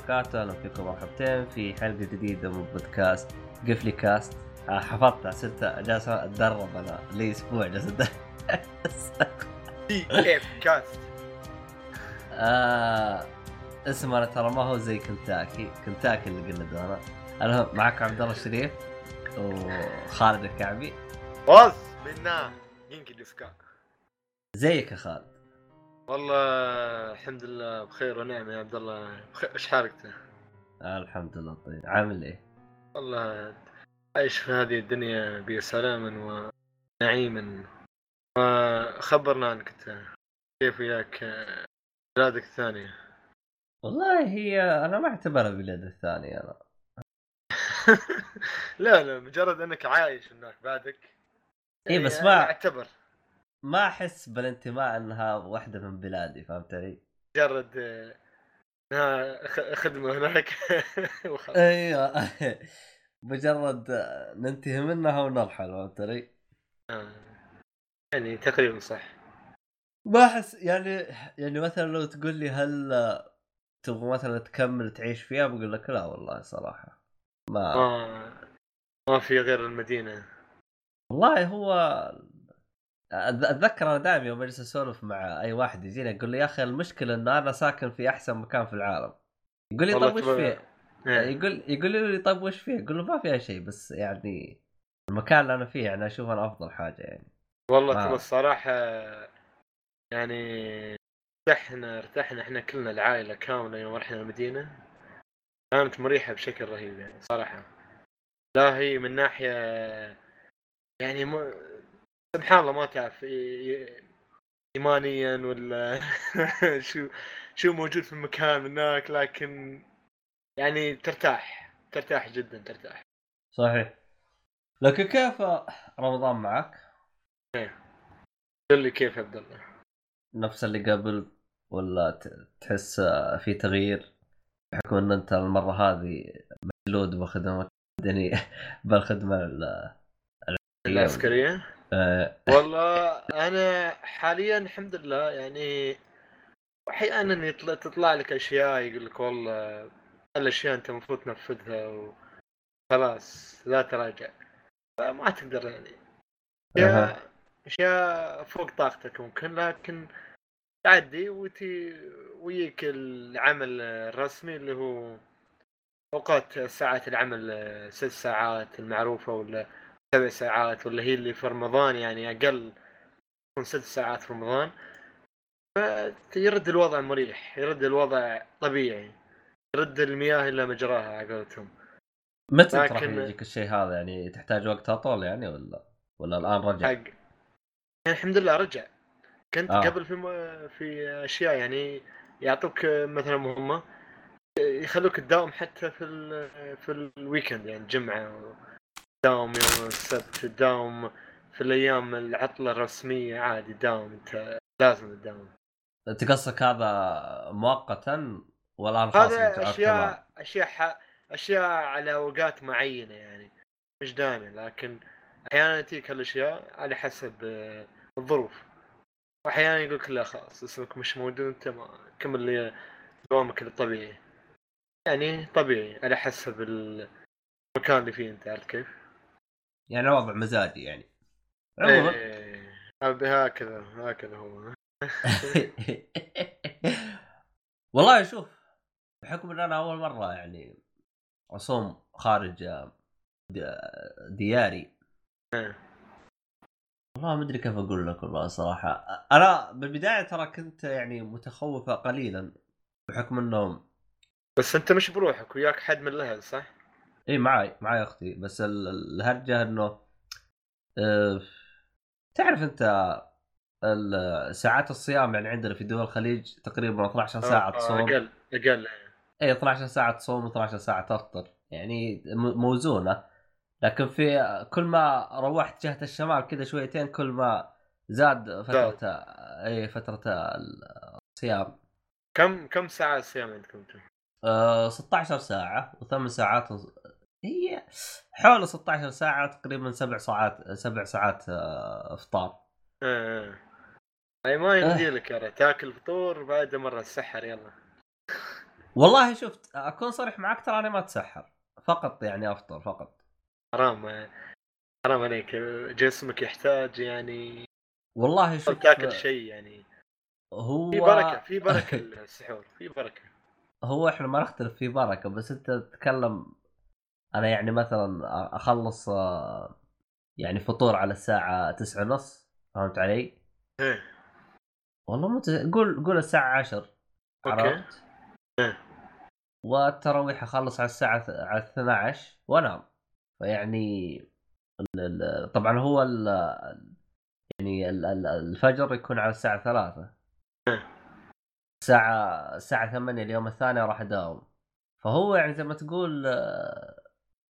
وبركاته، أهلا فيكم مرحبتين في حلقة جديدة من بودكاست قفلي كاست، آه حفظتها صرت جالس أتدرب أنا لي أسبوع جالس اف كاست. آه اسمه ترى ما هو زي كنتاكي، كنتاكي اللي قلنا دونا. المهم معكم عبد الله الشريف وخالد الكعبي، باز منا ينكي ديسكا زيك يا خالد. والله الحمد لله بخير ونعمة يا عبد الله. بخير إيش حالك الحمد لله طيب، عامل إيه؟ والله عايش في هذه الدنيا بسلام ونعيم. وخبرنا عنك أنت؟ كيف وياك؟ بلادك الثانية. والله هي أنا ما أعتبرها بلاد الثانية أنا. لا لا مجرد إنك عايش هناك بعدك. بس يعني ما- أعتبر. ما أحس بالانتماء إنها واحدة من بلادي فهمت علي؟ مجرد آه، انها خ- خدمة هناك وخلاص أيوه مجرد ننتهي منها ونرحل فهمت علي؟ آه. يعني تقريبا صح ما أحس يعني يعني مثلا لو تقول لي هل تبغى مثلا تكمل تعيش فيها بقول لك لا والله صراحة ما ما ما في غير المدينة والله هو أتذكر أنا دائما يوم أجلس أسولف مع أي واحد يجيني أقول له يا أخي المشكلة إن أنا ساكن في أحسن مكان في العالم يقول لي طيب وش فيه؟ إيه. يقول يقول لي طيب وش فيه؟ أقول له ما فيها شيء بس يعني المكان اللي أنا فيه يعني أشوف أنا أفضل حاجة يعني والله ما- ترى الصراحة يعني ارتحنا ارتحنا إحنا كلنا العائلة كاملة يوم رحنا المدينة كانت مريحة بشكل رهيب يعني صراحة لا هي من ناحية يعني م... سبحان الله ما تعرف ايمانيا ولا شو شو موجود في المكان هناك لكن يعني ترتاح ترتاح جدا ترتاح. صحيح. لكن كيف رمضان معك؟ قل لي كيف يا عبد الله. نفس اللي قبل ولا تحس في تغيير؟ بحكم إن أنت المرة هذه مجلود بخدمة مدني بالخدمة ال- العسكرية؟ آه، والله أنا حاليا الحمد لله يعني أحيانا يطلع تطلع لك أشياء يقول لك والله الأشياء أنت المفروض تنفذها وخلاص لا تراجع فما تقدر يعني. أشياء أشياء فوق طاقتك ممكن لكن تعدي وتي ويك العمل الرسمي اللي هو أوقات ساعات العمل ست ساعات المعروفة ولا سبع ساعات ولا هي اللي في رمضان يعني أقل تكون ست ساعات في رمضان فيرد الوضع مريح يرد الوضع طبيعي يرد المياه إلى مجراها على قولتهم متى لكن- يجيك الشيء هذا يعني تحتاج وقت اطول يعني ولا ولا الآن رجع؟ حق يعني الحمد لله رجع كنت آه. آه. قبل في م... في أشياء يعني يعطوك مثلا مهمة يخلوك تداوم حتى في ال... في الويكند يعني الجمعه تداوم يوم السبت تداوم في الأيام العطلة الرسمية عادي تداوم أنت لازم تداوم انت قصدك هذا مؤقتا والان خلاص هذا. أشياء أشياء ح... أشياء على أوقات معينة يعني مش دائما لكن أحيانا تجيك هالاشياء على حسب آه، الظروف واحيانا يقول لك لا خلاص اسمك مش موجود أنت ما كمل لي دوامك الطبيعي يعني طبيعي على حسب المكان اللي فيه أنت عرفت كيف؟ يعني وضع مزاجي يعني. عموما. إيه هذا- هكذا هكذا هو. والله شوف بحكم إن أنا أول مرة يعني أصوم خارج د- دياري. إيه. والله ما أدري كيف أقول لك والله صراحة. أنا بالبداية ترى كنت يعني متخوفة قليلا بحكم انه بس أنت مش بروحك وياك حد من الأهل صح؟ اي معي معي أختي. بس ال- الهرجة إنه آه، تعرف أنت ساعات الصيام يعني عندنا في دول الخليج تقريبا 12 ساعة آه، تصوم أقل أقل. اي 12 ساعة تصوم 12 ساعة تفطر. يعني م- موزونة. لكن في كل ما روحت جهة الشمال كذا شويتين كل ما زاد فترة اي فترة الصيام. كم كم ساعة الصيام عندكم أنتم؟ أه 16 ساعة وثمان ساعات هي حول 16 ساعة تقريبا سبع ساعات سبع ساعات آه، افطار. إيه أي ما يمدي لك يا ريت. تاكل فطور بعد مرة السحر يلا. والله شفت أكون صريح معك ترى أنا ما أتسحر. فقط يعني أفطر فقط. حرام حرام عليك. جسمك يحتاج يعني والله شوف تاكل شيء يعني. هو في بركة في بركة السحور في بركة. هو إحنا ما نختلف في بركة بس أنت تتكلم أنا يعني مثلا أخلص آه، يعني فطور على الساعة تسعة ونص فهمت علي؟ إيه والله مت... قول قول الساعة 10 أوكي عرفت؟ إيه. والتراويح أخلص على الساعة على 12 وأنام فيعني طبعا هو ال... يعني ال- ال- الفجر يكون على الساعة 3 إيه. الساعة الساعة 8 اليوم الثاني راح أداوم فهو يعني زي ما تقول آه،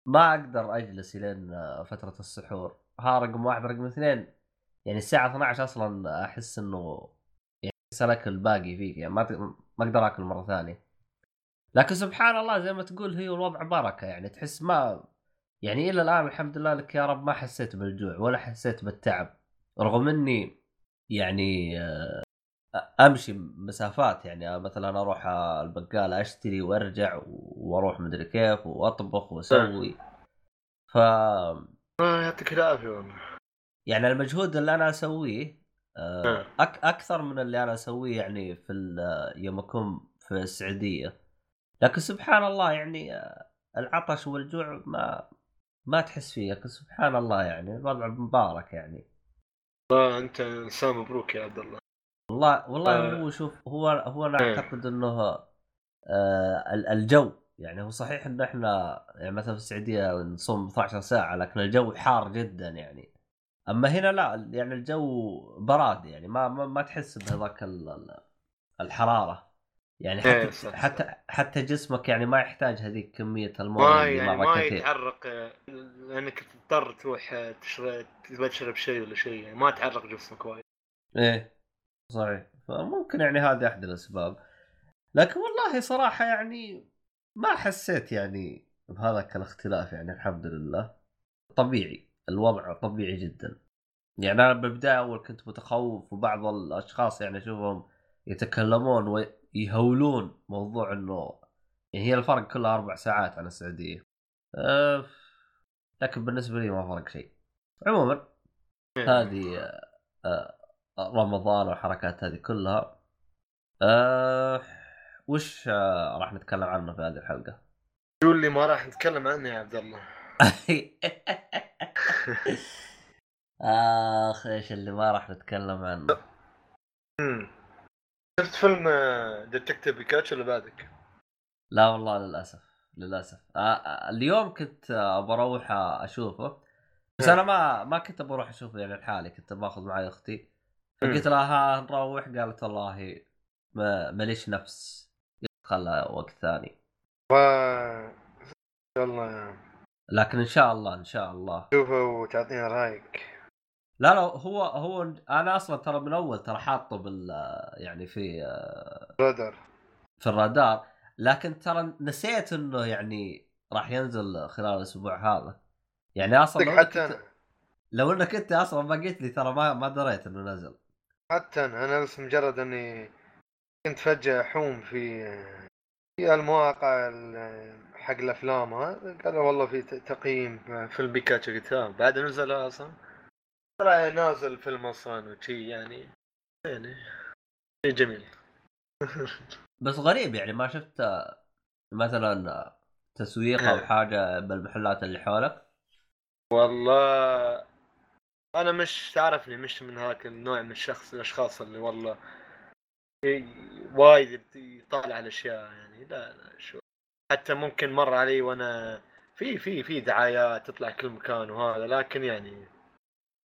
ما أقدر أجلس إلين آه، فترة السحور. ها رقم واحد رقم اثنين. يعني الساعة 12 أصلا أحس إنه يعني سلك الباقي فيك يعني ما ما أقدر آكل مرة ثانية. لكن سبحان الله زي ما تقول هي الوضع بركة يعني تحس ما يعني إلى الآن الحمد لله لك يا رب ما حسيت بالجوع ولا حسيت بالتعب. رغم إني يعني آه، امشي مسافات يعني مثلا أروح البقالة أشتري وأرجع وأروح مدري كيف وأطبخ وأسوي. ف آه يعطيك العافية والله. يعني المجهود اللي أنا أسويه آه. آه، أك أكثر من اللي أنا أسويه يعني في يوم أكون في السعودية. لكن سبحان الله يعني آه، العطش والجوع ما ما تحس فيه لكن سبحان الله يعني الوضع مبارك يعني. والله أنت إنسان مبروك يا عبد الله. والله والله آه. هو شوف هو هو أنا إيه. أعتقد إنه آه ال- الجو يعني هو صحيح إن إحنا يعني مثلا في السعودية نصوم 12 ساعة لكن الجو حار جدا يعني أما هنا لا يعني الجو براد يعني ما ما, ما تحس بهذاك ال- ال- الحرارة يعني إيه، حتى صح. حتى حتى جسمك يعني ما يحتاج هذيك كمية ما المويه اللي يعني ما كثير يتعرق آه، لأنك تضطر تروح آه، تشرب تشرب شيء ولا شيء يعني ما تعرق جسمك وايد إيه صحيح. فممكن يعني هذه أحد الأسباب. لكن والله صراحة يعني ما حسيت يعني بهذاك الاختلاف يعني الحمد لله. طبيعي الوضع طبيعي جدا. يعني أنا بالبدايه أول كنت متخوف وبعض الأشخاص يعني أشوفهم يتكلمون ويهولون موضوع إنه يعني هي الفرق كلها أربع ساعات عن السعودية. أه لكن بالنسبة لي ما فرق شيء. عموما هذه آه، آه، رمضان والحركات هذه كلها. آه وش آه راح نتكلم عنه في هذه الحلقة؟ شو اللي ما راح نتكلم عنه يا عبد الله. آخ إيش اللي ما راح نتكلم عنه؟ شفت فيلم ديتكتيف بيكاتشو ولا بعدك؟ لا والله للأسف للأسف. آه آه اليوم كنت آه بروح آه، أشوفه. بس أنا ما ما كنت بروح أشوفه يعني لحالي كنت باخذ معي أختي. فقلت لها ها نروح. قالت والله ما ماليش نفس. خلها وقت ثاني. شاء الله. لكن إن شاء الله إن شاء الله. تشوفه وتعطينا رأيك. لا لا هو هو أنا أصلا ترى من أول ترى حاطه بال يعني في رادر في الرادار. لكن ترى نسيت إنه يعني راح ينزل خلال الأسبوع هذا. يعني أصلا لو حتى إنك لو إنك أنت أصلا ما قلت لي ترى ما ما دريت إنه نزل. حتى أنا بس مجرد أني كنت فجأة أحوم في في المواقع ال- حق الأفلام قالوا والله في تقييم فيلم بيكاتشو قلت ها بعد نزل أصلا. طلع نازل الفيلم أصلا وشي يعني يعني شيء جميل. بس غريب يعني ما شفت مثلا تسويق أو إيه. حاجة بالمحلات اللي حولك؟ والله أنا مش تعرفني مش من هاك النوع من الشخص الأشخاص اللي والله وايد يطالع الاشياء يعني لا لا شو حتى ممكن مر علي وأنا في في في دعايات تطلع كل مكان وهذا لكن يعني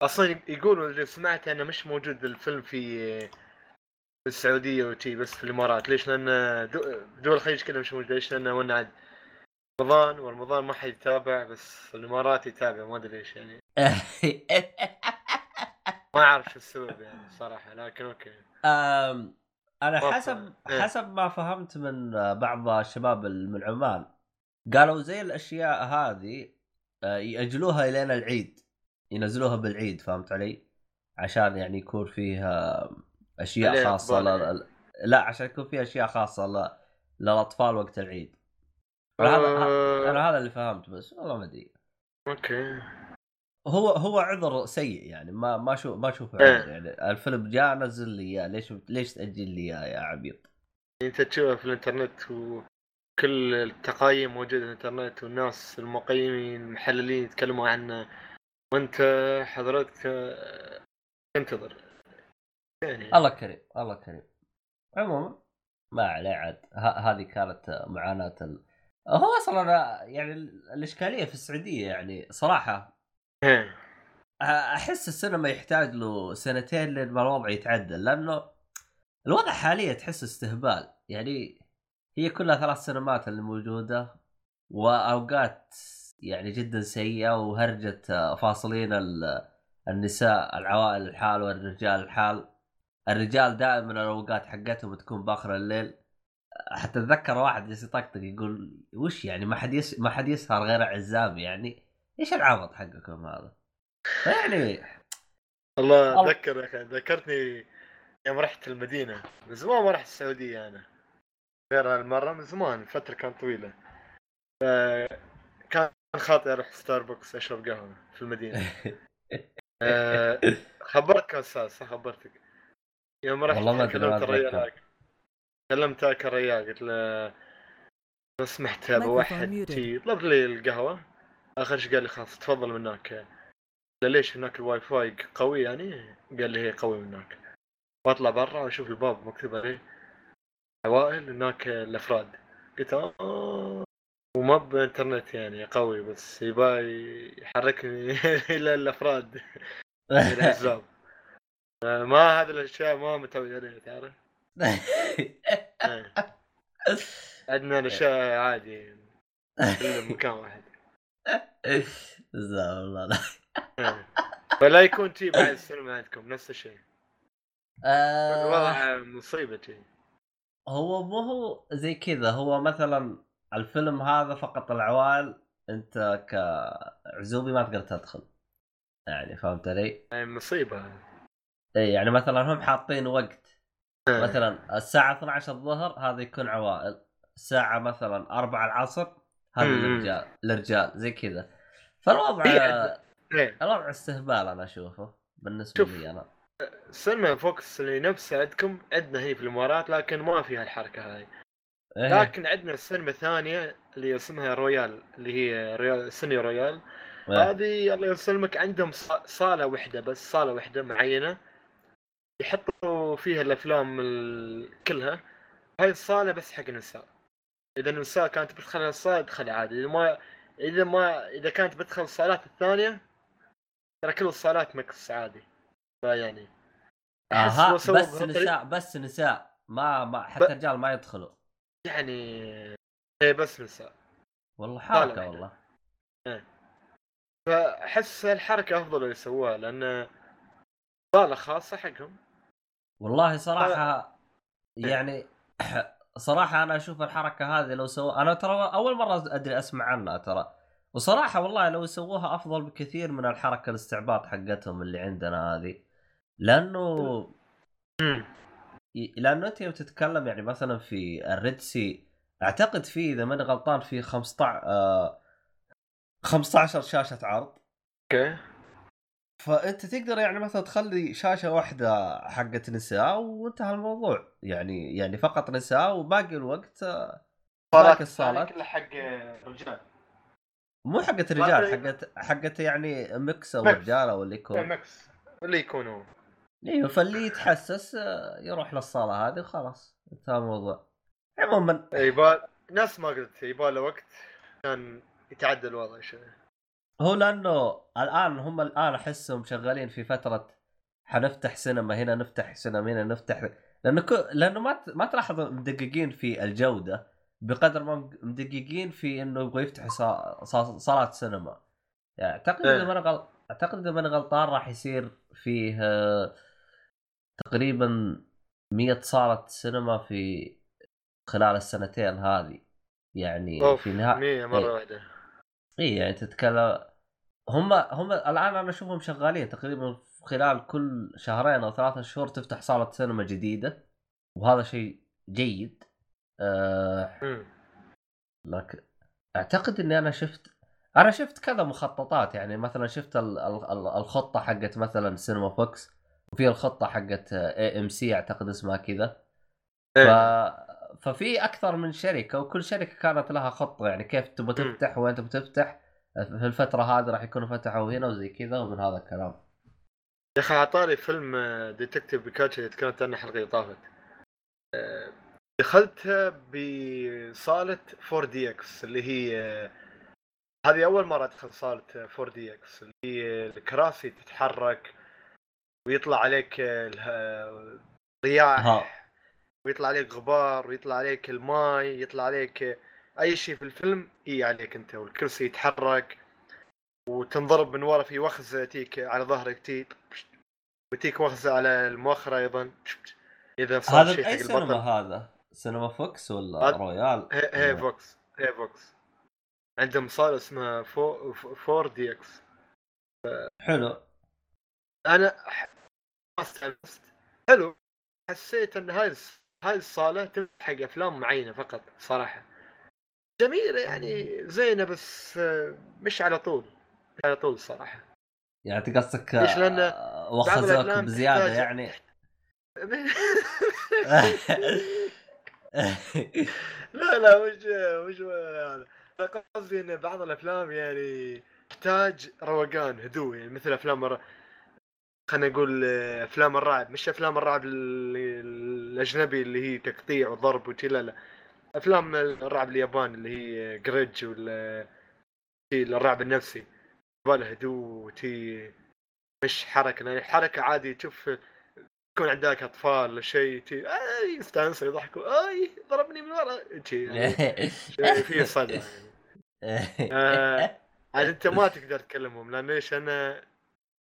أصلا يقولوا اللي سمعت إنه مش موجود الفيلم في السعودية وشي بس في الإمارات ليش؟ لأن دو- دول الخليج كلها مش موجوده ليش؟ لأنه وأنا عاد رمضان ورمضان ما حد يتابع بس الامارات يتابع ما أدري ليش يعني ما أعرف شو السبب يعني صراحة لكن أوكي أم، أنا حسب. إيه. حسب ما فهمت من بعض الشباب من عمان قالوا زي الأشياء هذه آه، يأجلوها الين العيد ينزلوها بالعيد فهمت علي؟ عشان يعني يكون فيها أشياء خاصة إقبال ل... يعني. لا عشان يكون فيها أشياء خاصة. للأطفال وقت العيد أنا هذا آه. أنا هذا اللي فهمت بس والله ما أدري. أوكي. هو هو عذر سيء يعني ما ما شوف ما أشوفه إيه. عذر يعني. الفيلم جاء نزل لي إياه ليش ليش تأجل لي إياه يا عبيط؟ أنت تشوفه في الإنترنت وكل التقايم موجودة في الإنترنت والناس المقيمين المحللين يتكلموا عنه. وأنت حضرتك تنتظر. يعني. الله كريم الله كريم. عموما ما عليه عاد. هذه كانت معاناة ال... هو أصلا يعني الإشكالية في السعودية يعني صراحة. إيه. أحس السينما يحتاج له سنتين لين ما الوضع يتعدل لأنه الوضع حاليا تحس استهبال. يعني هي كلها ثلاث سينمات اللي موجودة وأوقات يعني جدا سيئة وهرجه فاصلين ال- النساء العوائل الحال والرجال الحال. الرجال دائما الأوقات حقتهم تكون بأخر الليل. حتى أتذكر واحد جالس يطقطق يقول وش يعني ما حد يس... ما حد يسهر غير عزابي يعني إيش العبط حقكم هذا؟ يعني والله الله. أتذكر يا أخي ذكرتني يوم رحت المدينة من زمان ما رحت السعودية أنا غير هالمرة من زمان فترة كانت طويلة كان خاطري أروح ستاربكس أشرب قهوة في المدينة آه، خبرتك أستاذ صح خبرتك يوم رحت والله ما كلمت الرجال. هاك كلمت هاك الرجال قلت له لو سمحت muted. تي طلب لي القهوة. آخر شيء قال لي خلاص تفضل من هناك. ليش هناك الواي فاي قوي يعني؟ قال لي هي قوي من هناك. واطلع برا واشوف الباب مكتوب عليه عوائل هناك الأفراد. قلت آه وما به إنترنت يعني قوي بس يبا يحركني إلى الأفراد الأحزاب. ما هذه الأشياء ما متعود عليها تعرف. عندنا الاشياء عادي كلها مكان واحد جزاه الله لا. ولا يكون تي بعد السينما عندكم نفس الشيء آه، الوضع مصيبة تي هو مو هو زي كذا هو مثلا الفيلم هذا فقط العوائل انت كعزوبي ما تقدر تدخل يعني فهمت علي؟ يعني مصيبة اي يعني مثلا هم حاطين وقت. مثلا الساعة 12 الظهر هذا يكون عوائل الساعة مثلا 4 العصر هذا. الرجال الرجال زي كذا فالوضع هي- إيه. الوضع استهبال أنا أشوفه بالنسبة شوف. لي أنا سينما فوكس اللي نفسها عندكم عندنا هي في الإمارات لكن ما فيها الحركة هاي إيه. لكن عندنا السينما الثانية اللي اسمها رويال اللي هي رويال سيني رويال إيه. هذه الله يسلمك عندهم صالة واحدة بس صالة واحدة معينة يحطوا فيها الأفلام ال- كلها. هاي الصالة بس حق النساء إذا النساء كانت بتدخل الصالة تدخل عادي. إذا ما إذا ما إذا كانت بتدخل الصالات الثانية ترى كل الصالات مكس عادي. فيعني أحس أها بس نساء بس نساء. ما ما حتى ب- رجال ما يدخلوا. يعني هي بس نساء. والله واحدة. والله. فأحس الحركه أفضل لو يسووها لأن صالة خاصة حقهم. والله صراحة إيه. يعني صراحة أنا أشوف الحركة هذه لو سووا أنا ترى أول مرة أدري أسمع عنها ترى. وصراحة والله لو سووها أفضل بكثير من الحركة الاستعباط حقتهم اللي عندنا هذه. لأنه لأنه أنت يوم تتكلم يعني مثلا في الريد سي أعتقد في إذا ماني غلطان في 15 آه 15 شاشة عرض. أوكي. فأنت تقدر يعني مثلا تخلي شاشة واحدة حقت نساء وانتهى الموضوع. يعني يعني فقط نساء وباقي الوقت آه، باقي الصالات. كلها حق رجال مو حقت الرجال باقي- حقت حقت يعني mix أو mix. رجال أو اللي يكون. mix اللي يكونوا. إيوه فاللي يتحسس آه، يروح للصالة هذه وخلاص انتهى الموضوع. عموما. يبال نفس ما قلت يبال وقت كان يتعدل الوضع شوي. هو لأنه الآن هم الآن أحسهم شغالين في فترة حنفتح سينما هنا نفتح سينما هنا نفتح لأنه كو... لأنه ما ت... ما تلاحظ مدققين في الجودة بقدر ما مدققين في إنه يبغوا يفتحوا صا... صا... صالات سينما يعني أعتقد إذا إيه. ماني غل... أعتقد إذا ماني غلطان راح يصير فيه آه، تقريبا 100 صالة سينما في خلال السنتين هذه يعني أوف في نهاية 100 مرة إيه. واحدة اي يعني تتكلم هم هم الآن أنا أشوفهم شغالين تقريبا خلال كل شهرين أو ثلاثة شهور تفتح صالة سينما جديدة وهذا شيء جيد مم. لكن أعتقد إني أنا شفت أنا شفت كذا مخططات يعني مثلا شفت ال... ال... ال- الخطة حقت مثلا سينما فوكس وفي الخطة حقت AMC أعتقد اسمها كذا ف... إيه. ففي أكثر من شركة وكل شركة كانت لها خطة يعني كيف تبغى. تفتح وين تبغى تفتح في الفترة هذه راح يكونوا فتحوا هنا وزي كذا ومن هذا الكلام يا أخي عطاري فيلم آه، ديتكتيف بيكاتشو اللي تكلمت عنه الحلقة اللي طافت آه، دخلتها بصالة 4DX اللي هي آه، هذه أول مرة أدخل صالة 4DX اللي هي الكراسي تتحرك ويطلع عليك آه، رياح. ويطلع عليك غبار ويطلع عليك الماي يطلع عليك آه، أي شيء في الفيلم إي عليك أنت والكرسي يتحرك وتنضرب من ورا في وخزه تيك على ظهرك تي وتيك وخزه على المؤخرة أيضا. إذا صار هذا شيء حق سينما البطل. هذا؟ سينما فوكس ولا هذا- رويال؟ هي هي فوكس هي فوكس. عندهم صالة اسمها فو 4DX. حلو. أنا حلو. حسيت إن هاي هاي الصالة تنفع حق أفلام معينة فقط صراحة. جميله يعني زينة بس مش على طول مش على طول صراحة يعني أنت قصدك ليش؟ لأن آه، وخزوك بزيادة تحتاج- يعني لا لا مش مش هذا قصدي إن بعض الأفلام يعني تحتاج روقان هدوء يعني مثل أفلام. خلينا نقول آه، أفلام الرعب مش أفلام الرعب ال- الأجنبي اللي هي تقطيع وضرب لا لا أفلام الرعب الياباني اللي هي جريدج ولا الرعب النفسي. يبغى هدوء وتي مش حركة لأن الحركه عادي تشوف يكون عندك أطفال ولا شيء تي يستانسوا يضحكوا آي ضربني من ورا شي يعني في صدى يعني. آه، عاد أنت ما تقدر تكلمهم لأن إيش أنا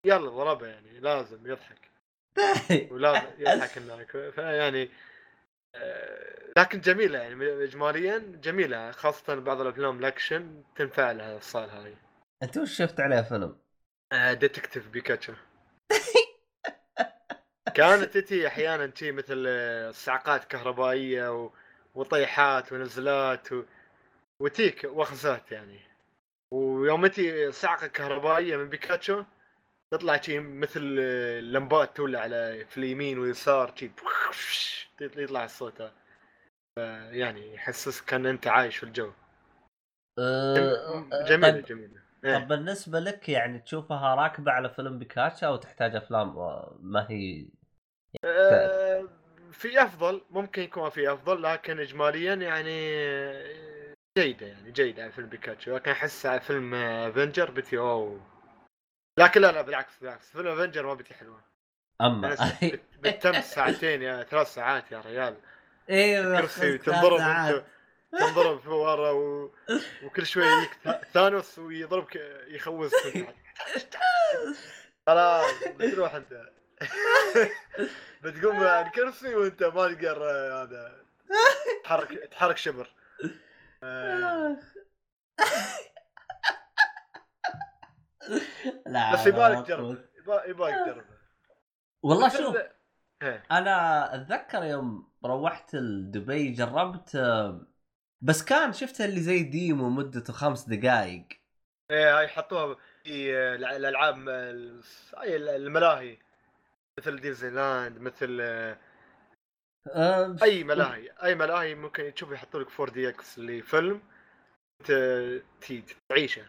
يلا ضربه يعني لازم يضحك. ولازم يضحك هناك فيعني لكن جميلة يعني اجماليا جميلة خاصة بعض الأفلام الأكشن تنفع لها الصالة هذه أنت وش شفت عليه فيلم؟ آه، ديتكتيف بيكاتشو كانت تتي أحيانا شي مثل آه، صعقات كهربائية و... وطيحات ونزلات و... وتيك وخزات يعني. ويوم تي صعقة كهربائية من بيكاتشو تطلع شي مثل آه، لمبات تولع على في اليمين واليسار شي يطلع الصوت هذا يعني يحسسك ان انت عايش في الجو آه، جميله طيب جميله إيه. طب بالنسبة لك يعني تشوفها راكبه على فيلم بيكاتشو أو تحتاج افلام ما هي آه، في افضل ممكن يكون في افضل لكن اجماليا يعني جيده يعني جيده على فيلم بيكاتشو لكن احس على فيلم افنجرز بتي اوه لكن لا لا بالعكس بالعكس. فيلم افنجرز ما بتي حلوة. أما. أنا بت- بتتم ساعتين يا ثلاث ساعات يا ريال أيوه كرسي تنضرب. أنت تنضرب في ورا و... وكل شوي ثانوس ويضربك يخوز خلاص بتروح أنت. بتقوم على الكرسي وأنت ما تقدر هذا تحرك تحرك شبر. آه، لا بس يبالك تجرب يبا- يبالك تجربه والله شوف إيه. أنا أتذكر يوم روحت لدبي جربت بس كان شفت اللي زي demo مدته خمس دقائق إيه هاي حطوها في آه، الع- الألعاب آه، ال- الملاهي. مثل ديزني لاند مثل آه، أي ملاهي. أي ملاهي ممكن تشوف يحطوا لك 4DX اللي فيلم انت تي- تعيشه.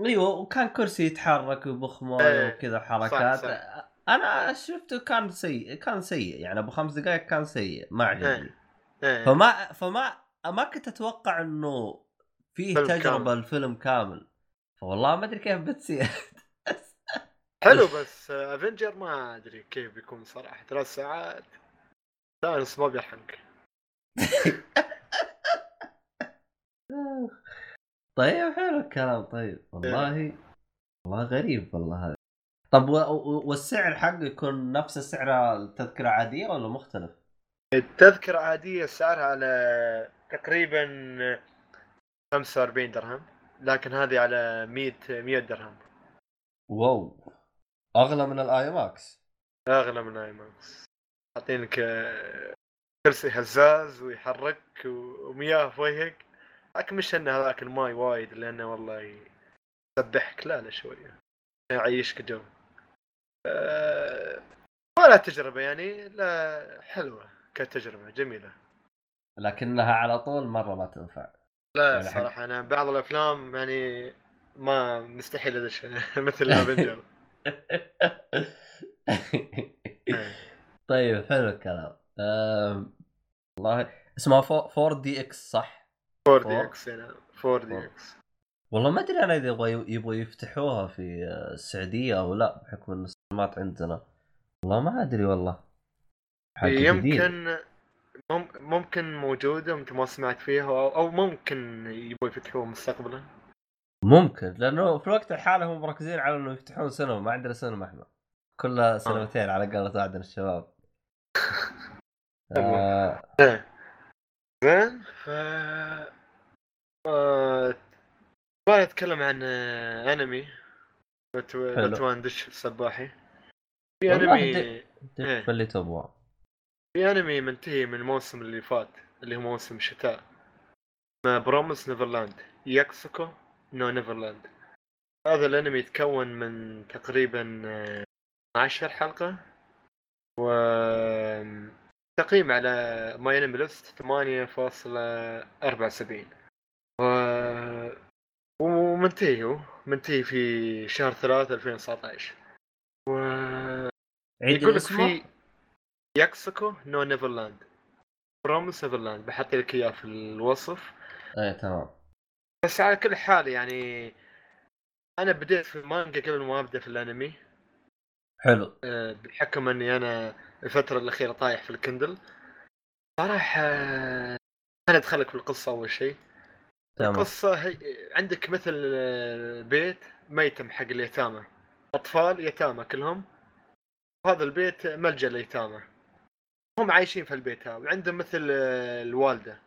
أيوه وكان كرسي يتحرك ويبخ مويه إيه، وكذا حركات صح، صح. أنا شفته كان سيء كان سيء يعني أبو خمس دقائق كان سيء ما عجبني إيه. فما فما ما كنت أتوقع إنه فيه تجربه كامل. الفيلم كامل فوالله ما أدري كيف بتصير حلو بس افنجر ما أدري كيف بيكون صراحة ثلاث ساعات ثانوس ما بيرحمك طيب حلو الكلام. طيب والله والله غريب والله هذا. طب. والسعر حقه يكون نفس سعر التذكرة عادية ولا مختلف؟ التذكرة عادية سعرها على تقريبا 45 درهم لكن هذه على 100 100 درهم. واو. أغلى من ال IMAX أغلى من IMAX حاطين لك آه، كرسي هزاز ويحرك ومياه في وجهك. لكن مش انه هذاك الماي وايد لأنه والله يسبحك. لا لا شوية يعيشك جو. أه ولا تجربة يعني. لا حلوة كتجربة جميلة. لكنها على طول مرة ما تنفع. لا يعني صراحة أنا بعض الأفلام يعني ما مستحيل أدش مثل Avengers طيب حلو الكلام. والله اسمها 4DX صح؟ 4D؟ X هنا 4DX. والله ما أدري أنا اذا يبغى يبغوا يفتحوها في السعودية أو لا بحكم إن السينمات عندنا. والله ما أدري والله. جديدة. يمكن مم- ممكن موجودة وأنت ما سمعت فيها أو ممكن يبغوا يفتحوها مستقبلا. ممكن لأنه في الوقت الحالي هم مركزين على إنه يفتحون سينما. ما عندنا سينما إحنا. كلها سينمتين على قولة واحد من الشباب. آه. زين ف آه... ما نتكلم عن آه، أنمي. بتوان دش السباحي. في انمي إيه. اللي تبغى. في أنمي منتهي من الموسم اللي فات اللي هو موسم الشتاء ما برومس نيفرلاند ياكسوكو no Neverland. هذا الأنمي يتكون من تقريبا آه، 12 حلقة و تقييم على MyAnimeList 8.74 و ومنتهي هو منتهي في شهر 3 2019 وأعيد يقول لك في Yakusoku no Neverland. Promised Neverland بحط لك إياه في الوصف. إيه تمام. بس على كل حال يعني أنا بديت في المانجا قبل ما أبدأ في الأنمي. حلو. أه، بحكم إني أنا الفترة الأخيرة طايح في الكندل. صراحة أنا أدخلك في القصة أول شيء. تمام. القصة هي عندك مثل أه، بيت ميتم حق اليتامى. أطفال يتامى كلهم. هذا البيت ملجأ لليتامى. هم عايشين في البيت هذا. وعندهم مثل الوالدة.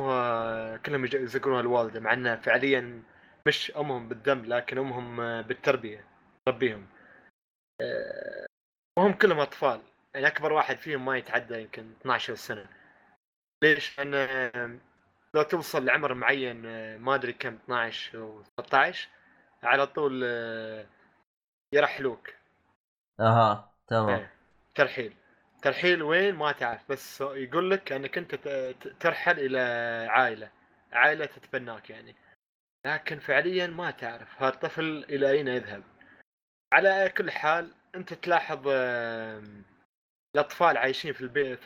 اسمها كلهم يذكرونها الوالدة. مع إنها فعليا مش أمهم بالدم لكن أمهم أه، بالتربية. تربيهم. وهم كلهم أطفال. يعني أكبر واحد فيهم ما يتعدى يمكن 12 سنة. ليش؟ أه، لو توصل لعمر معين أه، ما أدري كم 12 أو 13 على طول أه، يرحلوك. أها تمام. إيه. ترحيل. ترحيل وين؟ ما تعرف بس يقول لك إنك أنت ترحل إلى عائلة. عائلة تتبناك يعني. لكن فعليا ما تعرف. هذا الطفل إلى أين يذهب؟ على كل حال أنت تلاحظ الأطفال عايشين في الم-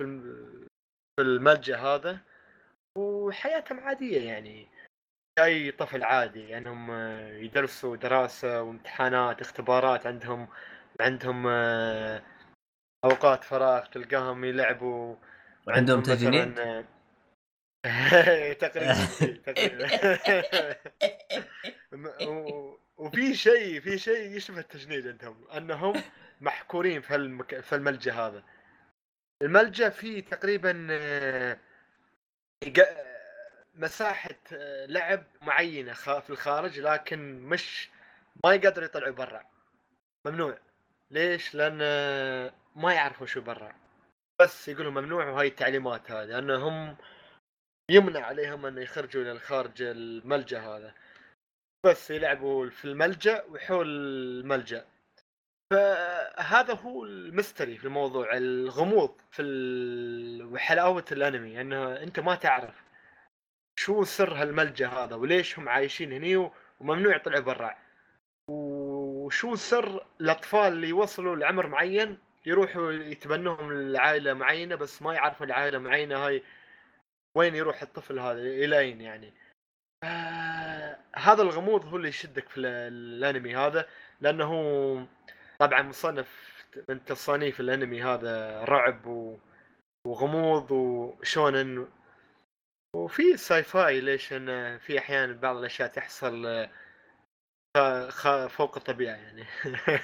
في الملجأ هذا. وحياتهم عادية يعني. أي طفل عادي يعني هم آه، يدرسوا دراسة وامتحانات اختبارات عندهم عندهم آه، أوقات فراغ تلقاهم يلعبوا. وعندهم تجنيد؟ آه، تقريبا وفي شيء في شيء يشبه التجنيد عندهم أنهم محكورين في المك... في الملجأ هذا. الملجأ فيه تقريبا مساحة آه، لعب معينة خ- في الخارج لكن مش ما يقدروا يطلعوا برا. ممنوع. ليش؟ لأن آه، ما يعرفوا شو برا. بس يقولوا ممنوع وهاي التعليمات هذه لأنهم يمنع عليهم أن يخرجوا إلى الخارج الملجأ هذا. بس يلعبوا في الملجأ وحول الملجأ. فهذا هو المستري في الموضوع الغموض في ال... وحلاوة الأنمي أنه أنت ما تعرف شو سر هالملجأ هذا وليش هم عايشين هني وممنوع يطلعوا برا. وشو سر الأطفال اللي يوصلوا لعمر معين يروحوا يتبنوهم لعائلة معينة بس ما يعرفوا العائلة معينة هاي وين يروح الطفل هذا إلى أين يعني. آه هذا الغموض هو اللي يشدك في ال- الأنمي هذا لأنه طبعا مصنف من تصانيف الأنمي هذا رعب و... وغموض و shounen وفي sci-fi ليش ان في أحيانا بعض الأشياء تحصل آه،. فوق الطبيعة يعني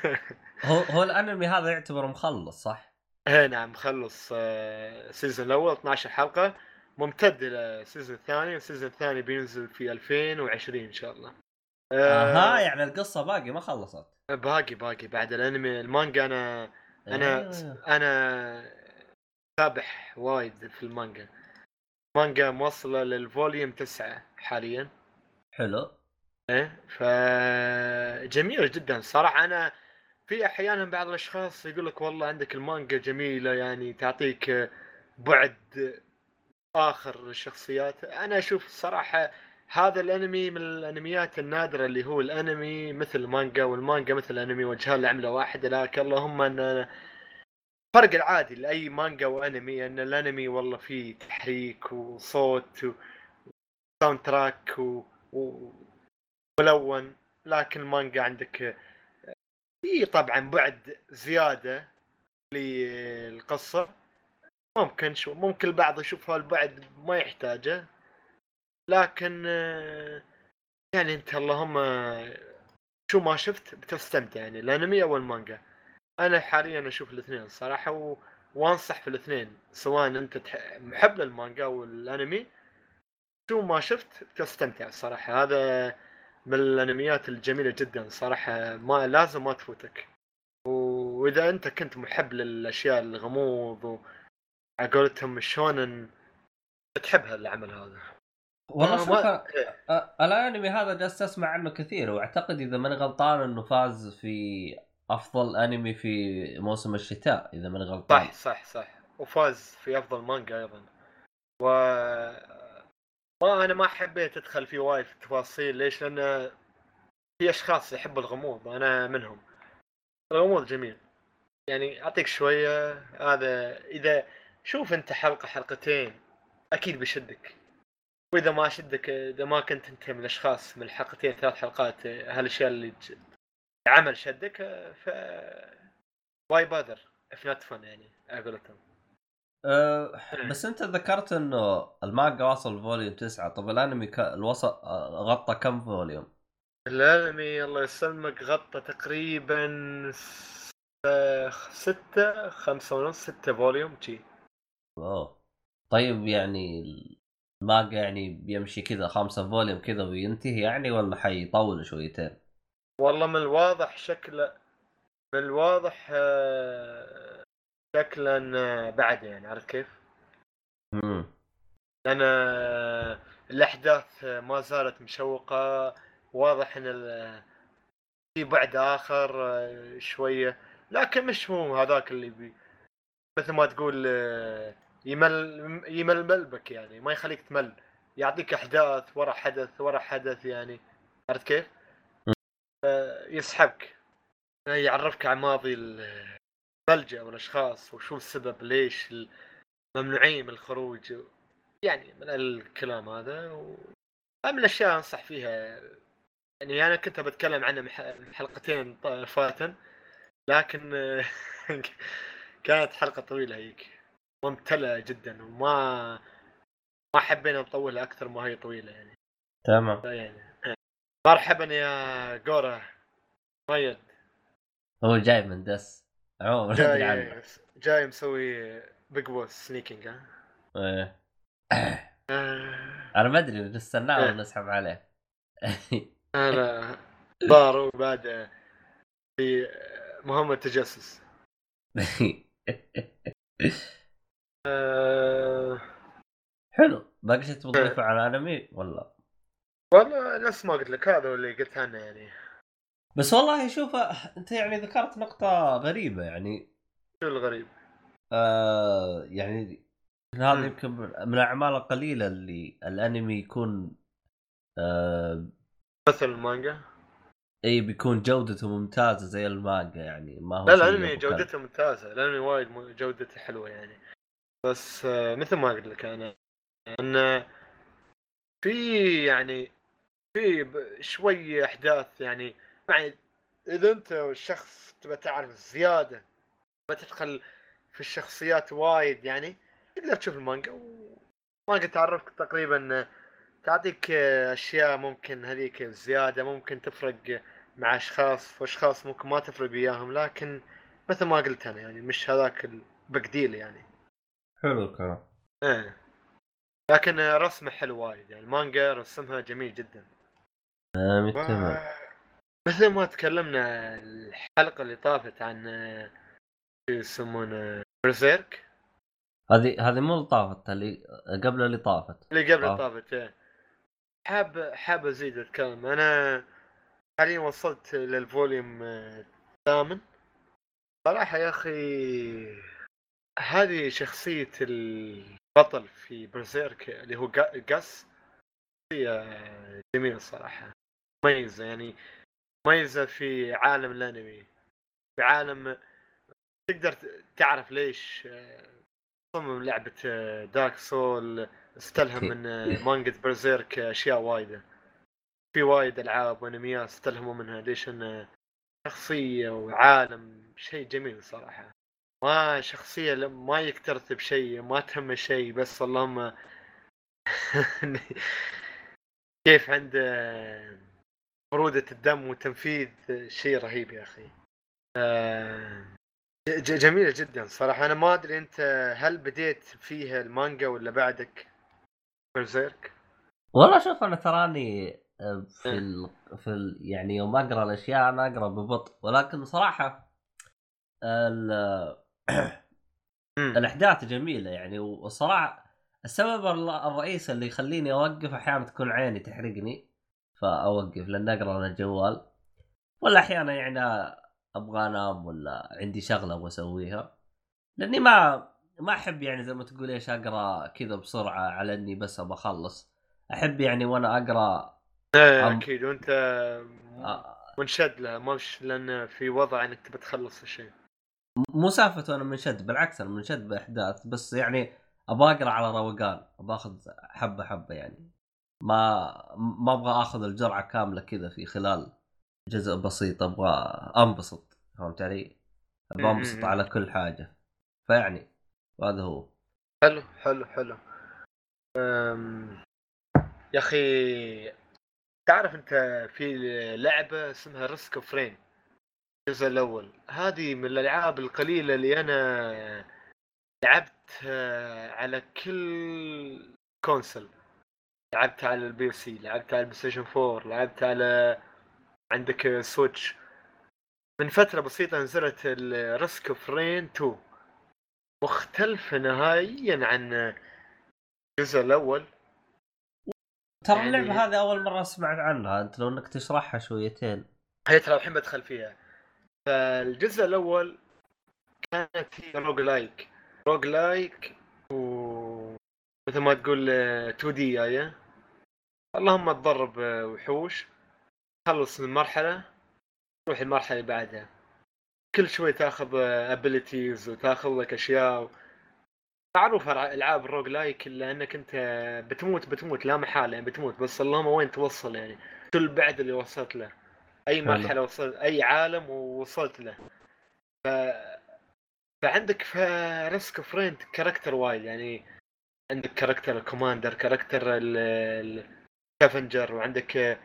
هو هو الأنمي هذا يعتبر مخلص صح؟ إيه نعم مخلص آه، ال season الأول 12 حلقة ممتد إلى ال season الثاني وال season الثاني بينزل في 2020 إن شاء الله أها يعني القصة باقي ما خلصت باقي باقي بعد الأنمي المانجا أنا أنا إيه. أنا سابح وايد في المانجا. مانجا موصلة لل volume تسعة حاليا. حلو. إيه ف جميل جدا. صراحة أنا في أحيانا بعض الأشخاص يقول لك والله عندك المانجا جميلة يعني تعطيك بعد آخر للشخصيات أنا أشوف الصراحه هذا الانمي من الانميات النادرة اللي هو الانمي مثل المانجا والمانجا مثل الانمي وجهان لعملة واحدة لكن اللهم إن فرق العادي لأي مانجا وانمي إن الانمي والله فيه تحريك وصوت وساوند تراك و... و... ملون لكن المانجا عندك في طبعا بعد زيادة للقصة ممكن شو ممكن البعض يشوف هالبعد ما يحتاجه. لكن يعني أنت اللهم شو ما شفت بتستمتع يعني الانمي أو المانجا أنا حاليا أشوف الاثنين صراحة و... وأنصح في الاثنين سواء أنت تح... محب للمانجا والأنمي شو ما شفت تستمتع الصراحه هذا من الأنميات الجميلة جدا صراحة ما لازم ما تفوتك. وإذا أنت كنت محب للأشياء الغموض و على قولتهم تحب هالعمل هذا. والله آه، شوف ما- آه، الانمي هذا جالس اسمع عنه كثير وأعتقد إذا ماني غلطان إنه فاز في أفضل أنمي في موسم الشتاء إذا ماني غلطان. صح صح صح. وفاز في أفضل مانجا أيضا. و ما أنا ما حبيت أدخل في وايد في التفاصيل ليش؟ لأن في أشخاص يحبوا الغموض أنا منهم. الغموض جميل. يعني أعطيك شوية هذا إذا شوف أنت حلقة حلقتين أكيد بيشدك. وإذا ما شدك إذا ما كنت أنت من الأشخاص من الحلقتين ثلاث حلقات هالأشياء اللي ج... عمل شدك ف why bother if not fun يعني على قولتهم. أه بس أنت ذكرت إنه المانجا وصل volume تسعة. طب الأنمي ك... الوسط آه، غطى كم volume؟ الأنمي الله يسلمك غطى تقريبا ستة خمسة ونص ستة volume جي اوه طيب يعني المانجا يعني بيمشي كذا خمسة volume كذا وينتهي يعني ولا حيطول شويتين؟ والله من الواضح شكله من الواضح آه، شكلا آه، بعد يعني عرفت كيف؟ امم لأن آه، الأحداث ما زالت مشوقة واضح إن في بعد آخر شوية لكن مش هو هذاك اللي بي مثل ما تقول يمل يمل بك يعني ما يخليك تمل. يعطيك إحداث ورا حدث ورا حدث يعني. عرفت كيف؟ آه، يسحبك. يعرفك عن ماضي الملجأ والأشخاص وشو السبب ليش ممنوعين من الخروج. يعني من الكلام هذا و... من الأشياء أنصح فيها. يعني أنا كنت بتكلم عنها مح- حلقتين فاتن. لكن كانت حلقة طويلة هيك. ممتلئة جدا وما ما حبينا نطولها أكثر ما هي طويلة يعني. تمام. يعني مرحبا يا جورا. ميد هو جاي من دس. عموما عنه. جاي جاي مسوي بيج بوس سنيكينج ها؟ إيه. آه، أنا ما أدري نستناه إيه. ولا نسحب عليه. أنا ضار وبعد في مهمة تجسس. أه حلو باقي شيء تبغى تضيفه على الانمي ولا والله نفس ما قلت لك هذا اللي قلت عنه يعني. بس والله شوف أنت يعني ذكرت نقطة غريبة يعني. شو الغريب؟ آه يعني هذا. يمكن من الأعمال القليلة اللي الأنمي يكون آه مثل المانجا؟ إي بيكون جودته ممتازة زي المانجا يعني ما هو لا الأنمي. جودته ممتازة. الأنمي وايد جودته حلوة يعني. بس آه، مثل ما قلت لك أنا إن في يعني في شوي أحداث يعني يعني إذا أنت والشخص تبى تعرف زيادة بتدخل في الشخصيات وايد يعني تقدر تشوف المانجا ومانجا تعرفك تقريبا تعطيك أشياء ممكن هذيك زياده ممكن تفرق مع أشخاص وأشخاص ممكن ما تفرق وياهم لكن مثل ما قلت أنا يعني مش هذاك البق ديل يعني. حلو الكلام. إيه. لكن رسمه حلو وايد يعني المانجا رسمها جميل جدا. آه تمام مثل ما تكلمنا الحلقة اللي طافت عن شو يسمونه برزيرك هذه هذه مو اللي طافت اللي قبل اللي طافت. اللي قبل آه. طافت إيه. حاب حاب أزيد اتكلم أنا حاليا وصلت للفوليوم آه، الثامن. صراحة يا أخي هذه شخصية البطل في برزيرك اللي هو جا- جاس. شخصية جميلة صراحة. مميزة يعني. مميزة في عالم الأنمي. في عالم تقدر تعرف ليش آه، صمم لعبة دارك سول استلهم. من آه، مانجا برزيرك أشياء وايدة. في وايد ألعاب وأنميات استلهموا منها. ليش؟ انه شخصية وعالم شيء جميل صراحة. ما شخصية ما يكترث بشيء ما تهمه شيء بس اللهم كيف عنده برودة الدم وتنفيذ شيء رهيب يا أخي. آه، جميلة جدا صراحة. أنا ما أدري أنت هل بديت فيها المانجا ولا بعدك؟ برزيرك والله شوف أنا تراني آه، في إيه. ال... في ال... يعني يوم أقرأ الأشياء أنا أقرأ ببطء. ولكن صراحة ال... الأحداث جميلة يعني والصراحه السبب الر- الرئيسي اللي يخليني أوقف أحيانا تكون عيني تحرقني فأوقف لأن أقرأ على الجوال. ولا أحيانا يعني أبغى أنام ولا عندي شغلة أبغى أسويها. لأني ما ما أحب يعني زي ما تقول إيش أقرأ كذا بسرعة على إني بس أبغى أخلص. أحب يعني وأنا أقرأ إيه أكيد. وأنت منشد لها مش لأن في وضع إنك تبي تخلص الشيء. مو سالفة وأنا منشد بالعكس أنا منشد بأحداث بس يعني أبغى أقرأ على روقان أبغى أخذ حبة حبة يعني. ما ما أبغى أخذ الجرعة كاملة كذا في خلال جزء بسيط أبغى أنبسط فهمت علي؟ أبغى أنبسط. على كل حاجة. فيعني وهذا هو. حلو حلو حلو. أم... يا أخي تعرف أنت في لعبة اسمها Risk of Rain الجزء الأول. هذه من الألعاب القليلة اللي أنا لعبت على كل console. لعبت على ال PC لعبت على ال PlayStation 4 لعبت على Nintendo Switch من فترة بسيطة نزلت ال Risk of Rain 2 مختلفة نهائيا عن الجزء الأول. ترى يعني- اللعبه هذه أول مرة أسمع عنها. أنت لو إنك تشرحها شويتين. هي ترى الحين بدخل فيها. فالجزء الأول كانت هي roguelike roguelike و مثل ما تقول 2D آية اللهم تضرب آه، وحوش تخلص من مرحلة تروح المرحلة اللي بعدها. كل شوي تاخذ abilities وتاخذ لك أشياء معروف ألعاب ال roguelike إلا أنك أنت بتموت بتموت لا محالة يعني بتموت. بس اللهم وين توصل يعني؟ شو البعد اللي وصلت له؟ أي. مرحلة وصلت أي عالم ووصلت له. ف... فعندك في Risk of Rain character وايد يعني عندك character ال commander character ال- ال scavenger وعندك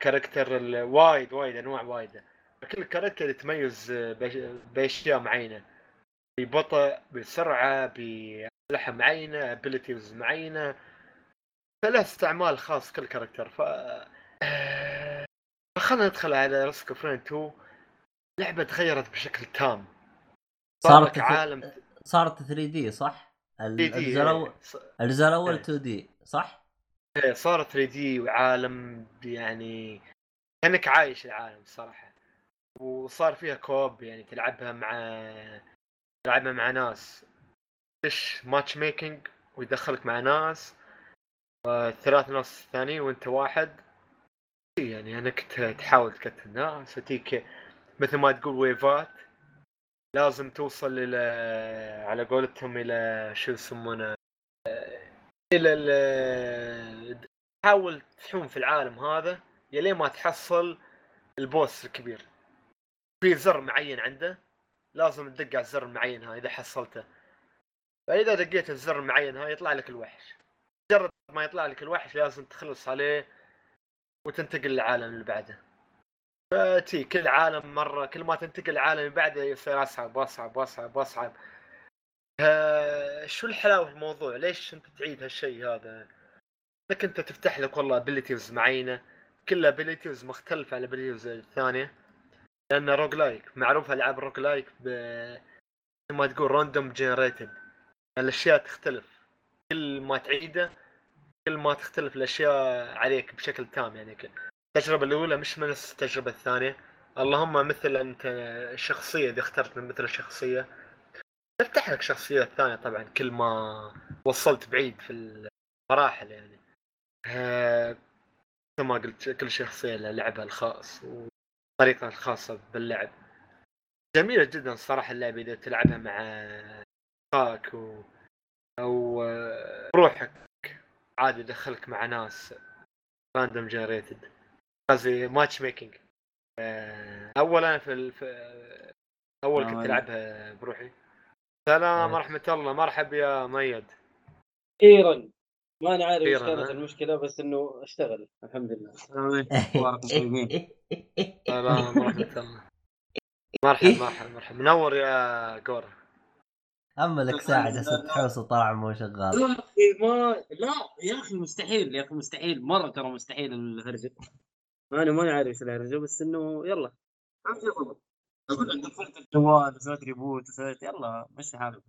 character وايد وايد أنواع وايدة. كل character يتميز بأشياء معينة. ببطء بسرعة باسلحه معينة abilities معينة. فله استعمال خاص كل character. ف آه، فخلنا ندخل على Risk of Rain 2 لعبة تغيرت بشكل تام. صار صارت عالم صارت 3 دي صح؟ ال- 3D الجزء الأول الجزء الأول إيه. 2D صح؟ إيه، صار 3D وعالم يعني كأنك عايش العالم الصراحه وصار فيها co-op يعني تلعبها مع تلعبها مع ناس. تش matchmaking ويدخلك مع ناس. ثلاث ناس ثانيين وأنت واحد. يعني انك تحاول تقتل ناس وتيك مثل ما تقول wave ات. لازم توصل إلى على قولتهم إلى شو يسمونه إلى ال- تحاول تحوم في العالم هذا يلين ما تحصل البوس الكبير. في زر معين عنده لازم تدق على الزر المعين هذا إذا حصلته. فإذا دقيت الزر المعين هذا يطلع لك الوحش. مجرد ما يطلع لك الوحش لازم تخلص عليه وتنتقل للعالم اللي بعده. فتي كل عالم مرة كل ما تنتقل العالم اللي بعده يصير أصعب وأصعب وأصعب وأصعب. شو الحلاوة في الموضوع؟ ليش أنت تعيد هالشيء هذا؟ انك أنت تفتح لك والله abilities معينة. كل abilities مختلفة عن ال abilities الثانية. لأن roguelike معروف ألعاب roguelike ب ما تقول random generated الأشياء تختلف. كل ما تعيده كل ما تختلف الأشياء عليك بشكل تام يعني التجربة الأولى مش من التجربة الثانية. اللهم مثل أنت الشخصيه إذا اخترت من مثل الشخصيه تفتح لك شخصيات ثانية طبعا كل ما وصلت بعيد في المراحل يعني. آه، كما قلت كل شخصية لها لعبها الخاص وطريقة الخاصة باللعب. جميلة جدا الصراحة اللعبة إذا تلعبها مع أخاك و... أو آه، روحك. عادي يدخلك مع ناس random generated قصدي matchmaking اولا في الف... أول كنت ألعبها بروحي. سلام ورحمة الله. مرحب يا ميد. أخيرا ما أنا عارف إيش كانت المشكلة بس إنه اشتغل. الحمد لله. سلام ورحمة الله. مرحبا مرحبا مرحبا. منور يا جورا. أما لك ساعه جالس تحوس وطالع مو شغال. يا أخي ما لا يا أخي مستحيل يا أخي مستحيل. مرة ترى مستحيل الهرجة. أنا ما عارف إيش الهرجة بس إنه يلا. أقول؟ لك قفلت الجوال وسويت reboot وسويت يلا مشي حالك.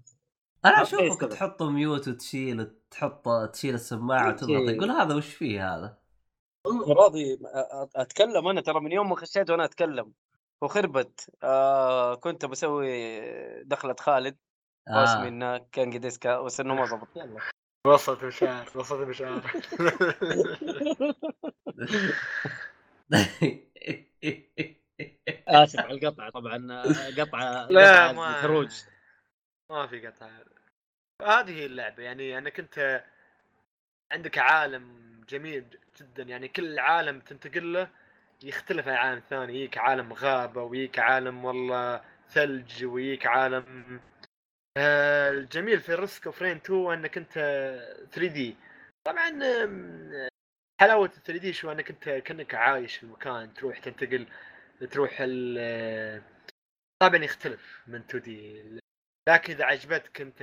أنا أشوفك تحط mute وتشيل تحط تشيل السماعة وتضغط يقول هذا وش فيه هذا؟ راضي. أتكلم أنا ترى من يوم ما خشيت وأنا أتكلم. وخربت. آه كنت بسوي دخلة خالد. آه. اسمي إنه كان قديسكا بس إنه ما ضبط. يلا. وصلت مشاعر وصلت مشاعر آسف على القطعه طبعا قطعه لا ما خروج ما في قطع. هذه هي اللعبة يعني انك انت عندك عالم جميل جدا يعني كل عالم تنتقل له يختلف عن عالم ثاني. يجيك عالم غابة ويجيك عالم والله ثلج ويجيك عالم آه، الجميل في Risk of Rain 2 أنك أنت 3D. طبعا حلاوة ال 3D شو أنك أنت كأنك عايش في المكان تروح تنتقل تروح ال طبعا يختلف من 2D. لكن إذا عجبتك أنت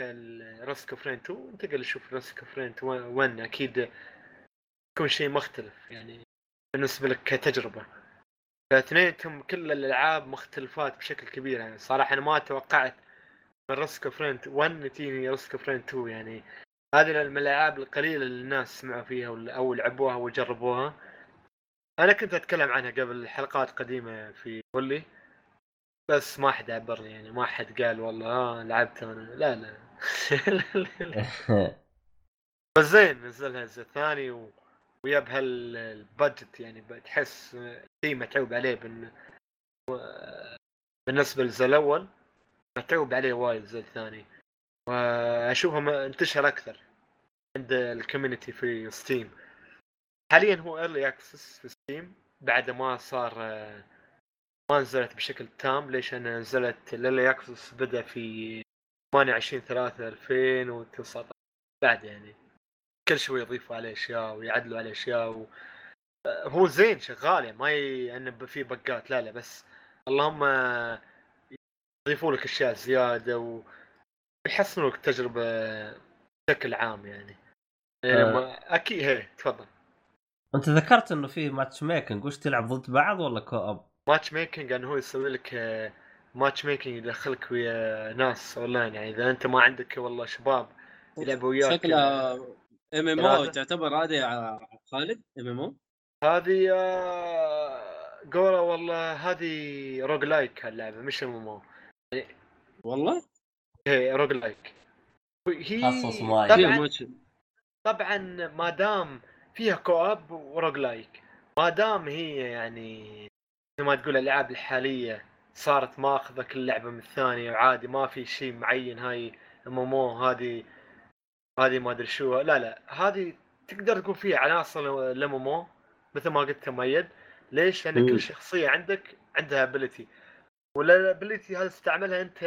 Risk of Rain 2 انتقل شوف Risk of Rain 1 أكيد يكون شيء مختلف يعني بالنسبة لك كتجربة. فاثنينهم كل الألعاب مختلفات بشكل كبير يعني. صراحة أنا ما توقعت من Risk of Rain 1 تجيني Risk of Rain 2 يعني هذه من الألعاب القليلة اللي الناس سمعوا فيها أو لعبوها وجربوها. أنا كنت أتكلم عنها قبل حلقات قديمة في ولي بس ما حد عبرني يعني ما حد قال والله آه لعبت أنا. لا لا. بس زين نزلها الجزء الثاني و... ويا بهال budget يعني بتحس شيء متعوب عليه بن... بالنسبة للجزء الأول. متعوب عليه وايد الجزء الثاني. واشوفه انتشر أكثر عند ال community في Steam. حاليا هو early access في Steam. بعد ما صار ما نزلت بشكل تام ليش؟ أنا نزلت ال early access بدأ في 28 3 2019 بعد يعني كل شوي يضيفوا عليه أشياء ويعدلوا عليه أشياء و... هو زين شغال يعني ما ي... أنه في bug ات لا لا بس اللهم يضيفوا لك أشياء زيادة ويحسنوا لك التجربة بشكل عام يعني أه. أكيد هي تفضل أنت ذكرت إنه في matchmaking وش تلعب ضد بعض ولا co-op؟ matchmaking انه هو يسوي لك matchmaking يدخلك ويا ناس اونلاين يعني إذا أنت ما عندك والله شباب يلعبوا وياك شكلها ام ام أو تعتبر هذه خالد MMO؟ هذه جورا آه، والله هذه roguelike هاللعبة مش MMO والله؟ إيه roguelike. هي طبعا طبعا ما دام فيها co-op و roguelike ما دام هي يعني زي ما تقول الألعاب الحالية صارت ماخذة كل لعبة من الثانية وعادي ما في شيء معين هاي MMO هذه هذه ما أدري شو. لا لا هذه تقدر تقول فيها عناصر ال MMO مثل ما قلت مؤيد. ليش؟ لأن كل شخصية عندك عندها ability وال ability هذا تستعملها أنت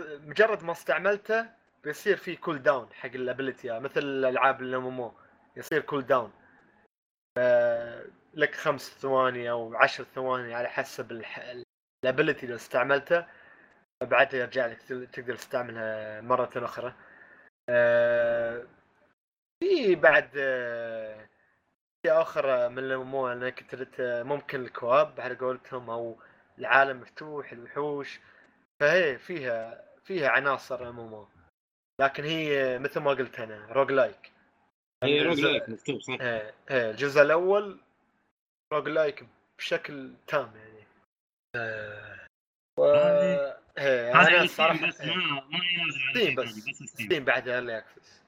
مجرد ما استعملته بيصير في cooldown حق ال ability مثل الألعاب ال MMO يصير cooldown لك خمس ثواني أو عشر ثواني على حسب ال ability اللي استعملته. بعدها يرجع لك تقدر تستعملها مرة أخرى. آه، في بعد آه، اخر من الأمور انك ممكن ال co-op على قولتهم أو العالم مفتوح الوحوش فهي فيها فيها عناصر MMO لكن هي مثل ما قلت أنا roguelike هي roguelike مكتوب صح. إيه إيه الجزء الأول roguelike بشكل تام يعني. آه، و... هذه- هذا على الصراحه بس إيه، ما ما ينزل بس Steam بعد early access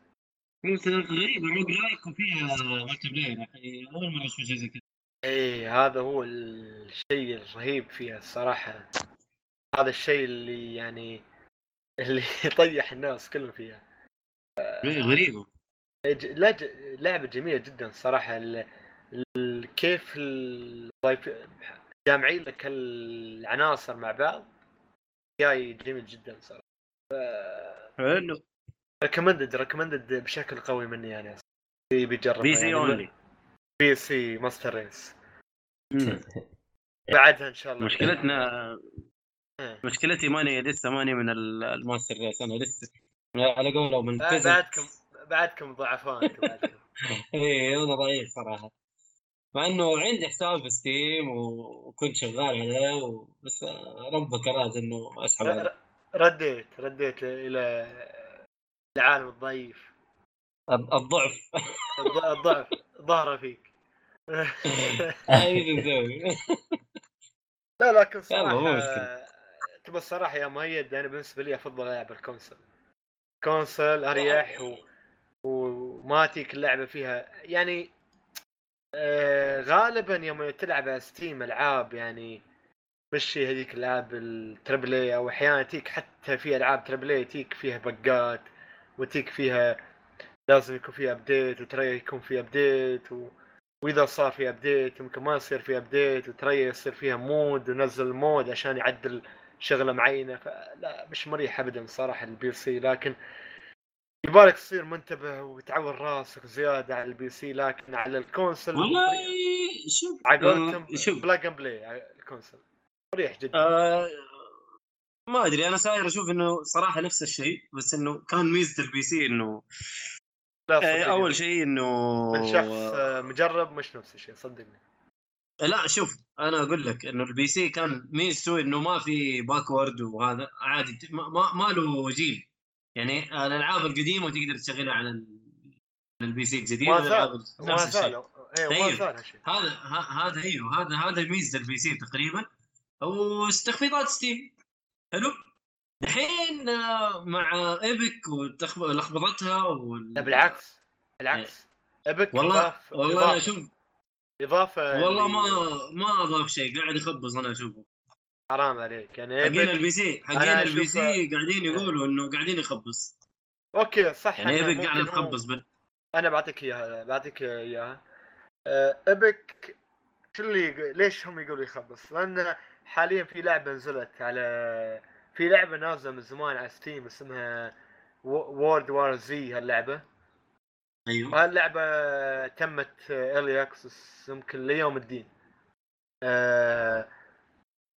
غريبة roguelike وفيها multiplayer أول مرة أشوف شيء زي كذا. إيه هذا هو الشيء الرهيب فيها الصراحة. هذا الشيء اللي يعني اللي يطيح الناس كلهم فيها. غريبة. ج- لا ج- لعبة جميلة جدا صراحة. ال... ال... كيف الضيف جامعين لك العناصر مع بعض؟ جاي جميل جدا صراحة. حلو. recommended recommended بشكل قوي مني يعني. بيجرب PC only PC master race بعدها إن شاء الله. مشكلتنا إيه. مشكلتي ماني لسه ماني من ال- الmaster race أنا لسه على قولهم من بعدكم بعدكم بعدكم. اي أنا ضعيف صراحة. مع إنه عندي حساب في ستيم وكنت شغال عليه و... بس ربك أراد إنه أسحب عليه. رديت رديت إلى العالم الضعيف. الض- الضعف. الض- الضعف ظهر فيك؟ لا لكن صراحة. تبى الصراحة يا مؤيد أنا بالنسبة لي أفضل العب ال console. console اريح و... وما تيك اللعبة فيها. يعني آه غالبا يوم تلعب على Steam ألعاب يعني مش هذيك الالعاب ال triple A أو أحيانا تيك حتى في ألعاب triple A تيك فيها bug ات وتيك فيها لازم يكون فيها update وترى يكون فيها update و... وإذا صار في update يمكن ما يصير في update وترى يصير فيها mod ونزل mod عشان يعدل شغلة معينة. فلا مش مريح ابدا صراحة ال PC لكن يبالك تصير منتبه وتعور راسك زيادة على ال PC لكن على ال console والله شوف آه، شوف. plug and play على ال console. مريح جدا. آه ما أدري أنا صاير أشوف إنه صراحة نفس الشيء بس إنه كان ميزة ال PC إنه لا صدقني. أول شيء إنه من شخص آه، مجرب مش نفس الشيء صدقني. لا شوف أنا أقول لك إنه ال PC كان ميزته إنه ما في backward وهذا عادي ما, ما, ما له جيل. يعني الألعاب القديمة تقدر تشغلها على ال- على ال PC الجديد ما والألعاب زال ما نفس الشيء. زال أيوه هذا هذا أيوه هذا هذا ميزة ال PC تقريبا. وتخفيضات Steam. حلو؟ الحين آه، مع Epic ولخبطتها وال... لا بالعكس بالعكس. والله إضاف- والله إضافة- شوف اضافه والله اللي- ما ما أضاف شيء قاعد يخبص أنا اشوفه حرام عليك. يعني حقين Epic ال PC حقين ال PC قاعدين يقولوا إنه قاعدين يخبص. أوكي صح يعني Epic قاعد تخبص بال... أنا بعطيك إياها بعطيك إياها. آه، Epic شو اللي ليش هم يقولوا يخبص؟ لأن حاليا في لعبة نزلت على في لعبة نازلة من زمان على Steam اسمها World War Z هاللعبة. أيوه. وهاللعبه تمت early access يمكن ليوم الدين. آه،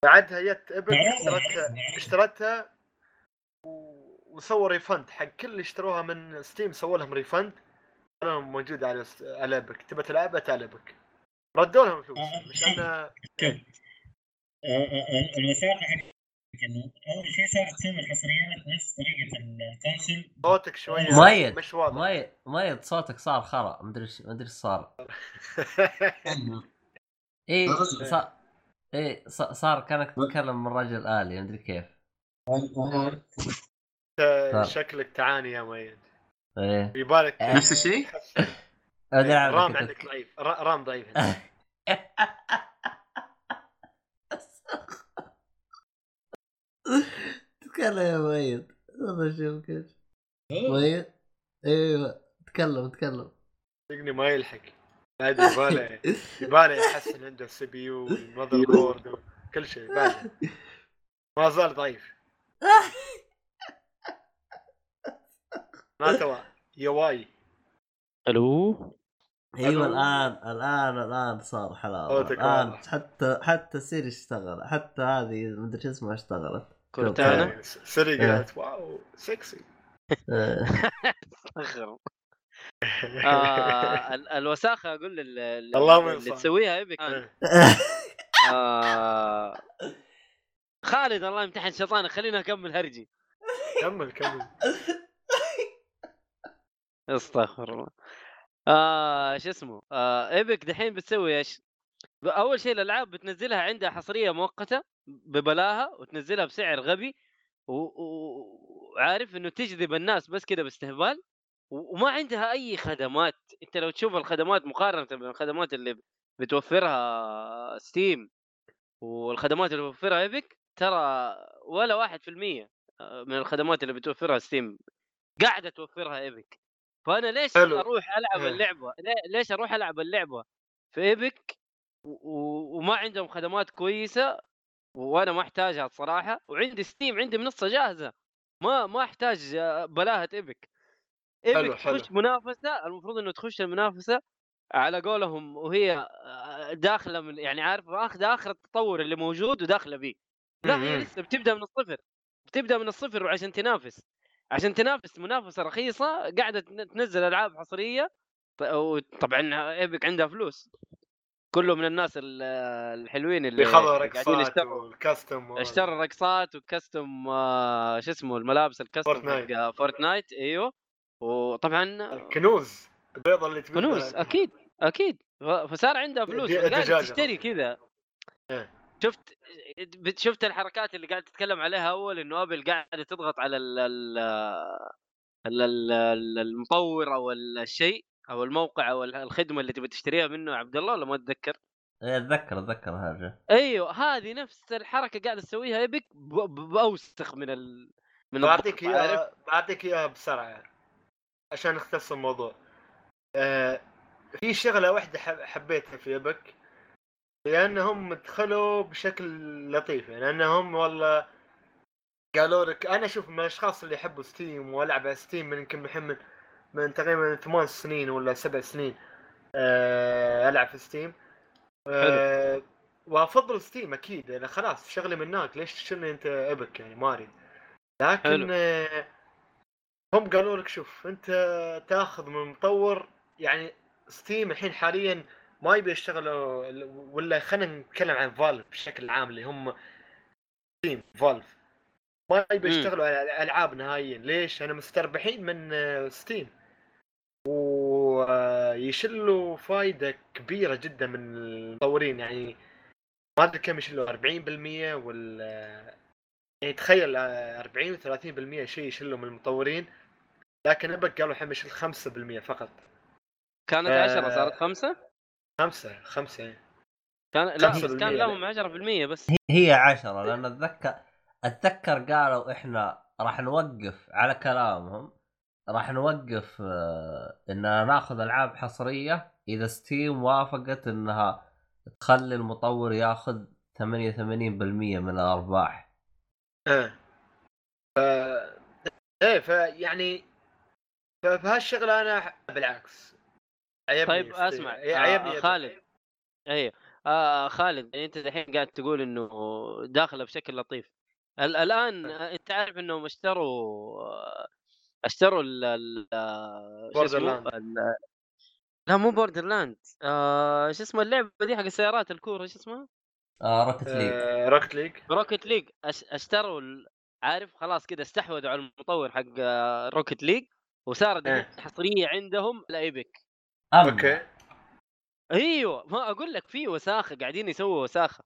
بعدها جت Epic اشترتها اشترتها وسووا refund حق كل اللي اشتروها من Steam سووا لهم refund لهم موجود على س- على Epic تبى تلعبها تعال Epic ردوا لهم فلوس مش أنا الوثائق حق انه أول شيء صارت تسوي الحصريات نفس طريقة الكونسل. صوتك شوية مؤيد مش واضح. مؤيد مؤيد صوتك صار خرا. مدري إيش مدري إيش صار. اي. صار اي ص- صار كانك تتكلم من رجل آلي. مدري كيف. شكلك تعاني يا مؤيد إيه. يبالك نفس الشيء؟ رام. عندك ضعيف. را- رام ضعيف. تكلم يا مؤيد والله شوف كيف. مؤيد أيوه تكلم تكلم. صدقني ما يلحق. بعد يباله يباله يحسن عنده ال CPU وال motherboard وكل شيء يباله ما زال ضعيف. ما توا. يواي ألو؟ أيوه. الآن الآن الآن صار حلاوه الآن. حتى حتى Siri اشتغل. حتى هذه مدري شو اسمها اشتغلت. Cortana Siri قالت واو سكسي إيه. آه ال- الوساخة أقول اللي. تسويها إيبك. آه. خالد الله يمتحن شيطانك. خلينا اكمل هرجي. كمل كمل. أستغفر الله. آه شو اسمه؟ آه إيبك دحين بتسوي إيش؟ أول شيء الألعاب بتنزلها عندها حصرية مؤقتة. ببلاها وتنزلها بسعر غبي وعارف إنه تجذب الناس بس كذا باستهبال؟ وما عندها أي خدمات. أنت لو تشوف الخدمات مقارنة بالخدمات اللي بتوفرها Steam والخدمات اللي بتوفرها Epic ترى ولا واحد في المية آه، من الخدمات اللي بتوفرها Steam قاعدة توفرها Epic. فأنا ليش حلو. أروح ألعب إيه. اللعبة؟ ليش أروح ألعب اللعبة في Epic؟ و- و- وما عندهم خدمات كويسة وأنا ما أحتاجها الصراحه وعندي ستيم عندي منصة جاهزة. ما ما أحتاج آه، بلاهة ايبك حلو، ايبك حلو. تخش منافسة المفروض إنه تخش المنافسة على قولهم وهي آه، داخلة من يعني عارف اخذ آخر التطور اللي موجود وداخلة بيه. لا هي. لسه بتبدأ من الصفر بتبدأ من الصفر وعشان تنافس. عشان تنافس منافسة رخيصة قاعدة تن- تنزل ألعاب حصرية وطبعا ايبك عندها فلوس. كله من الناس ال- الحلوين اللي بيخلوا رقصات وال costume وال- اشترى رقصات و costume آه، شو اسمه الملابس ال costume Fortnite. Fortnite إيوه وطبعا الكنوز البيضة اللي تبيضها فلوس أكيد أكيد فصار عندها فلوس قاعد تشتري. كذا إيه. شفت شفت الحركات اللي قاعد تتكلم عليها أول إنه Apple قاعدة تضغط على ال- ال- المطور أو الشيء أو الموقع أو ال- الخدمة اللي تبي تشتريها منه عبد الله ولا ما أتذكر؟ إيه، أتذكر أتذكر هذا. أيوه هذه نفس الحركة قاعدة تسويها Epic ب- ب- بأوسخ من ال من بعطيك؟ إياها بعطيك إياها بسرعة عشان نختصر الموضوع. آه في شغلة واحدة حب- حبيتها في Epic لأنهم دخلوا بشكل لطيف يعني أنهم والله قالوا لك أنا أشوف من الأشخاص اللي يحبوا Steam وألعب على Steam من يمكن الحين من, تقريبا ثمان سنين ولا سبع سنين آه ألعب في Steam آه وأفضل Steam أكيد أنا خلاص شغلي من هناك ليش تشتري أنت Epic يعني؟ ما أريد. لكن حلو. آه هم قالوا لك شوف أنت تأخذ من مطور يعني Steam الحين حاليا ما يبي يشتغلوا ولا خلينا نتكلم عن Valve بشكل عام اللي هم Steam Valve ما يبي. يشتغلوا على ألعاب نهائيا. ليش؟ أنا مستربحين من Steam ويشلوا فايدة كبيرة جدا من المطورين. يعني ما أدري كم يشلوا 40% ولا يعني تخيل آه، 40 و 30% شيء يشلوا من المطورين. لكن أبك قالوا الحين يشيل 5% فقط. كانت آه، 10 صارت 5 خمسة خمسة. يعني. كان لا بس 5% كان لهم 10% بس. هي عشرة لأن اتذكر أتذكر قالوا إحنا راح نوقف على كلامهم. راح نوقف آه، إننا ناخذ ألعاب حصرية إذا ستيم وافقت إنها تخلي المطور ياخذ 88% من الأرباح. إيه. ف إيه فيعني فهالشغلة أنا بالعكس. عيبني طيب. أسمع إيه، آه عيبني آه إبك. خالد أيوه آه خالد يعني أنت الحين قاعد تقول إنه داخلة بشكل لطيف. ال- الآن آه، أنت عارف إنهم اشتروا آه، أشتروا ال ال آه، شو اسمه Borderland. ال- لا مو Borderland آه شو اسمه اللعبة دي حق السيارات الكورة شو اسمها؟ آه Rocket League آه Rocket League Rocket League أش... أشتروا ال... عارف خلاص كذا استحوذوا على المطور حق آه، Rocket League وصارت إيه. حصرية عندهم ل Epic أما okay أيوه ما أقول لك في وساخة قاعدين يسووا وساخة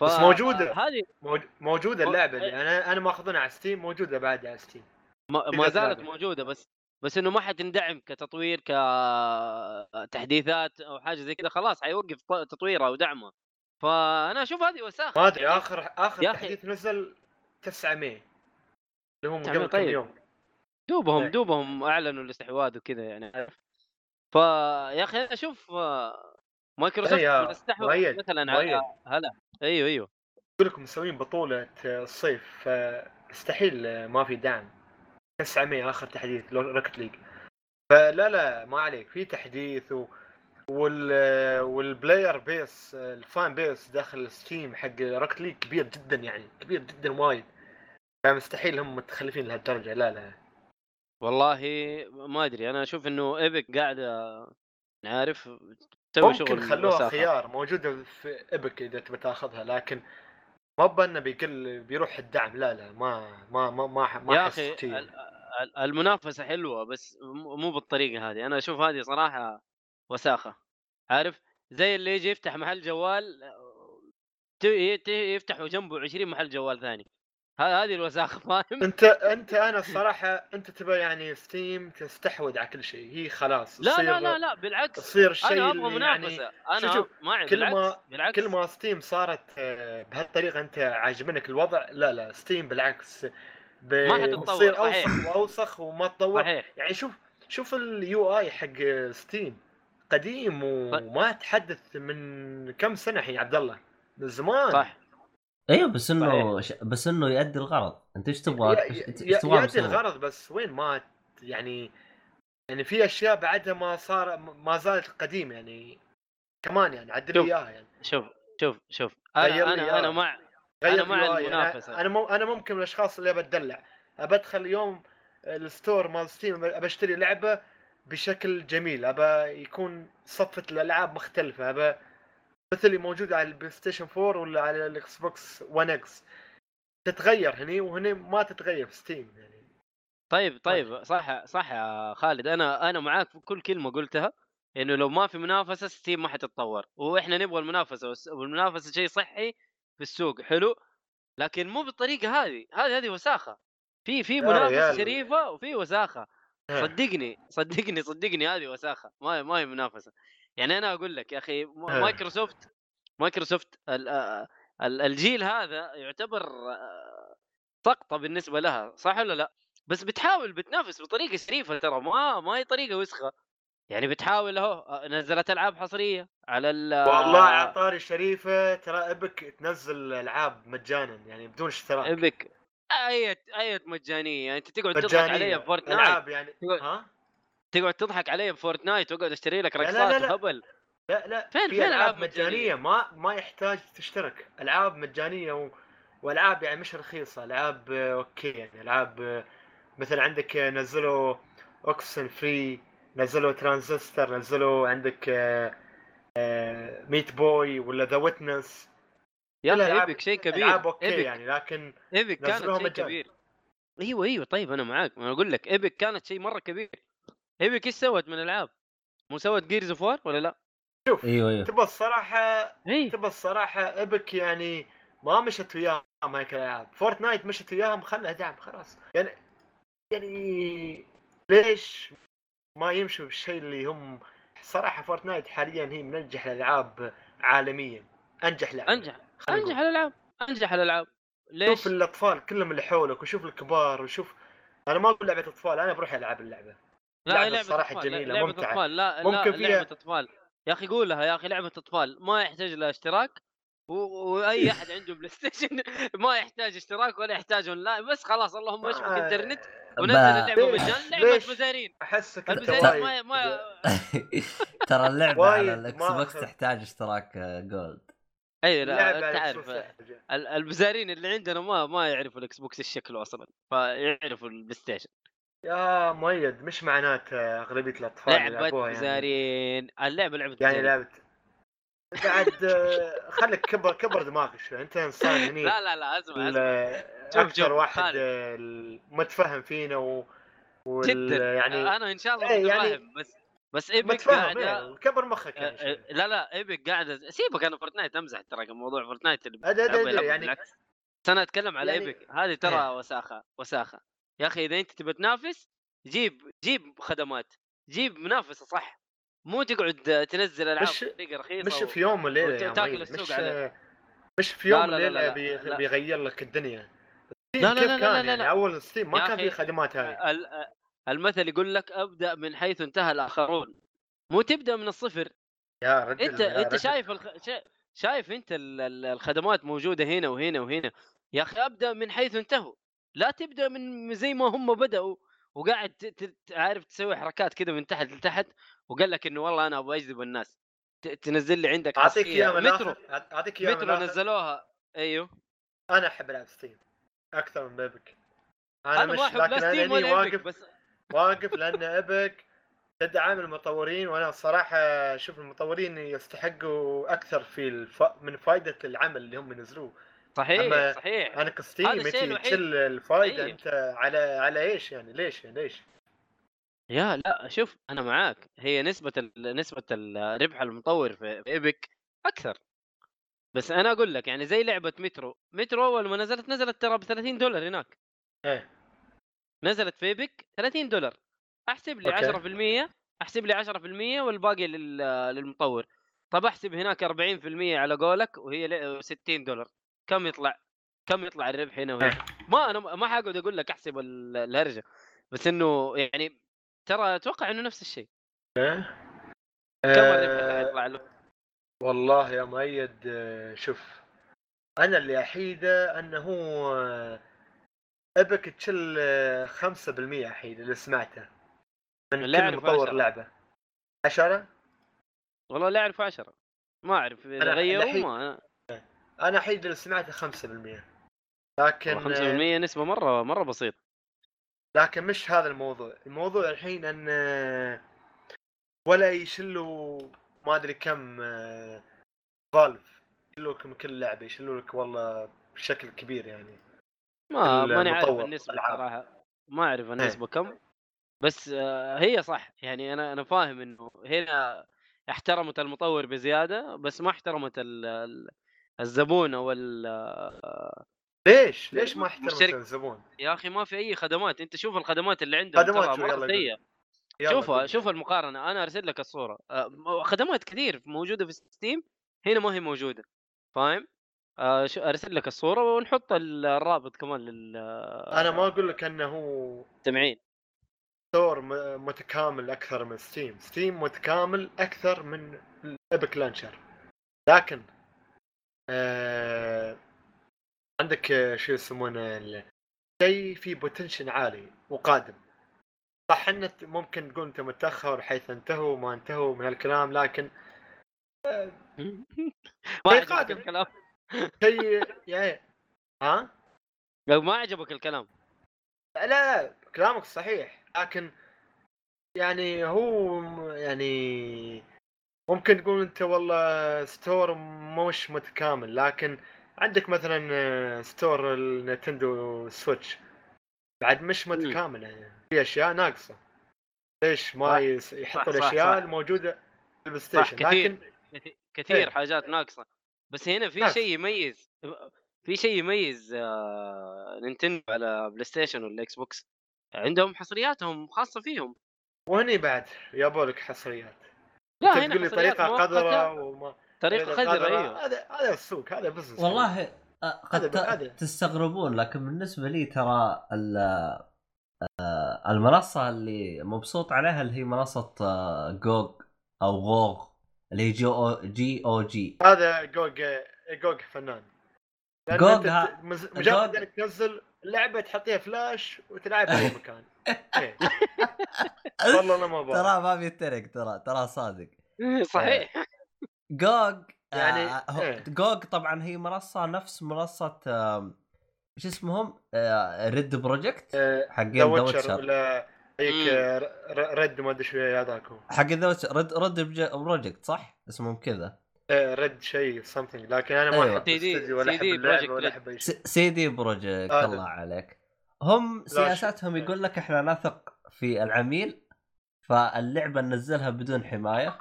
ف... بس موجودة. هذه موج- موجودة مو- اللعبة إيه. اللي أنا أنا ماخذونها على Steam موجودة بعد على Steam ما, زالت. موجودة بس بس إنه ما حتندعم كتطوير كتحديثات أو حاجة زي كذا خلاص حيوقف تطويرها ودعمها فأنا أشوف هذه وساخة ما أدري يعني آخر اخر. تحديث نزل 900 اللي هم 900 قبل كم طيب. يوم دوبهم إيه. دوبهم أعلنوا الاستحواذ وكذا يعني فيا أخي أنا أشوف مايكروسوفت يا بتستحوذ مؤيد، مثلا مؤيد. على Halo أيوه أيوه يقول لكم مسوين بطولة الصيف فاستحيل ما في دعم 900 آخر تحديث Rocket League فلا لا ما عليك في تحديث و... وال وال player base ال fan base داخل Steam حق Rocket League كبير جدا يعني كبير جدا وايد. فمستحيل هم متخلفين لهالدرجة لا لا. والله ما أدري أنا أشوف إنه ايبك قاعدة عارف تسوي شغل ممكن خلوها. خيار موجودة في ايبك إذا تبي تاخذها لكن ما بأنه بيقل بيروح الدعم لا لا ما ما ما ما, ما يا أخي المنافسة حلوة بس مو بالطريقة هذه. أنا أشوف هذه صراحة وساخة عارف؟ زي اللي يجي يفتح محل جوال ت- يت- يفتح جنبه 20 محل جوال ثاني. هذه الوساخه فاهم انت انت أنا الصراحة انت تبى يعني Steam تستحوذ على كل شيء. هي خلاص لا تصير لا لا لا بالعكس. تصير الشيء أنا أبغى يعني منافسة. أنا شوف- ما كل ما- بالعكس كل ما Steam صارت آه، بهالطريقة أنت عاجبنك الوضع لا لا Steam بالعكس. ب- ما حتتطور، صحيح. أوسخ وأوسخ وما تطور. صحيح. يعني شوف شوف ال UI حق Steam. قديم وما تحدث من كم سنة الحين عبد الله. من زمان. صح. أيوه بس إنه ش... بس إنه يؤدي الغرض أنت إيش تبغى ي- إيش تبغى يؤدي؟ الغرض بس وين ما يعني يعني في أشياء بعدها ما صار ما زالت قديم يعني كمان يعني عدل شوف. إياها يعني شوف شوف شوف أنا أنا أنا. مع أنا مع UI. المنافسة. أنا أنا, مو أنا ممكن من الأشخاص اللي بتدلع بدخل اليوم ال store مال Steam ابى اشتري لعبة بشكل جميل ابى يكون صفة الألعاب مختلفة ابى مثل اللي موجوده على ال PlayStation 4 ولا على ال Xbox 1 X تتغير هني وهني ما تتغير في Steam يعني. طيب طيب. صح صح يا خالد. أنا أنا معاك في كل كلمة قلتها إنه لو ما في منافسة Steam ما حتتطور. وإحنا نبغى المنافسة والمنافسة شيء صحي في السوق حلو؟ لكن مو بالطريقة هذه. هذه هذه وساخة. في في منافسة. شريفة وفي وساخة. صدقني صدقني صدقني هذه وساخة. ما ما هي منافسة. يعني أنا أقول لك يا أخي آه. Microsoft Microsoft آه، ال- الجيل هذا يعتبر آه، سقطه بالنسبة لها صح ولا لا؟ بس بتحاول بتنافس بطريقة شريفه ترى ما ما هي طريقة وسخة. يعني بتحاول أهو آه، نزلت ألعاب حصرية على ال والله على طاري شريفه ترى Epic تنزل ألعاب مجانا يعني بدون اشتراك. Epic اية اية مجانية؟ أنت تقعد تضحك علي ب Fortnite ألعاب يعني ها؟ تقعد تضحك علي ب Fortnite واقعد اشتري لك لا، لا، رقصات لا. وهبل. لا لا. فين- في فين ألعاب مجانية؟ ما ما يحتاج تشترك. ألعاب مجانية و... وألعاب يعني مش رخيصة. ألعاب آه، okay يعني. ألعاب آه، مثل عندك آه، نزلوا Oxenfree نزلوا ترانزستور نزلوا عندك Meat Boy ولا The Witness. يا كل أخي ألعاب- Epic شيء كبير. ألعاب okay Epic يعني لكن Epic كانت شيء. كبير. أيوه أيوه طيب أنا معاك. ما أقول لك Epic كانت شيء مرة كبير. Epic إيش سوت من العاب؟ مو سوت Gears of War ولا لا؟ شوف أيوه أيوه. تبى الصراحة اي تبى الصراحة Epic يعني ما مشت وياهم هيك الألعاب. Fortnite مشت وياهم خلها دعم خلاص. يعني يعني ليش ما يمشوا بالشيء اللي هم؟ صراحة Fortnite حاليا هي من أنجح الألعاب عالميا. أنجح لعبة. أنجح. أنجح. الألعاب. أنجح الألعاب. ليش؟ شوف الأطفال كلهم اللي حولك وشوف الكبار وشوف أنا ما أقول لعبة أطفال أنا بروح ألعب اللعبة. لا لعبة هي لعبة الصراحة أطفال، جميلة، لعبة ممتعة. أطفال لا ممكن لا فيها- لعبة أطفال يا أخي قولها يا أخي لعبة أطفال ما يحتاج لها اشتراك و... وأي أحد عنده بلاي ستيشن ما يحتاج اشتراك ولا يحتاج line بس خلاص اللهم اشبك ما- انترنت ونزل ليش؟ مجانا لعبة ليش؟ مزارين أحسك المزارين ما ما ترى اللعبة على الاكس بوكس. تحتاج اشتراك آه، gold أي لا اللعبة انت على عارف الأكس بوكس. ال- المزارين اللي عندنا ما ما يعرفوا الاكس بوكس إيش شكله أصلا فيعرفوا البلاي ستيشن يا مؤيد مش معناته أغلبية الأطفال يلعبوها يعني؟ مزارين اللعبة لعبة يعني مزارين. لعبة بعد آه، خليك كبر كبر دماغك شوي. أنت إنسان هني لا لا لا اسمع اسمع أكثر واحد. آه، متفهم فينا و وال- جدا. يعني أنا إن شاء الله إيه، يعني متفاهم بس بس Epic قاعدة إيه، كبر مخك آه، يعني شوي. آه، لا لا Epic قاعدة سيبك أنا Fortnite أمزح ترى موضوع فورتنايت اللي بيلعبوا أدري، يلعبوا يعني- بالعكس. أنا أتكلم على يعني- Epic. هذه ترى إيه. وساخة وساخة. يا أخي إذا أنت تبى تنافس جيب جيب خدمات جيب منافسة صح مو تقعد تنزل ألعاب مش- بطريقة رخيصة مش في يوم وليلة وتاكل السوق مش عليه. مش في لا، يوم لا، لا، وليلة لا، بي- لا. بيغير لك الدنيا لا، لا، لا، لا، لا، يعني لا. أول ستيم ما كان في خدمات هاي ال- المثل يقول لك أبدأ من حيث انتهى الآخرون مو تبدأ من الصفر يا رجل أنت يا أنت رجل. شايف الخ... شا- شايف أنت ال- ال- الخدمات موجودة هنا وهنا وهنا يا أخي أبدأ من حيث انتهوا لا تبدأ من زي ما هم بدأوا وقاعد عارف تسوي حركات كده من تحت لتحت وقال لك إنه والله أنا أبغى أجذب الناس تنزل لي عندك أعطيك حصرية. اياه من مترو. أعطيك اياه من مترو. نزلوها أيوه أنا أحب ألعب Steam أكثر من ب Epic أنا, أنا مش لكن أنا Steam Epic واقف بس واقف لأن Epic تدعم المطورين وأنا صراحة أشوف المطورين يستحقوا أكثر في الف... من فائده العمل اللي هم ينزلوه صحيح صحيح. أنا انت الوحيد. تشل الفائده أيوه. أنت على على إيش يعني؟ ليش ليش؟ يا لا شوف أنا معاك. هي نسبة ال... نسبة الربح المطور في في Epic أكثر. بس أنا أقول لك يعني زي لعبة مترو. مترو أول ما نزلت نزلت ترى ب 30 دولار هناك. إيه. نزلت في إيبك 30 دولار. أحسب لي أوكي. 10% أحسب لي 10% والباقي لل... للمطور. طب أحسب هناك 40% على قولك وهي ل- 60 دولار. كم يطلع كم يطلع الربح هنا وهنا. ما أنا ما حقعد أقول لك أحسب ال- الهرجة بس إنه يعني ترى أتوقع إنه نفس الشيء. كم الربح اللي آه حيطلع له؟ والله يا مؤيد آه، شوف أنا اللي أحيده أنه ابك تشل آه، 5% احيد اللي سمعته من اللي كل مطور عشرة. لعبة. 10 والله لا أعرف 10 ما أعرف إذا غيروا الحين- ما أنا احيد اللي سمعته 5% لكن 5% نسبة مرة مرة بسيط. لكن مش هذا الموضوع. الموضوع الحين إن آه، ولا يشلوا ما أدري كم آه، فالف. يشلوا لك من كل لعبة يشلوا لك والله بشكل كبير يعني. ما ماني عارف النسبة. صراحة. ما أعرف النسبة كم. بس آه، هي صح. يعني أنا أنا فاهم إنه هنا احترمت المطور بزيادة بس ما احترمت ال- الزبون أو ال- ليش؟ ليش ما احترمت مشترك. الزبون؟ يا أخي ما في أي خدمات أنت شوف الخدمات اللي عندهم خدمات يلا شوفها. شوف المقارنة أنا أرسل لك الصورة. آه، خدمات كثير موجودة في Steam هنا ما هي موجودة فاهم؟ آه، أرسل لك الصورة ونحط ال- الرابط كمان أنا ما أقول لك إنه للمستمعين store م- متكامل أكثر من Steam. Steam متكامل أكثر من Epic launcher لكن آه عندك آه، شو يسمونه شيء فيه بوتنشن عالي وقادم صح ان ممكن تقول أنت متأخر حيث انتهوا وما انتهوا من هالكلام لكن ما شيء عجبك. الكلام. شيء يعني ها؟ لو ما عجبك الكلام. لا لا كلامك صحيح لكن يعني هو يعني ممكن تقول أنت والله store مش متكامل لكن عندك مثلا آه، store النينتندو سويتش بعد مش. متكامل يعني في أشياء ناقصة ليش ما يحطوا الاشياء صح. الموجوده في البلاي ستيشن لكن كثير- إيه. حاجات ناقصة بس هنا في. شيء يميز في شيء يميز آه، نينتندو على بلاي ستيشن ولا إكس بوكس عندهم حصرياتهم خاصة فيهم وهني بعد يابوا لك حصريات لا هنا تقول لي طريقة قذرة وما طريقة طريقة قذرة قذرة. أيوه هذا هذا السوق هذا business والله آه، قد ت-. تستغربون لكن بالنسبة لي ترى ال- آه، المنصة اللي مبسوط عليها اللي هي منصة آه، GOG أو GOG اللي هي جي أو جي أو جي هذا جوج جوج فنان ها- GOG. مجرد إنك تنزل لعبه تحطيها فلاش وتلعبها في أي مكان إيه. والله أنا ما بعرف ترى ما بيترك ترى ترى صادق صحيح GOG يعني آه إيه. GOG طبعا هي منصة نفس منصة إيش اسمهم؟ Red Projekt حقين The Witcher ولا هيك. آه، Red ما أدري شو هذاك حق the Red Red Projekt صح؟ اسمهم كذا إيه، Red شيء something لكن أنا ما أيوة. أحب CD- الاستديو ولا C أحب Projekt ولا. أحب أي شيء. CD Projekt هذا. الله عليك. هم سياساتهم إيه. يقول لك إحنا نثق في العميل فاللعبة ننزلها بدون حماية.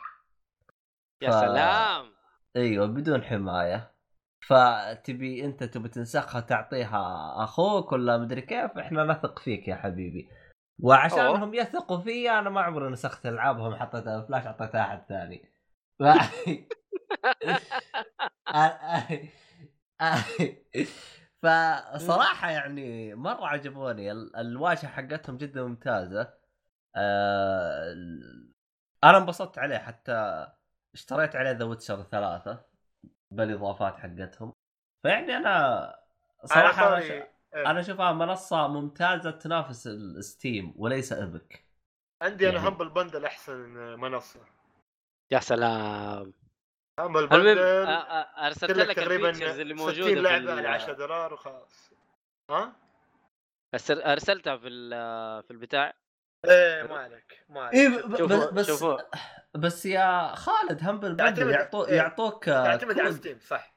يا ف- سلام! إيوه بدون حماية. فتبي أنت تبي تنسخها تعطيها أخوك ولا مدري كيف؟ إحنا نثق فيك يا حبيبي. وعشانهم يثقوا فيي أنا ما عمري نسخت ألعابهم حطيتها فلاش أعطيتها أحد ثاني. ف... فصراحه يعني مرة عجبوني ال- الواجهة حقتهم جدا ممتازة. آه، أنا انبسطت عليه حتى اشتريت عليه The Witcher ثلاثة بالإضافات حقتهم. فيعني أنا على صراحة. إيه. أنا أشوفها منصة ممتازة تنافس ال Steam وليس Epic عندي أنا يعني- Humble Bundle أحسن منصة. يا سلام. Humble Bundle آه، آه، أرسلت لك تقريبا اللي 60 موجودة في لعبة ال- على 10 دولار وخلاص ها؟ أرسلتها في ال- في البتاع إيه ما عليك ما عليك ب... ب... شوفوا بس شوفوا بس يا خالد Humble Bundle تعتمد- يعطو... إيه. يعطوك تعتمد على Steam صح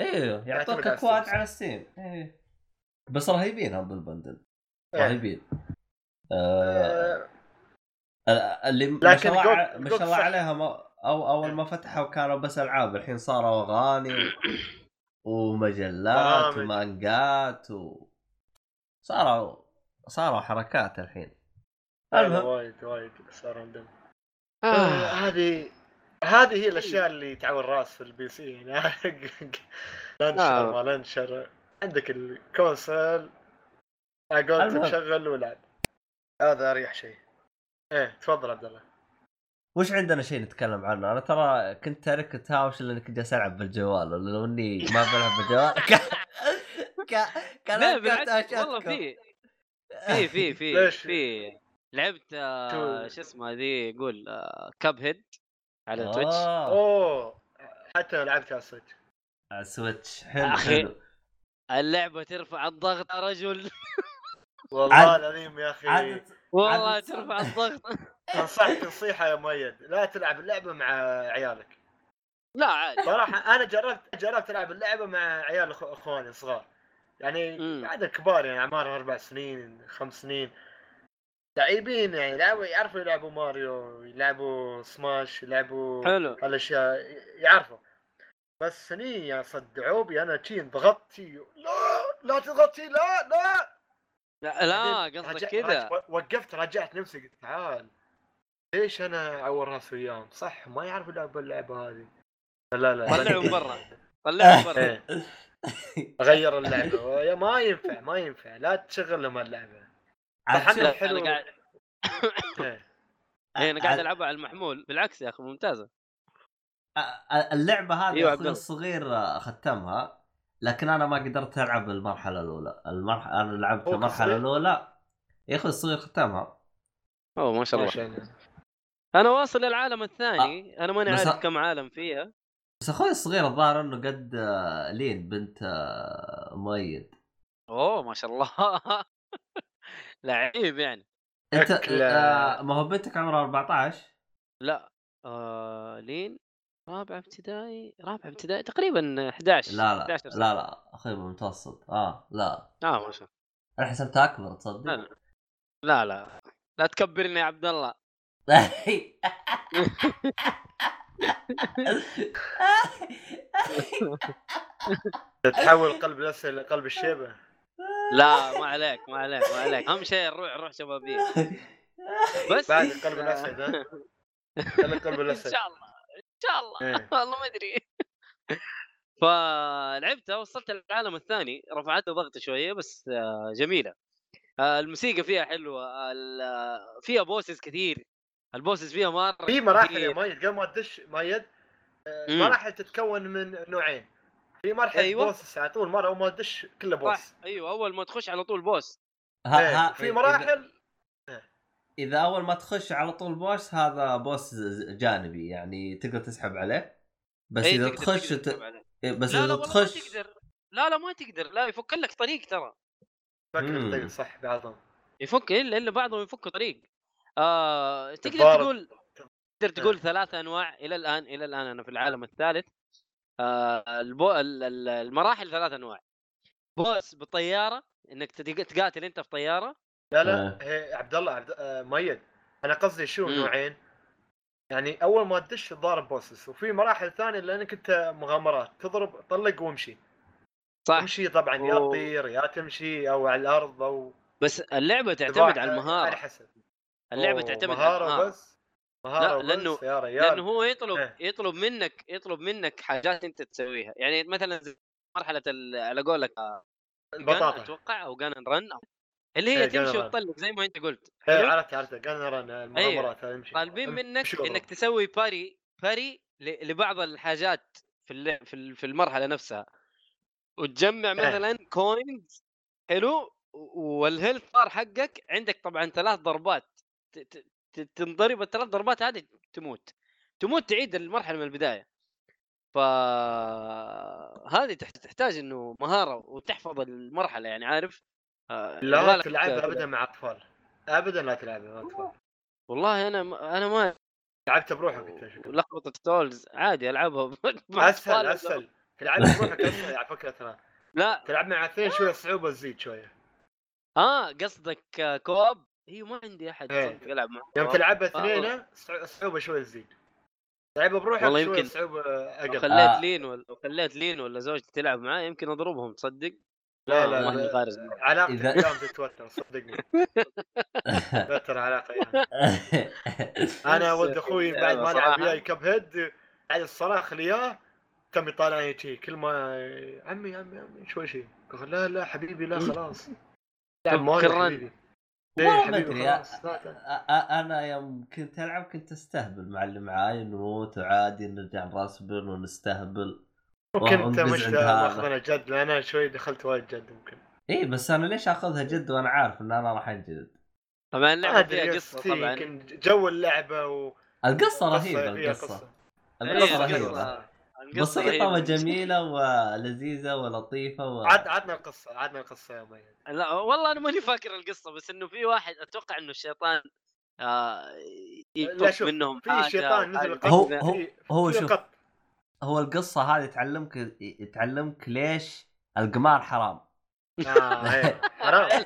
أيوه يعطوك اكواد. على Steam إيه بس رهيبين هم بال bundle إيه. رهيبين آه آه، اللي ما شاء الله ما شاء الله صح. عليهم أو أول ما فتحوا كانوا بس ألعاب الحين صاروا أغاني و... ومجلات. ومانجات و صاروا صاروا حركات الحين المهم وايد وايد صار عندهم آه. آه، هذه هذه هي الأشياء اللي تعور الراس في ال PC يعني لانشر آه. ما launcher عندك ال console اقعد المهم. تشغل والعب هذا أريح شيء إيه تفضل عبد الله وش عندنا شيء نتكلم عنه؟ أنا ترى كنت تارك تهاوش لاني كنت جالس ألعب بالجوال لو إني ما بلعب بالجوال كان كان لا بالعكس والله. في في في في؟ في لعبت آه شو اسمه ذي يقول آه Cuphead على Switch اوه أوه حتى لعبت على ال Switch على Switch حلو. حلو اللعبة ترفع الضغط يا رجل والله العظيم يا أخي والله ترفع الضغط. انصحك نصيحة يا مؤيد. لا تلعب اللعبة مع عيالك. لا عادي. صراحة أنا جربت جربت ألعب اللعبة مع عيال أخواني صغار. يعني. بعد كبار يعني اعمارهم أربع سنين خمس سنين. لعيبين يعني يلعبوا يعرفوا يلعبوا ماريو يلعبوا سماش يلعبوا حلو. هالأشياء يعرفوا. بس هني يا صدعوبي أنا شي انضغطت لا لا تضغط شي لا لا. لا, لا قصدك كذا وقفت رجعت نفسي قلت تعال. ليش أنا اعور راسي وياهم؟ صح ما يعرفوا يلعبوا اللعبة هذه. لا لا طلعهم برا. طلعهم برا. إيه. غير اللعبة. يا ما ينفع ما ينفع. لا تشغلهم اللعبة. عاد الحمد شوف، لله. أنا حلو. قاعد إيه. إيه، أنا قاعد ألعبها على المحمول. بالعكس يا أخي ممتازة. اللعبة هذه أيوة، أخوي. الصغير ختمها لكن أنا ما قدرت ألعب المرحلة الأولى. المرحله أنا لعبت المرحلة؟ الأولى. يا أخوي الصغير ختمها أوه ما شاء الله. أنا واصل للعالم الثاني. أنا ماني عارف كم عالم فيها. بس أخوي الصغير الظاهر إنه قد آه، لين بنت آه، مؤيد. أوه ما شاء الله. لعيب يعني. أنت. آه، ما هو بنتك عمرها 14 لا. آه لين؟ رابعه ابتدائي رابعه ابتدائي تقريبا 11 لا لا 11 سنة. لا لا أخوي بالمتوسط آه لا. آه ما شاء الله. أنا حسبتها أكبر تصدق؟ لا لا. لا لا. تكبرني يا عبد الله. تحول قلب الاسد لقلب الشيبة. لا ما عليك ما عليك ما عليك. أهم شيء نروح نروح شبابية. بس بعد قلب الاسد ها؟ قلب إن الاسد شاء الله. ان شاء الله إيه. والله ما أدري فلعبتها وصلت العالم الثاني رفعته ضغطي شوية بس آه، جميلة آه، الموسيقى فيها حلوة فيها bosses كثير ال bosses فيها مرة في مراحل يا. مؤيد قبل ما تدش مؤيد آه،. مراحل تتكون من نوعين في مرحلة أيوة. بوس على طول مرة أول ما تدش كله بوس صح أيوه أول ما تخش على طول بوس ها إيه، ها في مراحل إذا أول ما تخش على طول بوس هذا بوس جانبي يعني تقدر تسحب عليه. بس إيه، إذا تخش ت... إيه، بس لا لا اذا والله ما تخش تقدر. لا لا ما تقدر. لا يفك لك طريق ترى. فكر صح بعضهم. يفك إلا إلا بعضهم يفكوا طريق. آه تقدر. تقول تقدر تقول ثلاث أنواع إلى الآن إلى الآن أنا في العالم الثالث. آه البو... ال- ال- المراحل ثلاث أنواع. بوس بالطيارة إنك تقاتل أنت في طيارة. لا لا آه. هي عبد الله عبد آه، مؤيد. أنا قصدي شو. نوعين؟ يعني أول ما تدش تضارب بوسس وفي مراحل ثانية لأنك أنت مغامرات تضرب طلق وامشي. صح. تمشي طبعا يا. تطير يا تمشي أو على الأرض أو بس اللعبة تعتمد على على المهارة. حسب. اللعبة تعتمد على مهارة المهارة. بس؟ مهارة لا، لأنه- يا ريال لأنه هو يطلب إيه. يطلب منك يطلب منك حاجات أنت تسويها. يعني مثلا مرحلة على قولك gun البطاطا. أتوقع أو جان رن اللي هي إيه، تمشي. وتطلق زي ما أنت قلت إيه؟ عرفت عرفت قلنا المغامرات امشي طالبين منك. إنك تسوي باري باري لبعض الحاجات في في ال- في المرحلة نفسها وتجمع إيه. مثلا coins حلو وال health bar حقك عندك طبعا ثلاث ضربات تنضرب الثلاث ضربات هذه تموت تموت تعيد المرحلة من البداية ف هذه تح- تحتاج إنه مهارة وتحفظ المرحلة يعني عارف آه، لا يبغالك تلعبها. ابدا مع أطفال ابدا لا تلعبها مع أطفال والله أنا ما- أنا ما لعبتها بروحك أنت. لخبطة تولز عادي العبها مع أسهل. أسهل تلعب بروحك أسرع على فكرة ترى لا تلعب مع اثنين شوية الصعوبه تزيد شوية آه قصدك كوب هي ما عندي أحد إيه. يلعب معه يوم. تلعبها آه. اثنين الصع- الصعوبه شوية تزيد تلعبها بروحك والله يمكن. الصعوبه لو أقل خليت آه. لين ولا لو خليت لين ولا زوجتي تلعب معاه يمكن أضربهم تصدق؟ لا لا ما هي لا. علاقتك إذا- اليوم تتوتر صدقني توتر علاقة يعني. أنا ولد أخوي بعد ما صراحة. لعب وياي كب هيد بعد الصراخ اللي اياه كم يطالعني شي كل ما عمي عمي عمي شوي شي قال لا لا حبيبي لا خلاص كرن. إيه ما حبيبي أدري أنا يوم كنت ألعب كنت أستهبل مع اللي معاي نموت وعادي نرجع نرسبن ونستهبل ممكن انت مش. ماخذنا جد لأن أنا شوي دخلت وايد جد ممكن اي بس أنا ليش أخذها جد وأنا عارف ان أنا راح انجلد طبعا اللعبة فيها قصة طبعا يمكن جو اللعبة و القصة رهيبة القصة. القصة إيه، رهيبة القصة- القصة بسيطه رهيبة. وجميله ولذيذة ولطيفة و... عاد عدنا القصة عدنا القصة يا ميت لا والله أنا ماني فاكر القصة بس إنه في واحد أتوقع إنه الشيطان آه شوف منهم في شيطان أو نزل حاجة قط هو-. هو- هو شوف. هو القصة هذه تعلمك تعلمك ليش القمار حرام. آه إيه. حرام.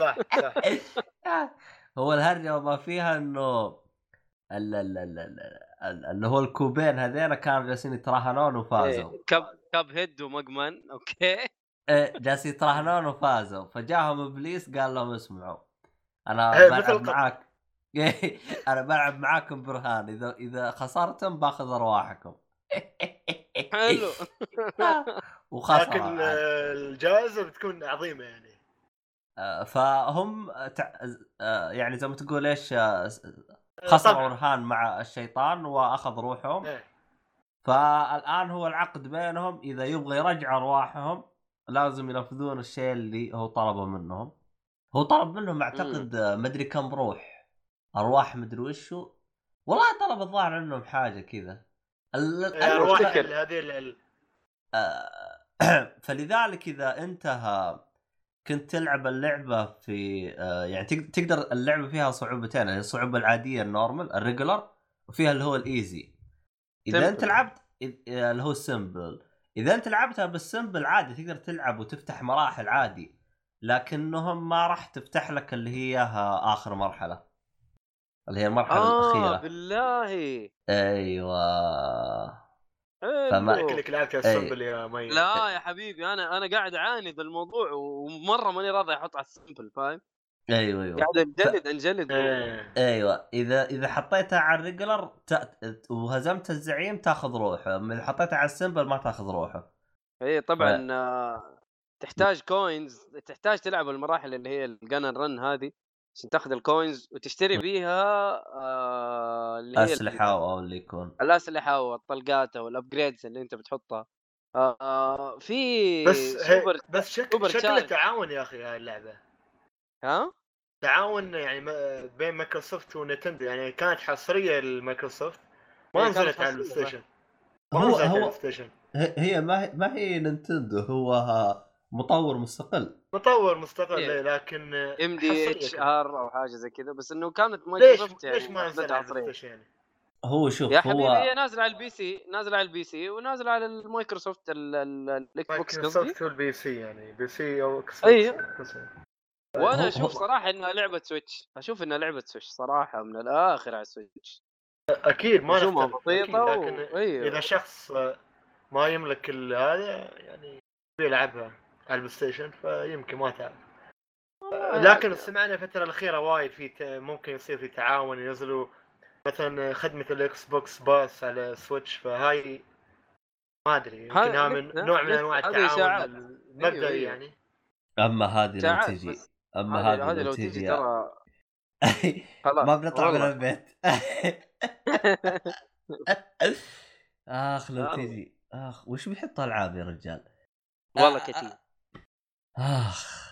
صح صح. هو الهرجة وما فيها إنه ال- ال- ال- ال- ال- اللي هو الكوبين هذين كانوا جالسين يتراهنون وفازوا. إيه، كب كب هيد ومقمن أوكي. إيه، جالسين يتراهنون وفازوا. فجاهم إبليس قال لهم اسمعوا أنا بلعب. معاك. أنا بلعب معاكم برهان. إذا إذا خسرتم باخذ أرواحكم. حلو. وخسر لكن الجائزه بتكون عظيمة يعني. آه، فهم تع... آه، يعني زي ما تقول إيش آه، خسروا. رهان مع الشيطان وأخذ روحهم. إيه. فالآن هو العقد بينهم إذا يبغى يرجع أرواحهم لازم ينفذون الشيء اللي هو طلبه منهم. هو طلب منهم أعتقد مدري كم روح. أرواح مدري وشو. والله طلب الظاهر منهم حاجة كذا. ال- ال- إيه، هذه آه، فلذلك إذا أنت ها- كنت تلعب اللعبة في آه، يعني تق- تقدر اللعبة فيها صعوبتين الصعوبة العادية ال normal ال regular وفيها اللي هو ال easy. إذا أنت. لعبت آه، اللي هو ال simple إذا أنت لعبتها بال simple عادي تقدر تلعب وتفتح مراحل عادي لكنهم ما راح تفتح لك اللي هي آخر مرحلة. اللي هي المرحلة آه الأخيرة. بالله. أيوه. فما- شكلك لعبت ال simple يا مي. لا يا حبيبي أنا أنا قاعد اعاني ذا الموضوع ومرة ماني راضي أحط على ال simple فاهم؟ أيوه أيوه. قاعد أنجلد أنجلد. أيوه. إذا إذا حطيتها على ال regular ت... وهزمت الزعيم تاخذ روحه أما إذا حطيتها على ال simple ما تاخذ روحه. اي طبعا آه، تحتاج coins تحتاج تلعب المراحل اللي هي ال gun run هذه. عشان تاخذ ال coins وتشتري بيها آه اللي هي اسلحه أو اللي يكون الأسلحة والطلقات أو ال upgrades اللي أنت بتحطها. آه آه في بس سوبر بس شك سوبر شكله. تعاون يا أخي هاي اللعبة. ها؟ تعاون يعني ما- بين مايكروسوفت و Nintendo يعني كانت حصرية لمايكروسوفت ما إيه، نزلت على ال PlayStation ما هو نزلت على هو ال PlayStation ه- هي ما هي ما هي Nintendo هو مطور مستقل. مطور مستقل إيه. إيه، لكن MDHR أو حاجة زي كذا بس إنه كانت ليش مايكروسوفت يعني ليش ما نزل أخذتها على يعني؟ هو شوف يا حبيبي هو هي نازلة على ال PC نازلة على ال PC ونازلة على المايكروسوفت ال- ال- ال Xbox قصدي مايكروسوفت وال PC يعني PC أو X أيوه. box. وأنا أشوف صراحة إنها لعبة Switch أشوف إنها لعبة Switch صراحة من الآخر على ال Switch أكيد ما نختلف بسيطه أكيد، و... لكن أيوه إذا شخص ما يملك هذا يعني بيلعبها على ال PlayStation فيمكن ما تعرف لكن سمعنا الفترة الأخيرة وايد في ت- ممكن يصير في تعاون ينزلوا مثلا خدمة ال Xbox Pass على Switch فهاي ما أدري يمكن هذا ها من نوع من هذه التعاون. المبدئي أيوه. يعني أما هذه لو تجي أما هذه لو تجي ترى خلاص ما بنطلع من. البيت آخ لو والله. تجي آخ وش بيحط ألعاب يا رجال والله آه، كثير آخ.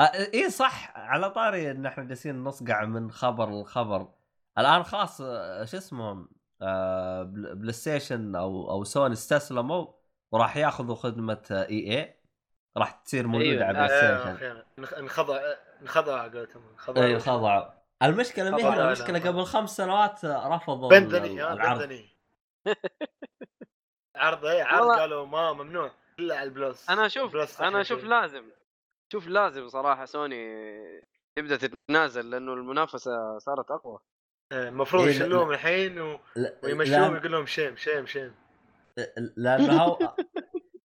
آه اي صح. على طاري إن إحنا جالسين نصقع من خبر لخبر. الآن خلاص آه، شو اسمهم؟ آه بل- PlayStation أو أو سوني استسلموا وراح ياخذوا خدمة EA. راح تصير موجودة أيوة، على Play آه، Station انخضع انخضع قولتهم انخضع. أيوه خضعوا المشكلة ما على- المشكلة قبل خمس سنوات رفضوا بندني العرض. بندني عرض إيه عرض قالوا ما ممنوع. إلا على ال Plus أنا أشوف أنا أشوف. لازم. شوف لازم صراحة سوني تبدأ تتنازل لأنه المنافسة صارت أقوى. إيه، المفروض إيه، يشلوهم الحين و... ويمشوهم يقول لهم shame shame shame. لأنه هو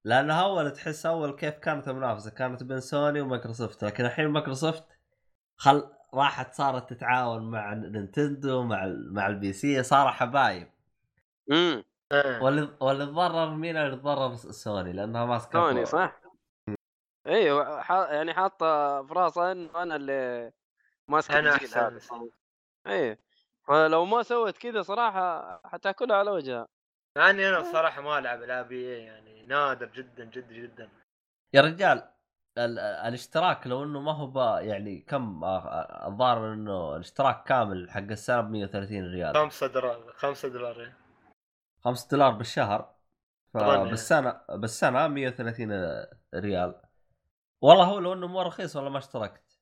لأنه اول تحس أول كيف كانت المنافسة كانت بين سوني ومايكروسوفت. لكن الحين مايكروسوفت خل راحت صارت تتعاون مع نينتندو مع ال- مع ال PC صار حبايب. امم. واللي واللي تضرر مين؟ اللي تضرر سوني لأنها ماسكة سوني. صح. أيوه ح- يعني حاطة في راسها إنه أنا اللي ماسك أنا احسن هذا. إيه فلو ما سوت كذا صراحة حتأكلها على وجهها. مع اني أنا الصراحه ما ألعب العاب EA يعني نادر جدا جدا جدا. يا رجال ال- الاشتراك لو إنه ما هو با يعني كم الظاهر إنه الاشتراك كامل حق السنة ب 130 ريال. 5 دولار 5 دولار إيه. 5 دولار بالشهر. فبالسنه بالسنة 130 ريال. والله هو لو انه مو رخيص والله ما اشتركت.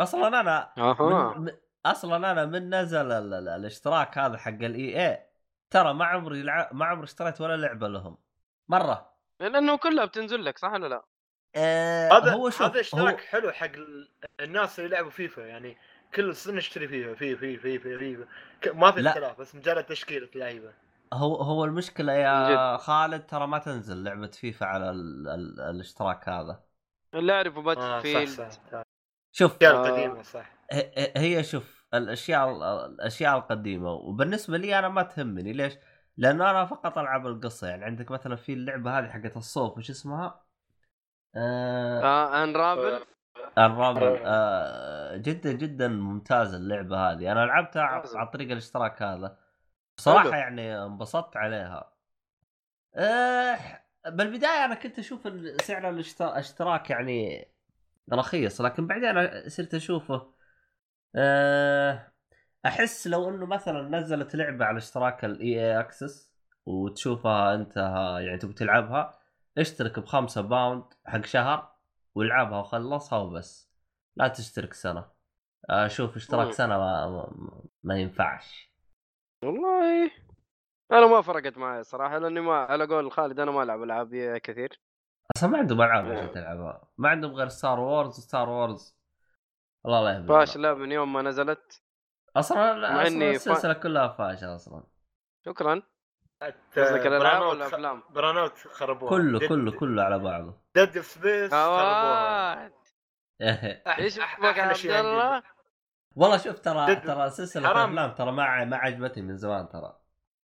أصلا أنا أها. من... من- أصلا أنا من نزل ال... ال... الاشتراك هذا حق ال EA ترى ما عمري لع... ما عمري اشتريت ولا لعبة لهم. مرة. لأنه كلها بتنزل لك صح ولا لا؟ آه هذا هو شوف هذا اشتراك هو... حلو حق ال- الناس اللي يلعبوا فيفا يعني كل سنه نشتري فيفا فيفا فيفا فيفا ما في لا. اختلاف بس مجرد تشكيلة لعيبه هو هو المشكلة يا خالد ترى ما تنزل لعبة فيفا على ال... ال... الاشتراك هذا. اللي أعرفه Battle صح field شوف الاشياء آه. القديمة صح هي شوف الأشياء الأشياء القديمة وبالنسبة لي أنا ما تهمني ليش؟ لأنه أنا فقط ألعب القصة يعني عندك مثلا في اللعبة هذه حقت الصوف وش اسمها؟ آه آه انرابل الرابل آه جدا جدا ممتازة اللعبة هذه أنا لعبتها. عن طريق الاشتراك هذا بصراحة. يعني انبسطت عليها آه بالبداية أنا كنت أشوف سعر الاشت- الاشتراك يعني رخيص لكن بعدين صرت أشوفه. آه أحس لو إنه مثلا نزلت لعبة على اشتراك ال EA Access وتشوفها أنت يعني تبي تلعبها اشترك بخمسة pound حق شهر والعبها وخلصها وبس. لا تشترك سنة. أشوف اشتراك ما, ما, ما ينفعش. والله أنا ما فرقت معي صراحة لأني ما على قول خالد أنا ما ألعب ألعاب كثير. أصلا ما عندهم ألعاب عشان تلعبها ما عندهم غير Star Wars و Star Wars الله لا يهديهم فاشله من يوم ما نزلت. أصلا, إني السلسلة كلها فاشلة أصلا. شكرا. قصدك الألعاب برانوت ولا خ- أفلام؟ برانوت خربوها. كله كله كله على بعضه. ديد سبيس خربوها. عواد أح- إيش بك عبد. الله؟ والله شوف ترى. ترى سلسله حرام. افلام ترى ما ما عجبتني من زمان ترى.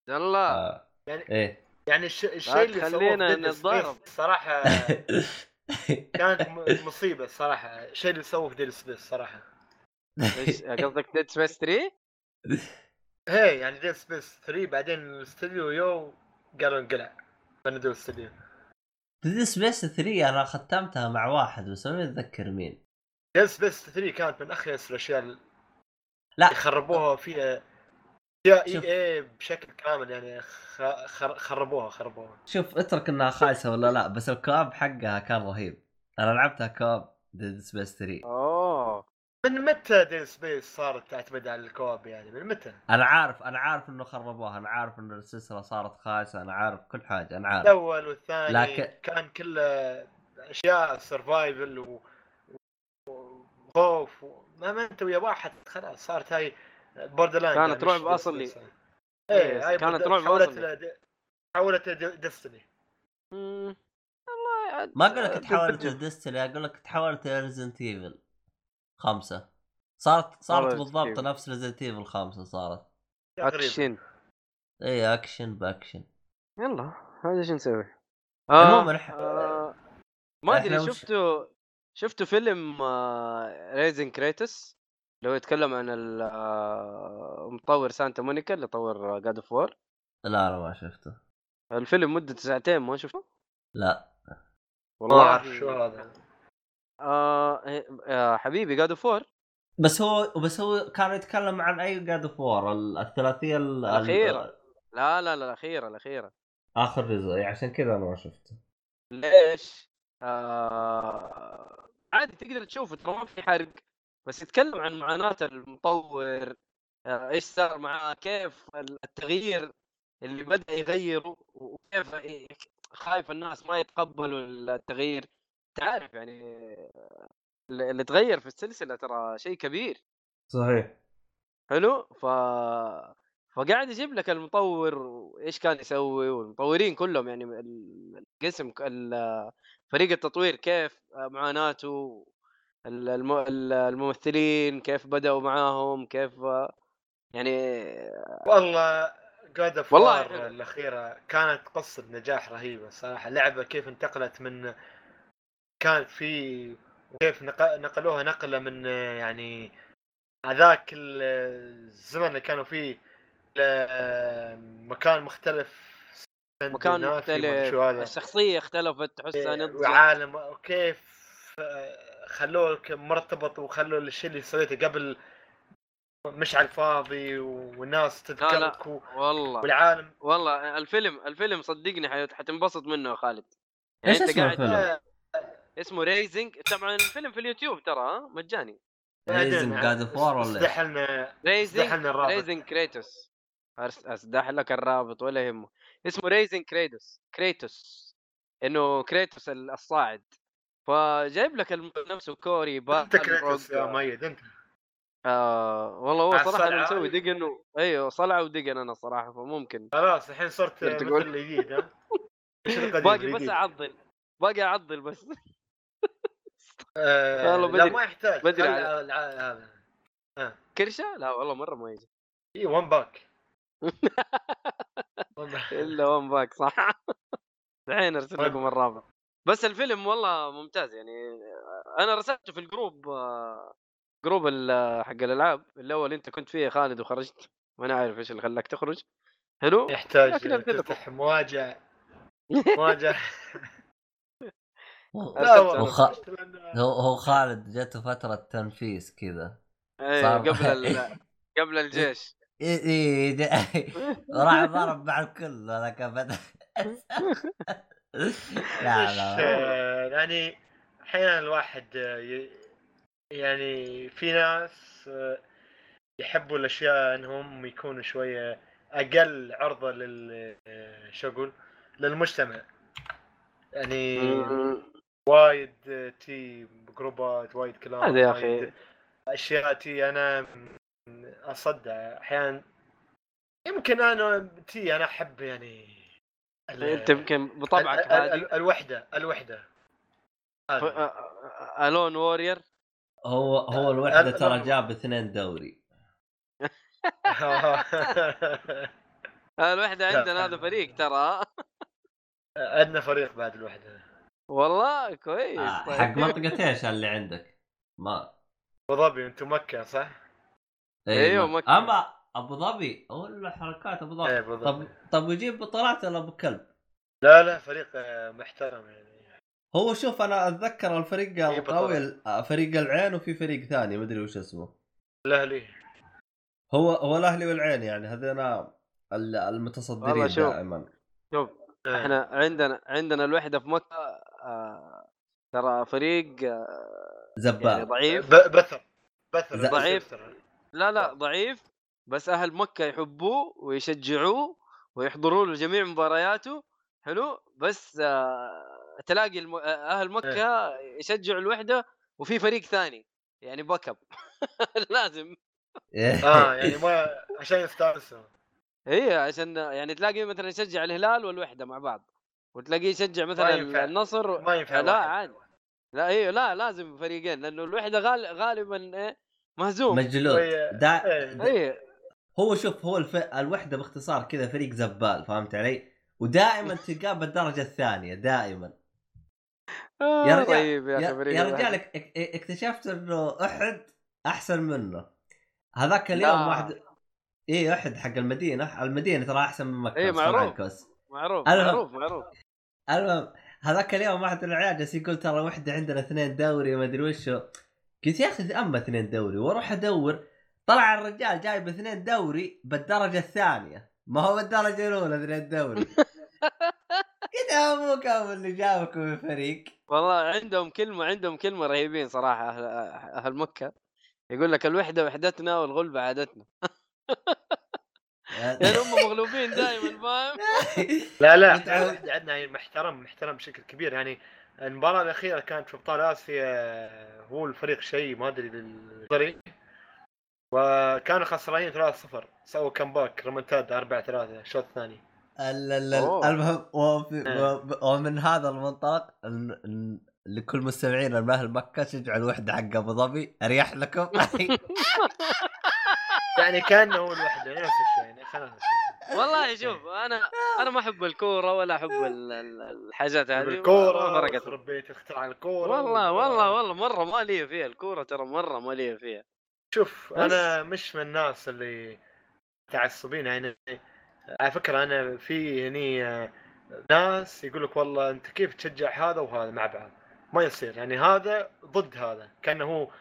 الله آه. يعني إيه. يعني الش- الشيء اللي سووه تخلينا في ديد نتضارب. سبيس صراحة كانت مصيبة الصراحه الشيء اللي سووه في Dead Space صراحة قصدك Dead Space 3؟ هي يعني Dead Space 3 بعدين الاستوديو يو قالوا انقلع. بندوا الاستوديو Dead Space 3 أنا ختمتها مع واحد بس ما أتذكر مين. Dead Space 3 كانت من اخيس الأشياء اللي لا. خربوها فيها. شوف. EA بشكل كامل يعني خربوها خربوها. شوف اترك انها خايسة ولا لا بس ال co-op حقها كان رهيب. أنا لعبتها co-op Dead Space 3 أوه. من متى Dead Space صارت تعتمد على ال co-op يعني؟ من متى؟ أنا عارف أنا عارف انه خربوها أنا عارف انه السلسلة صارت خايسة أنا عارف كل حاجة أنا عارف. الأول والثاني لكن- كان كله أشياء survival و... وخوف و... ما ما أنت ويا واحد خلاص صارت هاي Borderland كانت رعب أصلي. إيه هاي كانت Border- رعب حولت. ل... حولت Destiny. والله ما أقول لك تحولت. ل Destiny أقول لك تحولت ل Resident Evil خمسة صارت صارت بالضبط. نفس Resident Evil خمسة صارت أكشن اي action ب action يلا هذا إيش نسوي؟ المهم إح- آه ما أدري شفتوا شفتوا فيلم Raising Kratos هو يتكلم عن ال- آه، مطور سانتا مونيكا اللي طور God of War لا لا ما شفته. الفيلم مدته ساعتين ما شفته؟ لا. ما أعرف شو هذا. آه آه حبيبي God of War بس هو بس هو كان يتكلم عن أي God of War الثلاثية ال- الأخيرة. لا لا لا الأخيرة الأخيرة. آخر جزء. يعني عشان كذا أنا ما شفته. ليش؟ آه... عادي تقدر تشوفه ترى ما في حرق. بس يتكلم عن معاناة المطور آه... إيش صار معاه كيف التغيير اللي بدأ يغيروا وكيف خايف الناس ما يتقبلوا التغيير. تعرف يعني اللي تغير في السلسلة ترى شيء كبير. صحيح. حلو؟ ف فقاعد يجيب لك المطور وإيش كان يسوي والمطورين كلهم يعني ال- القسم فريق التطوير كيف معاناته الم- ال- الممثلين كيف بدأوا معاهم كيف يعني والله جاد اوف والله. الأخيرة كانت قصة نجاح رهيبة صراحة لعبة كيف انتقلت من كانت في وكيف نق- نقلوها نقلة من يعني هذاك ال- الزمن اللي كانوا فيه لمكان مختلف مكان مختلف الشخصية اختلفت تحسها نضجت وعالم وكيف آه، خلوه ك- مرتبط وخلوا الشيء اللي سويته قبل مش على الفاضي والناس. تذكرك و- والله. والعالم. والله الفيلم الفيلم صدقني حتنبسط منه يا خالد. إيش أنت اسمه قاعد- الفيلم؟ اسمه Raising طبعا الفيلم في اليوتيوب ترى؟ مجاني. Raising God of War ولا؟ استحلنا Raising Raising Kratos أسدح لك الرابط ولا يهمه اسمه ريزنج كريتوس كريتوس إنه كريتوس ال- الصاعد. فجايب لك نفسه كوري انت كريتوس يا مؤيد انت. آه والله هو صراحة أنا. مسوي دقن أيوه صلعه ودقن أنا صراحة فممكن. خلاص الحين صرت مثل تقول؟ الجديد ها. باقي بس؟ اعضل باقي اعضل بس. آه لا ما يحتاج. بدري هذا. كرشه لا والله مرة ما يجي. اي one pack. إلا one pack صح. الحين أرسل. لكم الرابط بس الفيلم والله ممتاز يعني أنا رسلته في ال group group ال- حق الألعاب اللي أنت كنت فيه خالد وخرجت ما أنا عارف إيش اللي خلاك تخرج. حلو؟ يحتاج. تفتح مواجع. مواجع. هو- لا هو هو خالد جته فترة تنفيس كذا. إيه صار- قبل ال... قبل الجيش. اي اي ده- راح ضرب مع الكل هذا كان بدأ لا لا آه، يعني أحيانا الواحد آه، يعني في ناس آه، يحبوا الأشياء إنهم يكونوا شوية أقل عرضة لل شو أقول للمجتمع. يعني وايد تي جروبات وايد كلام هذا يا أخي. أشياء تي أنا أصدع. أحيانا يمكن أنا تي أنا أحب يعني انت يمكن بطبعك هذه ال- الوحدة الوحدة. alone warrior هو هو الوحدة أنا- ترى جاب اثنين دوري الوحدة عندنا هذا فريق ترى عندنا فريق بعد الوحدة والله كويس آه، طيب. حق منطقة إيش اللي عندك؟ ما أبو ظبي أنتم مكة صح؟ أيوة، ما- مكة. أما أبو ظبي ولا حركات أبو إيه ظبي أبو طب ظبي طب يجيب بطولات ولا أبو كلب؟ لا لا فريق آه، محترم يعني هو شوف أنا أتذكر الفريق إيه، القوي. ال- فريق العين وفي فريق ثاني مدري وش اسمه الأهلي هو هو الأهلي والعين يعني هذين ال- المتصدرين والله شوف. دائما شوف إيه. إحنا عندنا عندنا الوحدة في مكة آه ترى فريق آه يعني زبال ضعيف بثر بثر ضعيف. بثر. لا لا ضعيف بس أهل مكة يحبوه ويشجعوه ويحضروا له جميع مبارياته حلو؟ بس آه تلاقي الم... آه، أهل مكة يشجعوا الوحدة وفي فريق ثاني يعني backup لازم آه يعني ما عشان يستانسوا هي عشان يعني تلاقي مثلا يشجع الهلال والوحدة مع بعض وتلاقيه يشجع مثلا ينفع. النصر ما ينفع لا. عادي. لا أيوه لا لازم فريقين لأنه الوحدة غال... غالبا إيه مهزوم. مجلود دا إيه. دا إيه. هو شوف هو الف... الوحدة باختصار كذا فريق زبال فهمت علي؟ ودائما تلقاه بالدرجة الثانية دائما آه يا رجال طيب يا يا. رجال اك- اك- اكتشفت إنه أحد أحسن منه هذاك اليوم لا. واحد إيه أحد حق المدينة المدينة ترى أحسن من مكة أصلاً معروف. معروف المهم. معروف معروف المهم هذاك اليوم واحد من العيال جالس يقول ترى وحدة عندنا اثنين دوري وما أدري وشو قلت يا أخي أما اثنين دوري وأروح أدور طلع الرجال جايب اثنين دوري بالدرجة الثانية. ما هو بالدرجة الأولى اثنين دوري. يا أبوك أبو اللي جابكم من فريق. والله عندهم كلمة عندهم كلمة رهيبين صراحة أهل, أهل مكة. يقول لك الوحدة وحدتنا والغلبة عادتنا. يعني هم مغلوبين دائما فاهم؟ لا لا عندنا يعني محترم محترم بشكل كبير. يعني المباراة الأخيرة كانت في أبطال آسيا هو الفريق شيء ما أدري للطريق وكانوا خسرانين 3-0 سووا كمباك ريمونتادا 4-3 الشوط الثاني. المهم وفي- إيه. ومن هذا المنطلق لكل مستمعينا من أهل مكة شجعوا الوحده حق أبو ظبي. أريح لكم. يعني كأنه هو الوحدة نفس الشيء يعني خلاص. والله شوف أنا أنا ما أحب الكورة ولا أحب ال- ال- الحاجات هذه. ما الكورة فرقت. خرب بيت اختراع الكورة. والله والله والله مرة ما لي فيها الكورة ترى مرة ما لي فيها. شوف بس. أنا مش من الناس اللي متعصبين يعني على فكرة أنا في هني آه، ناس يقول لك والله أنت كيف تشجع هذا وهذا مع بعض؟ ما يصير يعني هذا ضد هذا كأنه هو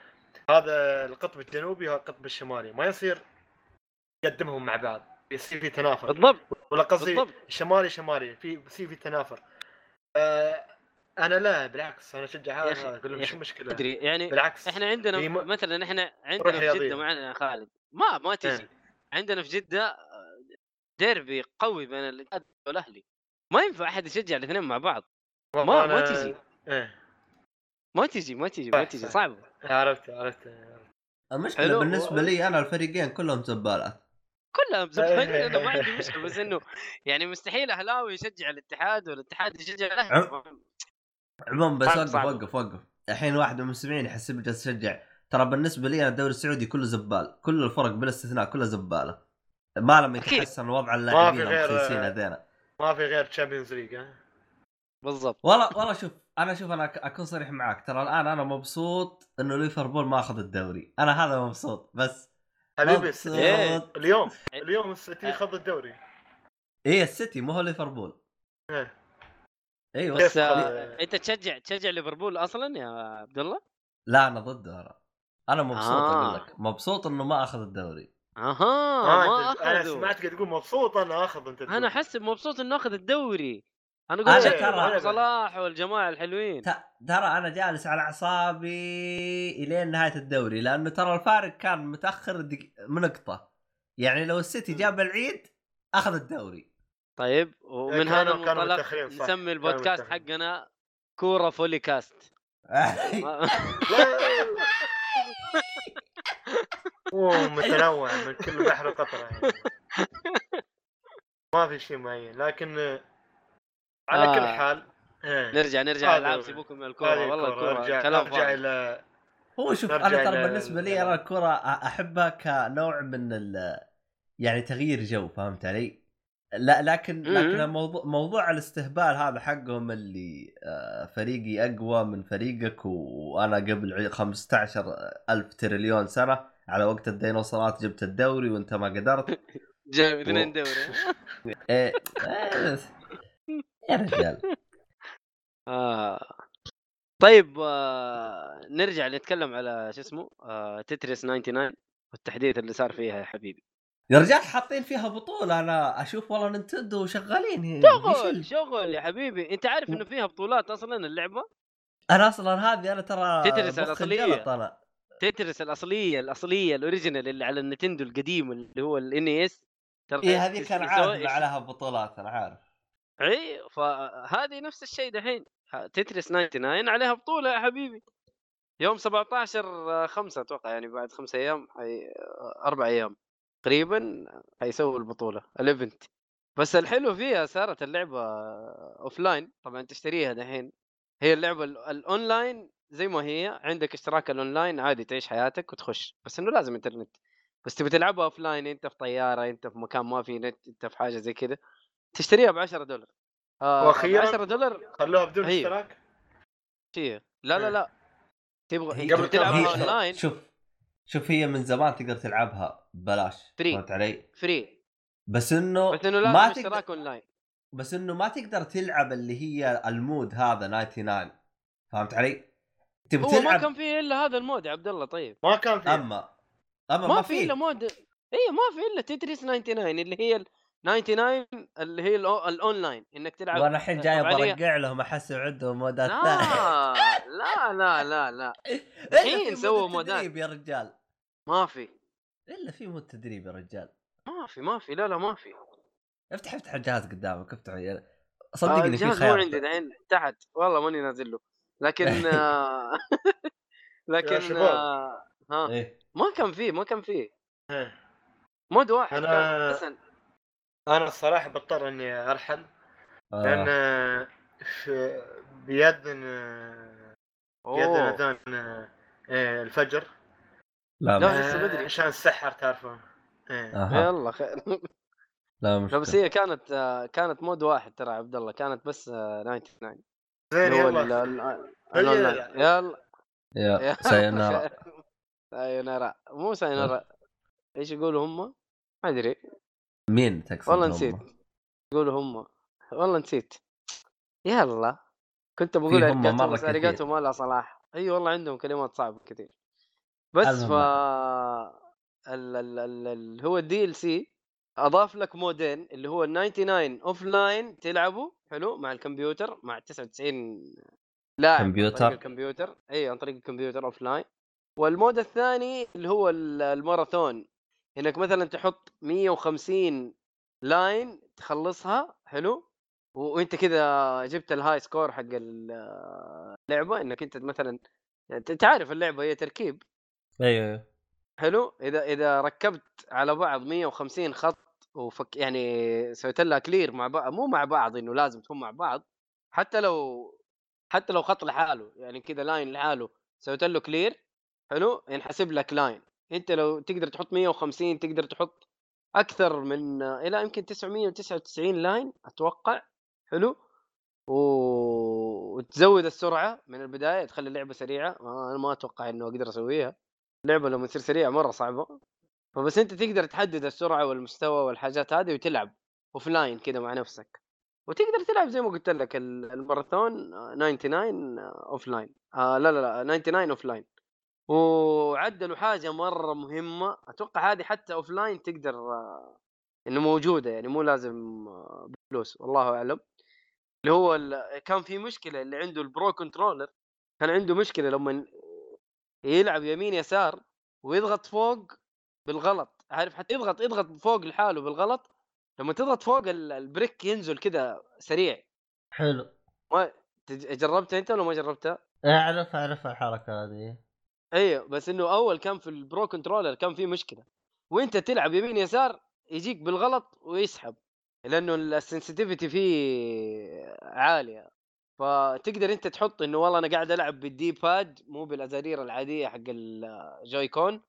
هذا القطب الجنوبي وهذا القطب الشمالي ما يصير يقدمهم مع بعض يصير في تنافر. بالضبط. ولا قصدي شمالي شمالي في يصير في تنافر. آه أنا لا بالعكس أنا اشجع هذا أقول لهم أخي، المشكلة؟ ادري يعني بالعكس إحنا عندنا م- مثلا إحنا عندنا في. جدة معنا يا خالد. ما ما تجي. إيه. عندنا في جدة ديربي قوي بين الاتحاد والأهلي. ما ينفع أحد يشجع الاثنين مع بعض. ما ما أنا- تجي. إيه. ما تجي ما تجي ما تجي صح. صعبه عرفت عرفت المشكلة حلو. بالنسبة لي أنا الفريقين كلهم زبالات. كلها مزبطين أنا ما عندي مشكلة بس إنه يعني مستحيل أهلاوي يشجع الاتحاد والاتحاد يشجع الأهلي. عموما بس وقف صعب. وقف وقف. الحين واحد من المستمعين يحسب جالس يشجع ترى بالنسبة لي أنا الدوري السعودي كله زبال. كل الفرق بلا استثناء كلها زبالة. ما لما أكيد. يتحسن وضع اللاعبين المخيسين هذينا. ما في غير Champions League ها؟ بالضبط. والله والله شوف أنا شوف أنا أك- أكون صريح معاك. ترى الآن أنا مبسوط إنه ليفربول ما أخذ الدوري. أنا هذا مبسوط بس حبيبي إيه. اليوم اليوم السيتي خذ الدوري. إيه السيتي مو هو ليفربول. إيه. أيوه بس آه أنت تشجع تشجع ليفربول أصلا يا عبد الله؟ لا أنا ضده أنا أنا مبسوط آه. أقول لك مبسوط إنه ما أخذ الدوري. أها آه ما أنت- أنا سمعتك تقول مبسوط أنا أخذ أنت تقول. أنا أحس مبسوط إنه أخذ الدوري. أنا أنا أقول ترى- شكرا صلاح والجماعة الحلوين. ترى أنا جالس على أعصابي إلين نهاية الدوري لأنه ترى الفارق كان متأخر دق... بنقطه يعني لو السيتي جاب العيد أخذ الدوري. طيب ومن هذا المنطلق. نسمي البودكاست. حقنا كورة فولي كاست متنوع من كل بحر وقطره يعني ما في شيء معين لكن على آه. كل حال إيه. نرجع نرجع العاب. سيبوكم من الكورة والله. الكورة كلام فاضي إلى هو شوف نرجع أنا ترى بالنسبة ال- لي أنا الكره أحبها كنوع من ال... يعني تغيير جو فهمت علي؟ لا لكن. لكن الموضوع موضوع الاستهبال هذا حقهم اللي آه، فريقي أقوى من فريقك وأنا قبل عي- 15 ألف تريليون سنة على وقت الديناصورات جبت الدوري وانت ما قدرت جايب اثنين دوري إيه، يا رجال آه. طيب آه نرجع نتكلم على شو اسمه آه تتريس 99 والتحديث اللي صار فيها يا حبيبي يا رجال حاطين فيها بطولة أنا أشوف والله Nintendo شغالين. شغل شغل يا حبيبي. أنت عارف إنه فيها بطولات أصلا اللعبة؟ أنا أصلا هذه أنا ترى Tetris أنا. Tetris الأصلية الأصلية ال original اللي على ال Nintendo القديم اللي هو ال NES. ترى اي إيه، هذيك أنا عارف عليها بطولات أنا عارف. اي فهذه نفس الشيء دحين. Tetris 99 عليها بطولة يا حبيبي. يوم 17 5 أتوقع يعني بعد خمسة أيام حي... أربع أيام. تقريبا حيسووا البطولة ال event بس الحلو فيها صارت اللعبة offline طبعا تشتريها دحين. هي اللعبة ال- الأونلاين زي ما هي عندك اشتراك الأونلاين عادي تعيش حياتك وتخش. بس إنه لازم إنترنت. بس تبي تلعبها offline أنت في طيارة أنت في مكان ما في نت أنت في حاجة زي كذا تشتريها ب 10 دولار. آه وأخيراً 10 دولار خلوها بدون. اشتراك؟ لا لا. لا. تبغى قبل تلعبها أونلاين شوف. شوف هي من زمان تقدر تلعبها ببلاش Free. فهمت علي؟ free بس إنه بس إنه ما لازم تقدر اشتراك أونلاين بس إنه ما تقدر تلعب اللي هي ال mode هذا 99 فهمت علي؟ تبي هو ما تلعب كان فيه إلا هذا ال mode يا عبد الله طيب ما كان في اما أما ما, ما, في إلا mode اي ما في إلا Tetris 99 اللي هي 99 اللي هي ال on- ال online إنك تلعب وأنا الحين جاي طبعاً هي- برقع لهم احسب عندهم مودات لا ثانية. لا لا لا لا. الحين في سووا mode مودات. تدريب يا رجال. ما في. إلا في mode تدريب يا رجال. ما في ما في. لا لا ما في. افتح افتح الجهاز قدامك افتح. آه، صدقني في الجهاز مو خيار. عندي دحين تحت. والله ماني نازل له. لكن آه، لكن شباب. آه، ها إيه. ما كان فيه ما كان فيه. إيه. mode واحد بس. أنا الصراحة بضطر إني أرحل لأن آه. في بيدن بيدن أوه. اذان آه، الفجر. لا لا، مش... لسه آه، بدري. عشان السحر تعرفون. أها. يلا خير لا لا مشكلة بس هي كانت آه، كانت mode واحد ترى عبد الله كانت بس آه، 99 زين اللي هو ال- يلا. الأونلاين. يلا. يا سايونارا سايونارا مو سايونارا إيش يقولوا هم؟ ما أدري. مين تقصد والله؟ نسيت. يقولوا هم. والله نسيت. يلا. كنت بقول ありがとう بس. ありがとう ما لها صلاح. أي والله عندهم كلمات صعبة كثير. بس ف. ال... ال... ال... ال... هو ال DLC أضاف لك مودين اللي هو ال 99 offline تلعبه حلو. مع الكمبيوتر. مع 99 لاعب عن كمبيوتر. طريق الكمبيوتر. أي عن طريق الكمبيوتر offline وال mode الثاني اللي هو ال- الماراثون. إنك مثلا تحط 150 line تخلصها حلو؟ وأنت كذا جبت ال high score حق ال- اللعبة إنك أنت مثلا أنت تعرف اللعبة هي تركيب. أيوه أيوه. حلو؟ إذا إذا ركبت على بعض 150 خط وفك يعني سويت لها clear مع بعض مو مع بعض إنه لازم تكون مع بعض حتى لو حتى لو خط لحاله يعني كذا line لحاله سويت له clear حلو؟ ينحسب لك line أنت لو تقدر تحط 150 تقدر تحط أكثر من إلى يمكن 999 line أتوقع. حلو. و... وتزود السرعة من البداية تخلي اللعبة سريعة. ما- أنا ما أتوقع إنه أقدر أسويها. اللعبة لما تصير سريعة مرة صعبة. فبس أنت تقدر تحدد السرعة والمستوى والحاجات هذه وتلعب offline كذا مع نفسك. وتقدر تلعب زي ما قلت لك ال- الماراثون آه، 99 offline آه لا لا لا 99 offline وعدلوا حاجة مرة مهمة. أتوقع هذه حتى offline تقدر آه، إنه موجودة يعني مو لازم آه، بفلوس والله أعلم. اللي هو ال- كان في مشكلة اللي عنده ال Pro Controller كان عنده مشكلة لما يلعب يمين يسار ويضغط فوق بالغلط. عارف حتى يضغط يضغط فوق لحاله بالغلط. لما تضغط فوق ال- ال brick ينزل كذا سريع. حلو. ما جربتها أنت ولا ما جربتها؟ أعرف أعرف الحركة هذه. أيوه بس إنه أول كان في ال pro controller كان في مشكلة. وأنت تلعب يمين يسار يجيك بالغلط ويسحب لأنه ال sensitivity فيه عاليه فتقدر أنت تحط إنه والله أنا قاعد ألعب بال D-pad مو بالازارير العادية حق ال Joy-Con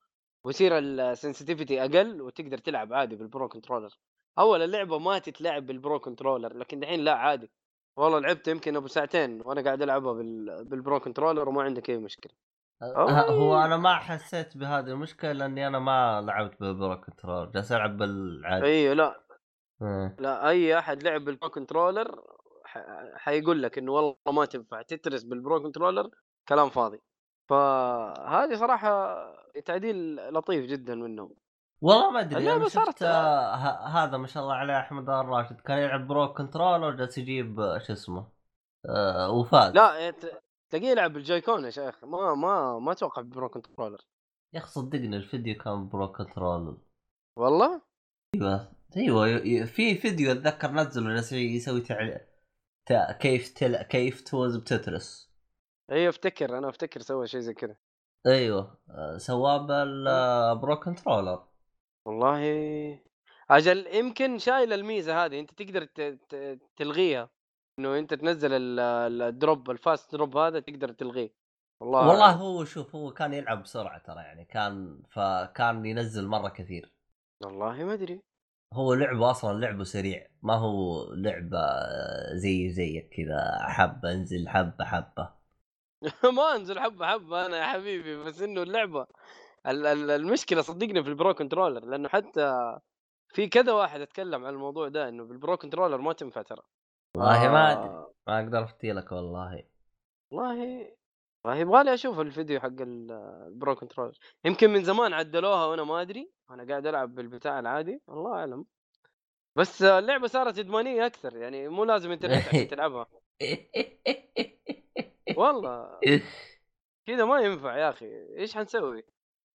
ويصير ال sensitivity أقل وتقدر تلعب عادي بال pro controller. أول اللعبة ما تتلعب بال pro controller لكن دحين لا عادي. والله لعبت يمكن أبو ساعتين وأنا قاعد ألعبها بال... بال pro controller وما عندك أي مشكلة. هو أنا ما حسيت بهذه المشكلة لأني أنا ما لعبت بال pro control جالس ألعب بالعادي. أيوه لا. آه. لا أي أحد لعب بال pro controller حيقول لك إنه والله ما تنفع Tetris بال pro controller كلام فاضي. فهذه صراحة تعديل لطيف جدا منهم. والله ما أدري أنا صارت- شفت آه، هذا ما شاء الله عليه أحمد الراشد كان يلعب pro control وجالس يجيب شو اسمه آه وفاز. لا تلاقيه يلعب بال Joy-Con يا شيخ. ما ما ما أتوقع بال pro controller يا أخي صدقني الفيديو كان pro control والله؟ أيوه أيوه في فيديو أتذكر نزله يسوي تعل... تا... كيف تل... كيف تفوز ب Tetris. اي أفتكر أنا أفتكر سوى شيء زي كذا. أيوه سواه بال pro controller والله أجل يمكن شايل الميزة هذه أنت تقدر ت- ت- تلغيها. إنه أنت تنزل ال- ال- ال drop ال fast drop هذا تقدر تلغيه. والله والله. هو شوف هو كان يلعب بسرعة ترى يعني كان فكان ينزل مرة كثير. والله ما أدري. هو لعبه أصلا لعبه سريع ما هو لعبة آه، زي زيك كذا حبة انزل حبة حبة. ما أنزل حبة حبة أنا يا حبيبي بس إنه اللعبة ال- ال- المشكلة صدقني في ال pro controller لأنه حتى في كذا واحد أتكلم عن الموضوع ده إنه بال pro controller ما تنفع ترى. والله ما آه. ادري ما أقدر أفتي لك والله. والله والله يبغى لي أشوف الفيديو حق ال- ال pro controller يمكن من زمان عدلوها وأنا ما أدري. أنا قاعد ألعب بالبتاع العادي الله أعلم. بس اللعبة صارت إدمانية أكثر يعني مو لازم انترنت عشان تلعبها. والله. كذا ما ينفع يا أخي. إيش حنسوي؟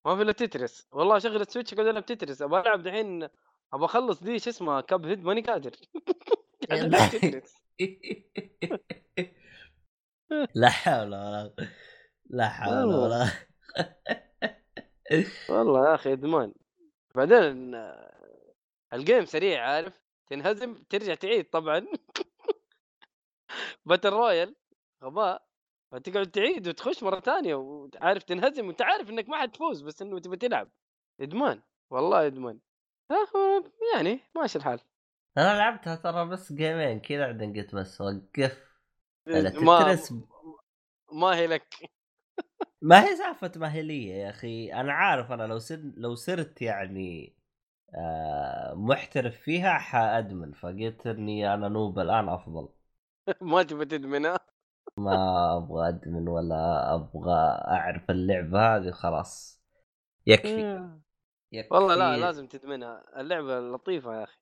ما في إلا Tetris والله اشغل ال Switch اقعد ألعب Tetris أبغى ألعب دحين أبغى أخلص دي شو اسمها Cuphead ماني قادر. قاعد لا. حول ولا لا حول. ولا والله يا أخي إدمان. بعدين آه، ال game سريع عارف؟ تنهزم ترجع تعيد طبعا. battle royale غباء. فتقعد تعيد وتخش مرة ثانية وعارف تنهزم وأنت عارف إنك ما حتفوز بس إنه تبي تلعب. إدمان والله إدمان. آه، يعني ماشي الحال. أنا لعبتها ترى بس جيمين كذا بعدين قلت بس وقف. أنا ما ما هي لك. ما هي سالفة ماهليه يا أخي. أنا عارف أنا لو سر لو صرت يعني آه محترف فيها حأدمن. فقلت إني أنا نوب الآن أفضل. ما تبي تدمنها ما أبغى أدمن ولا أبغى أعرف اللعبة هذه خلاص. يكفي. يكفي. والله لا لازم تدمنها. اللعبة لطيفة يا أخي.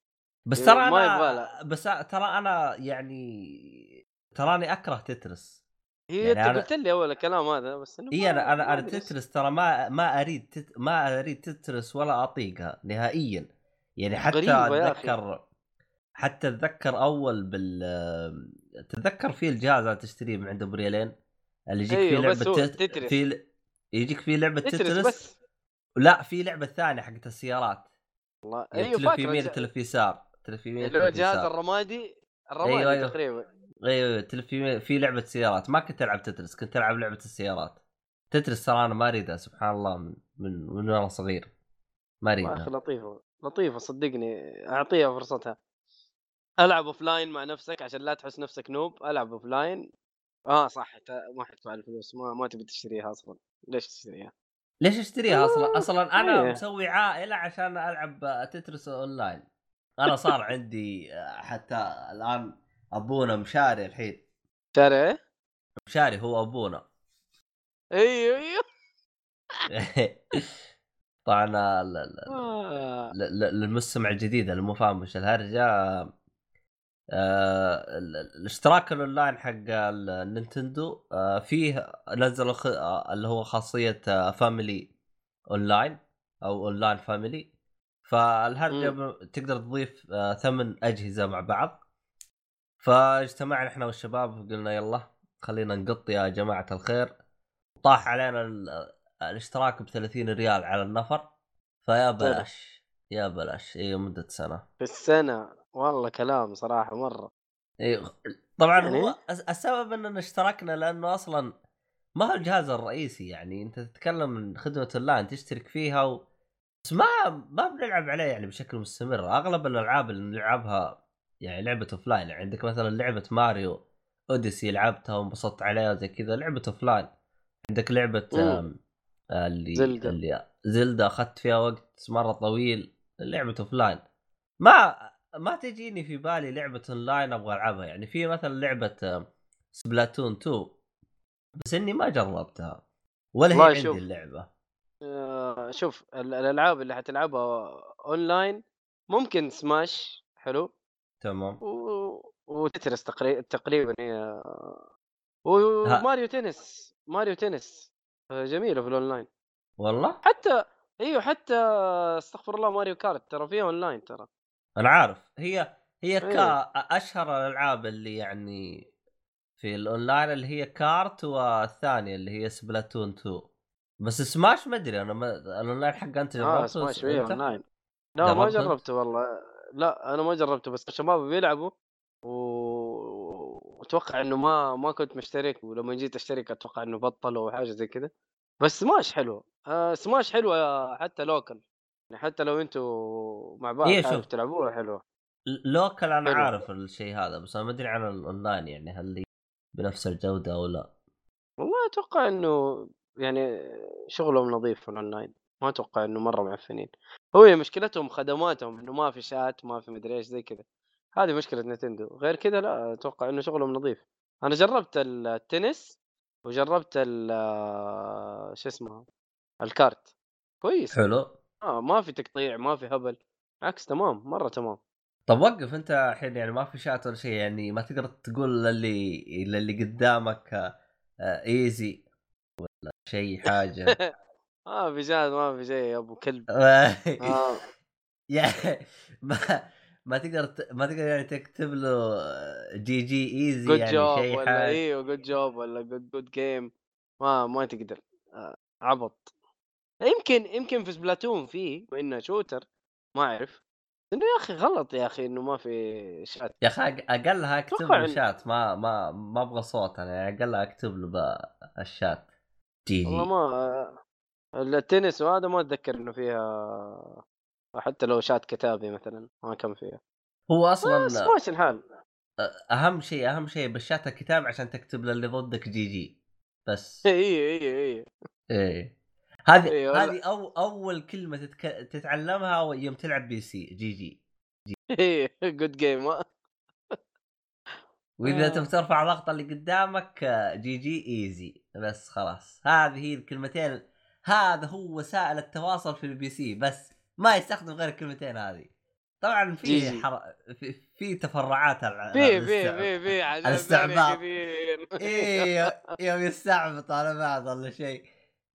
بس إيه، ترى أنا. بس ترى أنا يعني تراني أكره تترس. هي يعني أنت أنا- قلت لي أول الكلام هذا بس إنه اي أنا أنا أنا. تترس. ترى ما ما أريد تت ما أريد تترس ولا أطيقها نهائيا. يعني حتى. اتذكر حتى أتذكر أول بال تتذكر في الجهاز اللي تشتريه من عند أبو ريالين؟ اللي يجيك فيه أيوه، لعبة تت... تترس. في يجيك فيه لعبة Tetris Tetris, بس. لا في لعبة ثانية حقت السيارات. والله. يعني أيوه تلف فاكر يمين تلف يسار. تلف يمين اللي هو تلف جهاز يسار الرمادي الرمادي أيوه، أيوه. تقريبا. أيوه تلف يمين في لعبة سيارات. ما كنت ألعب Tetris كنت ألعب لعبة السيارات. Tetris ترى أنا ما أريدها سبحان الله من من, من وأنا صغير. ما يا أخي اريدها لطيفة لطيفة صدقني. أعطيها فرصتها. ألعب offline مع نفسك عشان لا تحس نفسك noob. ألعب offline آه صح. ما حتدفع الفلوس ما ما تبي تشتريها أصلا. ليش تشتريها؟ ليش اشتريها أصلا؟ أصلا أنا إيه. مسوي عائلة عشان ألعب تترس اونلاين أنا صار عندي آه، حتى الآن أبونا مشاري الحين شاري إيه؟ مشاري هو أبونا أيوه أيوه طبعا آه. للمستمع الجديد اللي مو فاهم وش الهرجة آه، ال- ال- الاشتراك الأونلاين حق ال- ال Nintendo آه، فيه نزلوا اللي هو خاصية آه، family online أو online family فالهرجه تقدر تضيف آه، ثمان أجهزة مع بعض. فاجتمعنا إحنا والشباب قلنا يلا خلينا نقط يا جماعة الخير. طاح علينا ال- الاشتراك ب 30 ريال على النفر. فيا بلاش يا بلاش. اي مدة سنة. في السنة؟ والله كلام صراحة مرة. اي طبعا يعني؟ هو الس- السبب إننا اشتركنا لأنه أصلا ما هو الجهاز الرئيسي يعني أنت تتكلم من خدمة اونلاين تشترك فيها و... بس ما ما بنلعب عليه يعني بشكل مستمر. أغلب الألعاب اللي نلعبها يعني لعبة offline يعني عندك مثلا لعبة Mario Odyssey لعبتها وانبسطت عليها زي كذا لعبة offline عندك لعبة اللي Zelda. اللي Zelda أخذت فيها وقت مرة طويل. لعبة offline ما ما تجيني في بالي لعبة اونلاين أبغى ألعبها. يعني في مثلا لعبة Splatoon 2 بس إني ما جربتها ولا هي عندي شوف. اللعبة. آه، شوف ال- الألعاب اللي حتلعبها أونلاين ممكن سماش حلو؟ تمام. و... و Tetris تقريبا تقريبا هي و Mario Tennis Mario Tennis آه، جميلة في الأونلاين. والله؟ حتى إيوه حتى استغفر الله Mario Kart ترى فيها أونلاين ترى. أنا عارف. هي هي إيه. كا أشهر الألعاب اللي يعني في الأونلاين اللي هي Kart والثانية اللي هي Splatoon 2 بس Smash ما أدري أنا ما الاونلاين حق أنت آه جربته سماش س- فيها أنت؟ اونلاين لا ما جربته؟ والله لا أنا ما جربته بس الشباب بيلعبوا و... وأتوقع إنه ما ما كنت مشترك ولما جيت أشترك أتوقع إنه بطلوا أو حاجة زي كذا بس smash حلو آه smash حلوة حتى local يعني حتى لو أنتوا مع بعض إيه،. تلعبوها حلوة local أنا حلو. عارف الشيء هذا بس أنا ما أدري عن الاونلاين يعني هل بنفس الجودة أو لا والله أتوقع إنه يعني شغلهم نظيف في الاونلاين ما أتوقع إنه مرة معفنين. هو هي مشكلتهم خدماتهم إنه ما في شات ما في مدري إيش زي كذا. هذه مشكلة نتندو. غير كذا لا أتوقع إنه شغلهم نظيف. أنا جربت التنس وجربت ال شو اسمه الكارت. كويس. حلو. آه ما في تقطيع ما في هبل. عكس تمام مرة تمام. طب وقف أنت الحين يعني ما في شات ولا شيء يعني ما تقدر تقول للي للي قدامك آه، ايزي ولا شيء حاجة. ما في شات ما في شيء يا أبو كلب. آه. يعني ما ما تقدر ت- ما تقدر يعني تكتب له GG easy يعني شيء ولا أيوه good job ولا good good game ما ما تقدر. آه، عبط. يمكن يمكن في Splatoon فيه وانه shooter ما أعرف. إنه يا أخي غلط يا أخي إنه ما في شات. يا أخي أقلها أكتب له شات ما ما ما أبغى صوت أنا يعني أقلها أكتب له بالشات جي والله ما التنس وهذا ما أتذكر إنه فيها حتى لو شات كتابي مثلا ما كان فيها. هو بس أصلا ماشي الحال. أهم شيء أهم شيء بالشات الكتاب عشان تكتب للي ضدك GG. بس. اي اي اي إيه هذه إيه والله. هذه أو أول كلمة تتك... تتعلمها يوم تلعب PC GG. اي good game وإذا. تبي ترفع ضغط اللي قدامك آه، GG easy بس خلاص هذه هي الكلمتين هذا هو وسائل التواصل في ال PC بس ما يستخدم غير الكلمتين هذه طبعا في. حر... في, في تفرعات على في في في في الاستعباط. إيه يوم يستعبط على بعض ولا شيء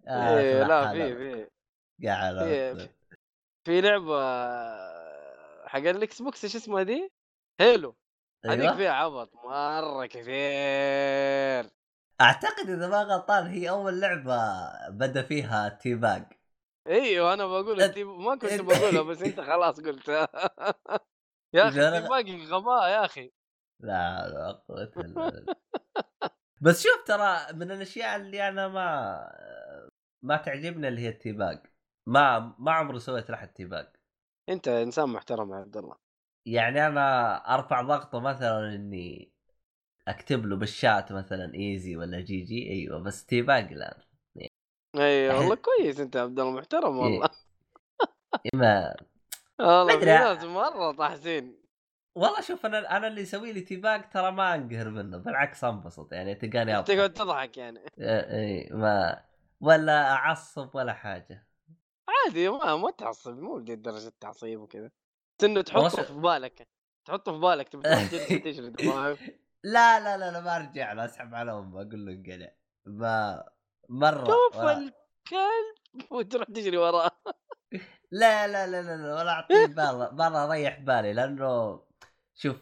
آه إيه، لا في. في قاعد في- في لعبة حق ال Xbox إيش اسمها دي؟ Halo هذيك أيوه فيها عبط مرة كثير. أعتقد إذا ما غلطان هي أول لعبة بدأ فيها teabag. أيوه أنا بقول أنت ما كنت بقولها بس أنت خلاص قلتها يا أخي في باقي غباء يا أخي. لا لا قوة. بس شوف ترى من الأشياء اللي أنا ما ما تعجبني اللي هي ال teabag. ما ما عمري سويت لحد teabag. أنت إنسان محترم يا عبد الله. يعني أنا أرفع ضغطه مثلا إني أكتب له بالشات مثلا easy ولا GG أيوه بس teabag لا. اي والله أحس- كويس أنت عبد الله محترم والله. ما والله في. ناس مرة طاحسين والله شوف أنا أنا اللي يسوي لي teabag ترى ما أنقهر منه بالعكس أنبسط يعني تلقاني. تقعد تضحك يعني. إيه، إيه، ما ولا أعصب ولا حاجة. عادي ما ما تعصب مو لدي درجه تعصيب وكذا. بس انه تحطه في بالك. تحطه في بالك تبي تجلد فاهم؟ لا لا لا لا ما ارجع له اسحب على امه أقول له انقلع ما مرة شوف الكلب وتروح تجري وراه. لا لا لا لا, لا ولا اعطيه بال مرة اريح بالي لأنه شوف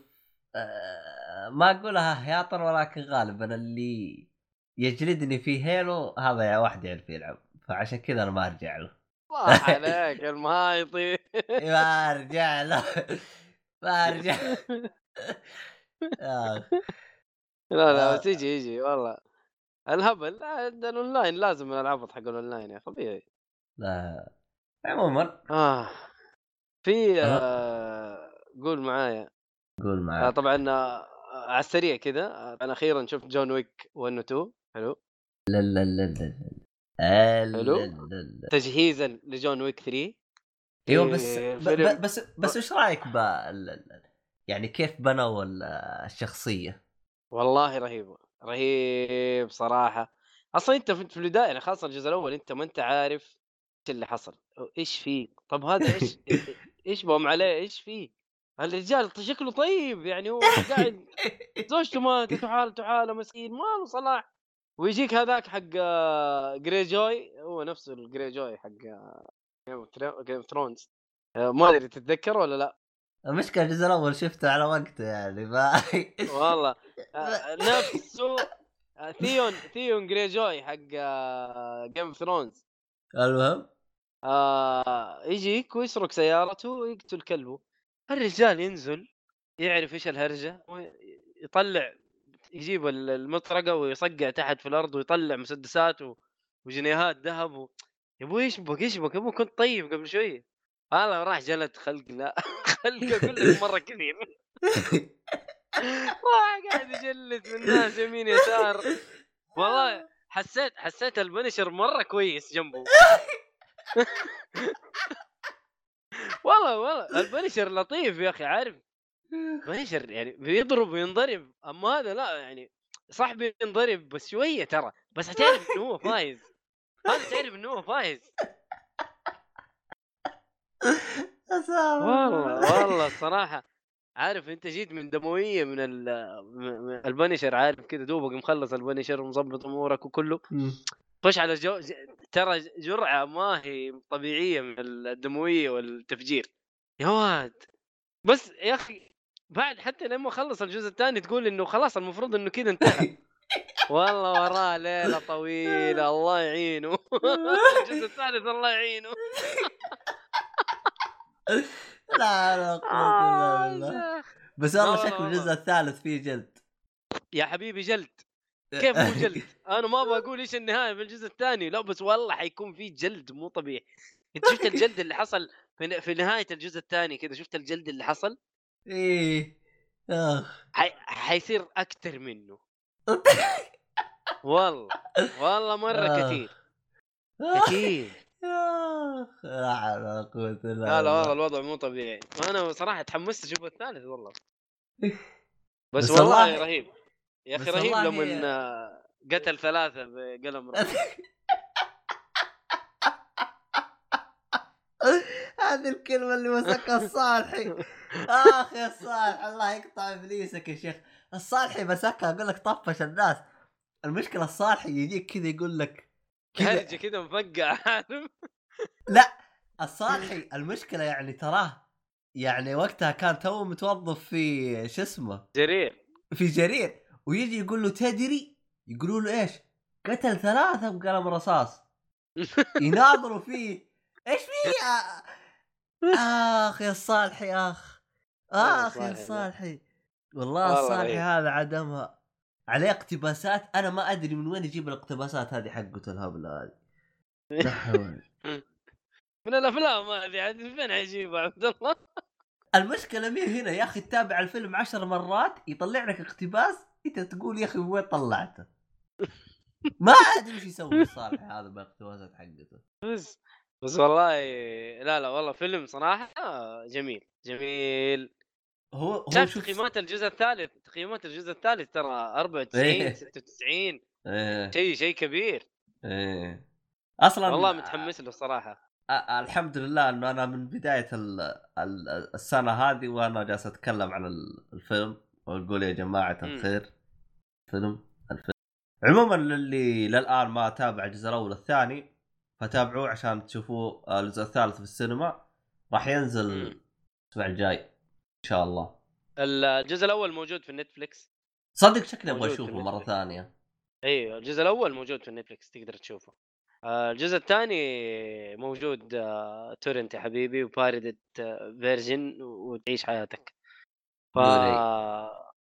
آه ما اقولها هياطا ولكن غالبا اللي يجلدني في Halo هذا يا واحد يعرف يلعب فعشان كذا أنا ما أرجع له. الله عليك المهايطي. ما أرجع له. ما أرجع. آه. لا لا آه. بس يجي والله. الهبل. الأونلاين لازم العبط حق الأونلاين يا طبيعي. لا. عموما. آه. في. آه قول معايا. قول آه معك طبعا آه على السريع كذا أنا أخيرا شفت John Wick 1 و 2 حلو. لا لا لا لا لا. حلو. تجهيزا ل John Wick 3 إيوه بس إيه، ب- فيلم- ب- بس بس إيش رأيك ب يعني كيف بنوا ال- الشخصية؟ والله رهيب رهيب صراحة. أصلا أنت في في البداية يعني خاصة الجزء الأول أنت ما أنت عارف إيش اللي حصل. إيش فيه؟ طب هذا إيش إيش بهم عليه؟ إيش فيه؟ الرجال شكله طيب يعني هو قاعد زوجته ماتت وحالته حاله مسكين ما له صلاح. ويجيك هذاك حق آه، Greyjoy هو نفسه ال Greyjoy حق Game of Thrones ما أدري تتذكر ولا لا. المشكلة الجزء الأول شفته على وقته يعني ما والله. آه، نفسه آه، Theon Theon Greyjoy حق Game of Thrones المهم. آه يجيك ويسرق سيارته ويقتل كلبه. الرجال ينزل يعرف إيش الهرجة ويطلع يجيب ال- المطرقة ويصقع تحت في الأرض ويطلع مسدسات و- وجنيهات ذهب و... يا أبوي إيش بك إيش بك يا أبوي كنت طيب قبل شوية هذا راح جلد خلق لا خلقه كله مرة كثير. راح قاعد يجلد من الناس يمين يسار. والله حسيت حسيت البنشر مرة كويس جنبه. والله والله البنشر لطيف يا أخي عارف؟ بنشر يعني بيضرب وينضرب أما هذا لا يعني صح بينضرب بس شوية ترى بس تعرف إنه هو فايز. هذا تعرف إنه هو فايز. والله والله الصراحة. عارف أنت جيت من دموية من ال- من- من البنشر عارف كذا دوبك مخلص البنشر ومظبط أمورك وكله. خش على جو ترى جرعة ما هي طبيعية من الدموية والتفجير. يا واد. بس يا أخي بعد حتى لما خلص الجزء الثاني تقول إنه خلاص المفروض إنه كذا انتهى. والله وراه ليلة طويلة الله يعينه. الجزء الثالث الله يعينه. لا لا قوة الا بالله آه، بس والله والله شكل والله. الجزء الثالث فيه جلد. يا حبيبي جلد. كيف مو جلد؟ أنا ما أبغى أقول إيش النهاية في الجزء الثاني. لا بس والله حيكون في جلد مو طبيعي. انت شفت الجلد اللي حصل في نهاية الجزء الثاني كذا؟ شفت الجلد اللي حصل؟ إيه. آخ. حي... حيصير أكثر منه. والله والله مرة آه. كثير. كثير. لا حول ولا قوة إلا لا لا بالله. والله الوضع مو طبيعي. وأنا صراحة تحمست أشوف الثالث والله. بس, بس والله والله- رهيب. يا أخي رهيب لما آه، قتل ثلاثة بقلم رصاص هذه الكلمة اللي مسكها الصالحي آخ يا الصالح الله يقطع إبليسك يا شيخ. الصالحي مسكها أقول لك طفش الناس. المشكلة الصالحي يجيك كذا يقول لك كذا. كذا مفقع. لا الصالحي المشكلة يعني تراه يعني وقتها كان تو متوظف في شو اسمه؟ جرير. في جرير. ويجي يقول له تدري؟ يقولوا له إيش؟ قتل ثلاثة بقلم رصاص. يناظروا فيه. إيش فيه يا آخ يا الصالحي آخ. آخ يا صالحي والله رهيب. هذا عدمها عليه اقتباسات أنا ما أدري من وين يجيب الاقتباسات هذه حقته الهبلة هذه. لا حول. من الأفلام هذه عاد من فين حيجيبها عبد الله؟ المشكلة مين هنا؟ يا أخي تتابع الفيلم عشر مرات يطلع لك اقتباس أنت تقول يا أخي وين طلعته؟ ما أدري إيش يسوي الصالح هذا بالاقتباسات حقته. بس. بس والله لا لا والله فيلم صراحة جميل جميل. هو هو شوف تقييمات الجزء الثالث؟ تقييمات الجزء الثالث ترى 94 إيه. 96 إيه. شيء شيء كبير. إيه. أصلا والله متحمس له صراحة. الحمد لله إنه أنا من بداية ال... ال... السنة هذه وأنا جالس أتكلم عن ال- الفيلم وأقول يا جماعة. الخير فيلم الفيلم. عموما للي للآن ما تابع الجزء الأول والثاني فتابعوه عشان تشوفوه الجزء الثالث في السينما. راح ينزل. الأسبوع الجاي إن شاء الله. الجزء الأول موجود في نتفلكس صدق شكلي أبغى أشوفه مرة. ثانية. أيوه الجزء الأول موجود في Netflix تقدر تشوفه. آه، الجزء الثاني موجود آه، torrent يا حبيبي وباردة version وتعيش حياتك. ف.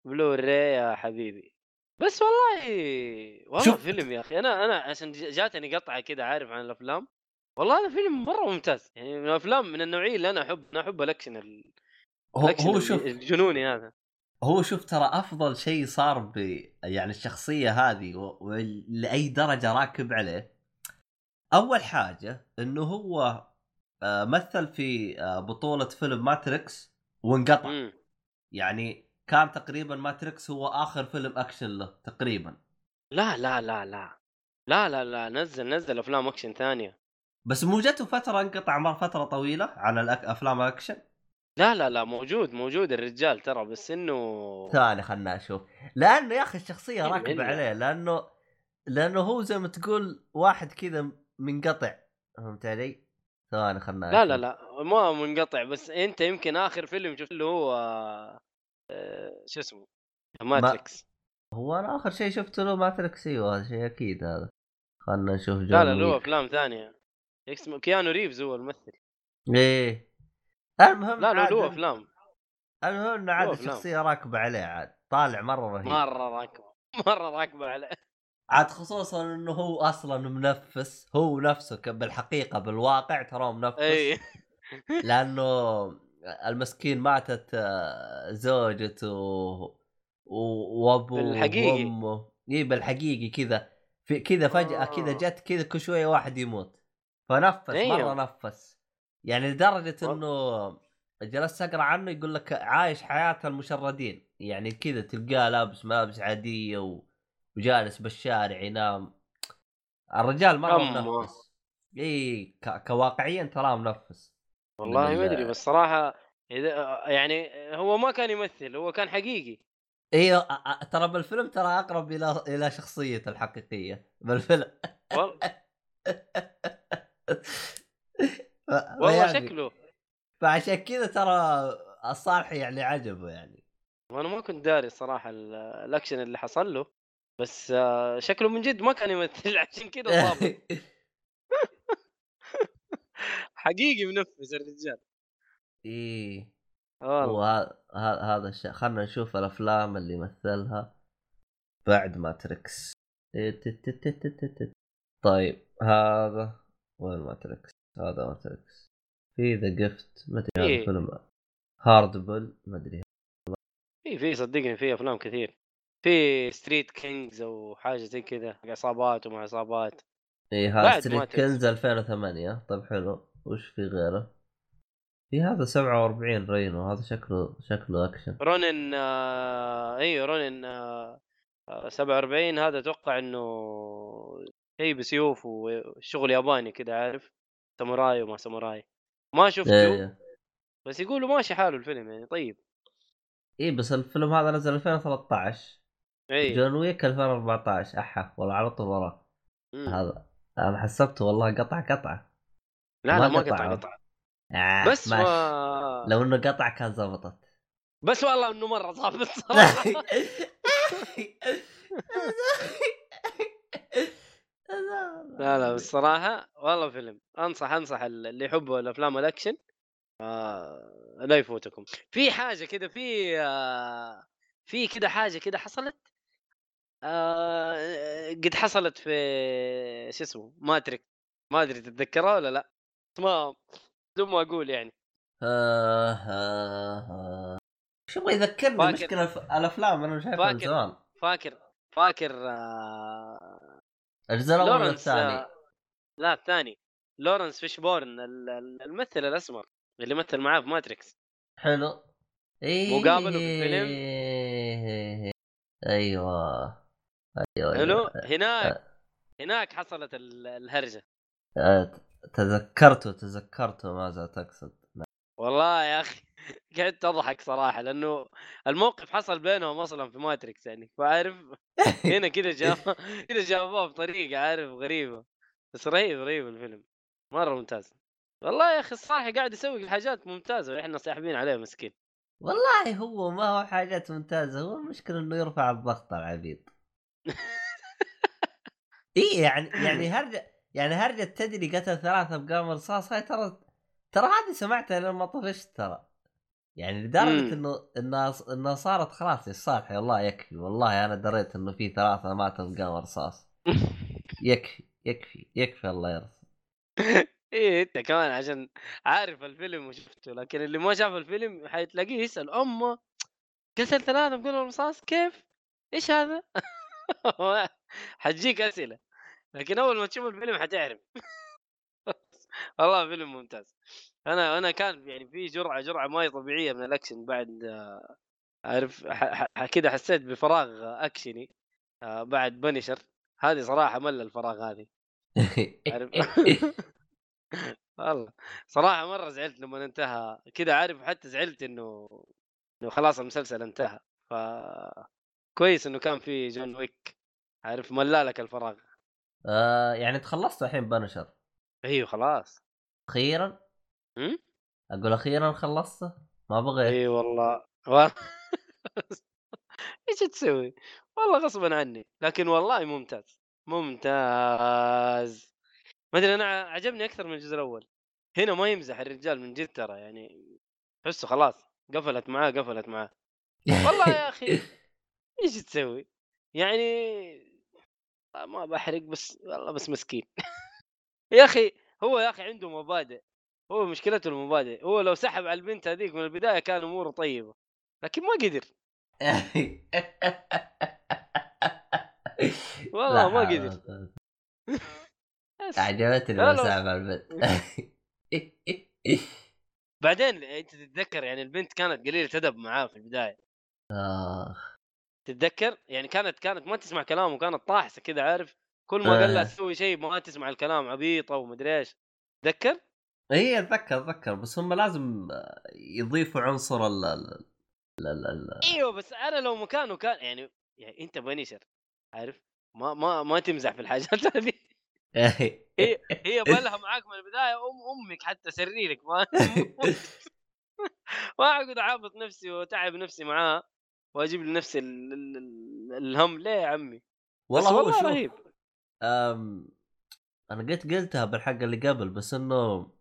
بلوراي يا حبيبي. بس والله والله شوف. فيلم يا أخي أنا أنا عشان جاتني قطعة كذا عارف عن الأفلام والله هذا فيلم مرة ممتاز يعني من الأفلام من النوعية اللي أنا أحب أنا أحب الأكشن ال- هو, هو شوف الجنوني هذا هو شوف ترى أفضل شيء صار ب يعني الشخصية هذه و- ولاي درجة راكب عليه أول حاجة إنه هو آه، مثل في آه، بطولة فيلم Matrix وانقطع. يعني كان تقريبا Matrix هو آخر فيلم اكشن له تقريبا. لا لا لا لا. لا لا لا نزل نزل أفلام اكشن ثانية. بس مو جته فتره انقطع مر فترة طويلة عن الأك... أفلام الاكشن لا لا لا موجود موجود الرجال ترى بس إنه ثاني خلنا أشوف لأنه يا أخي الشخصية راكبة. عليه لأنه لأنه هو زي ما تقول واحد كذا منقطع. فهمت علي؟ ثواني خلنا لا لا لا ما منقطع بس أنت يمكن آخر فيلم شفت اللي هو شو اسمه Matrix. هو أنا آخر شيء شفته له Matrix أيوه هذا شيء أكيد هذا. خلنا نشوف جون لا لا له. أفلام ثانية. اسمه كيانو ريفز هو الممثل. إيه. المهم لا لا له أفلام. المهم إنه عاد. الشخصيه راكبة عليه عاد طالع مرة رهيب. مرة راكبة مرة راكبة عليه. عاد خصوصا إنه هو أصلا منفس هو نفسه بالحقيقة بالواقع ترى منفس. اي لأنه المسكين ماتت آه، زوجته وابوه بالحقيقي. وأمه إي بالحقيقي كذا في كذا فجأة كذا آه. جت كذا كل شوية واحد يموت فنفس أيوه. مرة نفس يعني لدرجة إنه جلست أقرأ عنه يقول لك عايش حياة المشردين يعني كذا تلقاه لابس ملابس عادية و... وجالس بالشارع ينام الرجال مرة. منفس إي ك... كواقعيا تراه منفس والله ما أدري بس صراحة إذا يعني هو ما كان يمثل هو كان حقيقي. أيوه ترى بالفيلم ترى أقرب إلى إلى شخصيته الحقيقية بالفيلم. والله شكله. فعشان كذا ترى الصالح يعني عجبه يعني. وأنا ما كنت داري الصراحه ال- الأكشن اللي حصل له بس آه، شكله من جد ما كان يمثل عشان كذا ضابط حقيقي منفس الرجال. إيه. والله. هذا الشيء خلنا نشوف الأفلام اللي مثلها. بعد Matrix إيه،. طيب هذا وين Matrix هذا Matrix في ذا ما أدري هذا إيه. فيلم. Hardball ما أدري. في في صدقني في أفلام كثير. في Street Kings أو حاجة زي كذا عصابات ومع عصابات. اي هذا Street. Kings 2008 طيب حلو. وش في غيره؟ في هذا 47 Ronin هذا شكله شكله اكشن Ronin آه أيوه Ronin آه آه، 47 هذا أتوقع إنه شيء بسيوف وشغل ياباني كذا عارف؟ ساموراي وما ساموراي. ما شفته إيه بس يقولوا ماشي حاله الفيلم يعني طيب. إيه بس الفيلم هذا نزل 2013 اي جون ويك 2014 أحا والله على طول وراه. هذا أنا حسبته والله قطع قطعه لا لا ما قطع. قطع. آه بس ماشي. ما... لو إنه قطع كان زبطت. بس والله إنه مرة ظابط صراحة. لا لا بالصراحة والله فيلم. أنصح أنصح اللي يحبوا الأفلام الاكشن آه لا يفوتكم. في حاجة كذا في آه في كذا حاجة كذا حصلت آه قد حصلت في شو اسمه Matrix. ما أدري تتذكرها ولا لا؟ ما بدون ما أقول يعني آه، آه، آه. شو يبغى يذكرني مشكلة الف- الأفلام أنا مش عارفها من. زمان فاكر فاكر آه الجزء الأول ولا الثاني آه لا الثاني لورنس فيشبورن ال- ال- الممثل الأسمر اللي مثل معاه في Matrix حلو إيه وقابله في الفيلم. أيوه أيوه حلو. هناك هناك حصلت ال- الهرجة آه، تذكرته تذكرته ماذا تقصد والله يا أخي قعدت أضحك صراحة لأنه الموقف حصل بينهم أصلا في ماتريكس يعني فعارف؟ هنا كذا جاب كذا جابوها بطريقة عارف؟ غريبة. بس رهيب رهيب الفيلم. مرة ممتاز. والله يا أخي الصراحة قاعد يسوي حاجات ممتازة وإحنا ساحبين عليه مسكين. والله هو ما هو حاجات ممتازة هو المشكلة إنه يرفع الضغط على العبيد إي يعني يعني هرجة يعني هرجة تدري قتل ثلاثة بقام رصاص؟ هاي ترى ترى هذه سمعتها لما طفشت ترى. يعني لدرجة. انه انها انها صارت خلاص يا صالحي والله يكفي. والله أنا دريت إنه في ثلاثة ماتوا بقام رصاص. يكفي يكفي يكفي الله يرضى إيه أنت كمان عشان عارف الفيلم وشفته. لكن اللي ما شاف الفيلم حتلاقيه يسأل أمه قتل ثلاثة بقول رصاص؟ كيف؟ إيش هذا؟ حتجيك أسئلة. لكن أول ما تشوف الفيلم حتعرف. والله فيلم ممتاز. أنا أنا كان يعني في جرعة جرعة ماي طبيعية من الأكشن بعد عارف كذا حسيت بفراغ أكشني آه، بعد Punisher هذه صراحة مل الفراغ هذه. عارف؟ والله صراحة مرة زعلت لما انتهى. كذا عارف حتى زعلت إنه إنه خلاص المسلسل انتهى. ف كويس إنه كان في جون ويك عارف؟ ملالك الفراغ. آه يعني تخلصت الحين بنشر إيوه خلاص. أخيرا؟ هم؟ أقول أخيرا خلصته؟ ما بغيت. إي والله. والله. إيش تسوي؟ والله غصبا عني. لكن والله ممتاز. ممتاز. ما أدري أنا عجبني أكثر من الجزء الأول. هنا ما يمزح الرجال من جد ترى يعني تحسه خلاص قفلت معاه قفلت معاه. والله يا أخي إيش تسوي؟ يعني ما بحرق بس والله بس مسكين. يا أخي هو يا أخي عنده مبادئ. هو مشكلته المبادئ. هو لو سحب على البنت هذيك من البداية كان أموره طيبة لكن ما قدر. والله ما قدر. عجبتني لا. مساعة مع البنت. بعدين أنت تتذكر يعني البنت كانت قليلة أدب معاه في البداية. آخ. تتذكر؟ يعني كانت كانت ما تسمع كلامه كانت طاحسة كذا عارف؟ كل ما قال لها آه. تسوي شيء ما تسمع الكلام عبيطة ومدري إيش. تذكر اي أتذكر أتذكر بس هم لازم يضيفوا عنصر ال ال- ال- إيوه بس أنا لو مكانه كان يعني, يعني أنت بنشر عارف؟ ما ما ما تمزح في الحاجات هذه. هي بالها معاك من البداية أم أمك حتى سريرك ما ما أقعد اعابط نفسي وأتعب نفسي معاه وأجيب لنفسي ال- ال- ال- الهم ليه يا عمي. والله والله رهيب. أم أنا قلت قلتها بالحلقة اللي قبل بس إنه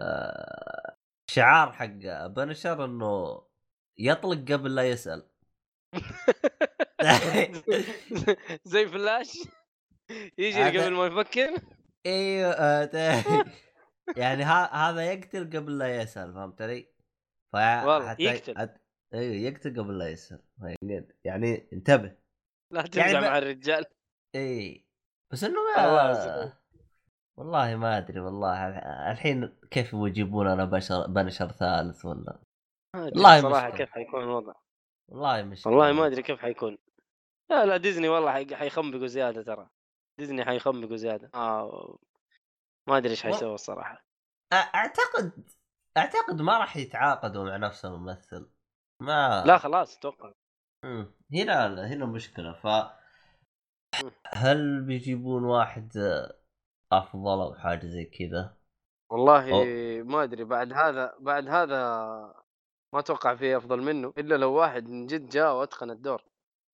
آه، شعار حق بنشر إنه يطلق قبل لا يسأل. زي فلاش؟ يجي قبل ما يفكر؟ إيوه آه، يعني هذا يقتل قبل لا يسأل فهمت علي؟ والله حتى- يقتل. أيوه يقتل قبل لا يسأل. يعني- انتبه. لا تمزح يعني مع الرجال. إي. بس إنه ما. والله ما أدري والله الحين كيف يجيبون أنا بشر بنشر ثالث ولا؟ والله صراحة. كيف حيكون الوضع. والله مشكلة. والله ما أدري كيف حيكون. لا لا ديزني والله حي- حيخنبقوا زيادة ترى. ديزني حيخنبقوا زيادة. آه ما أدري إيش حيسوي الصراحة. أعتقد أعتقد ما راح يتعاقدوا مع نفس الممثل. ما لا خلاص أتوقع. هنا هنا مشكلة ف. هل بيجيبون واحد أفضل أو حاجة زي كذا؟ والله أو. ما أدري بعد هذا بعد هذا ما أتوقع فيه أفضل منه إلا لو واحد من جد جاء وأتقن الدور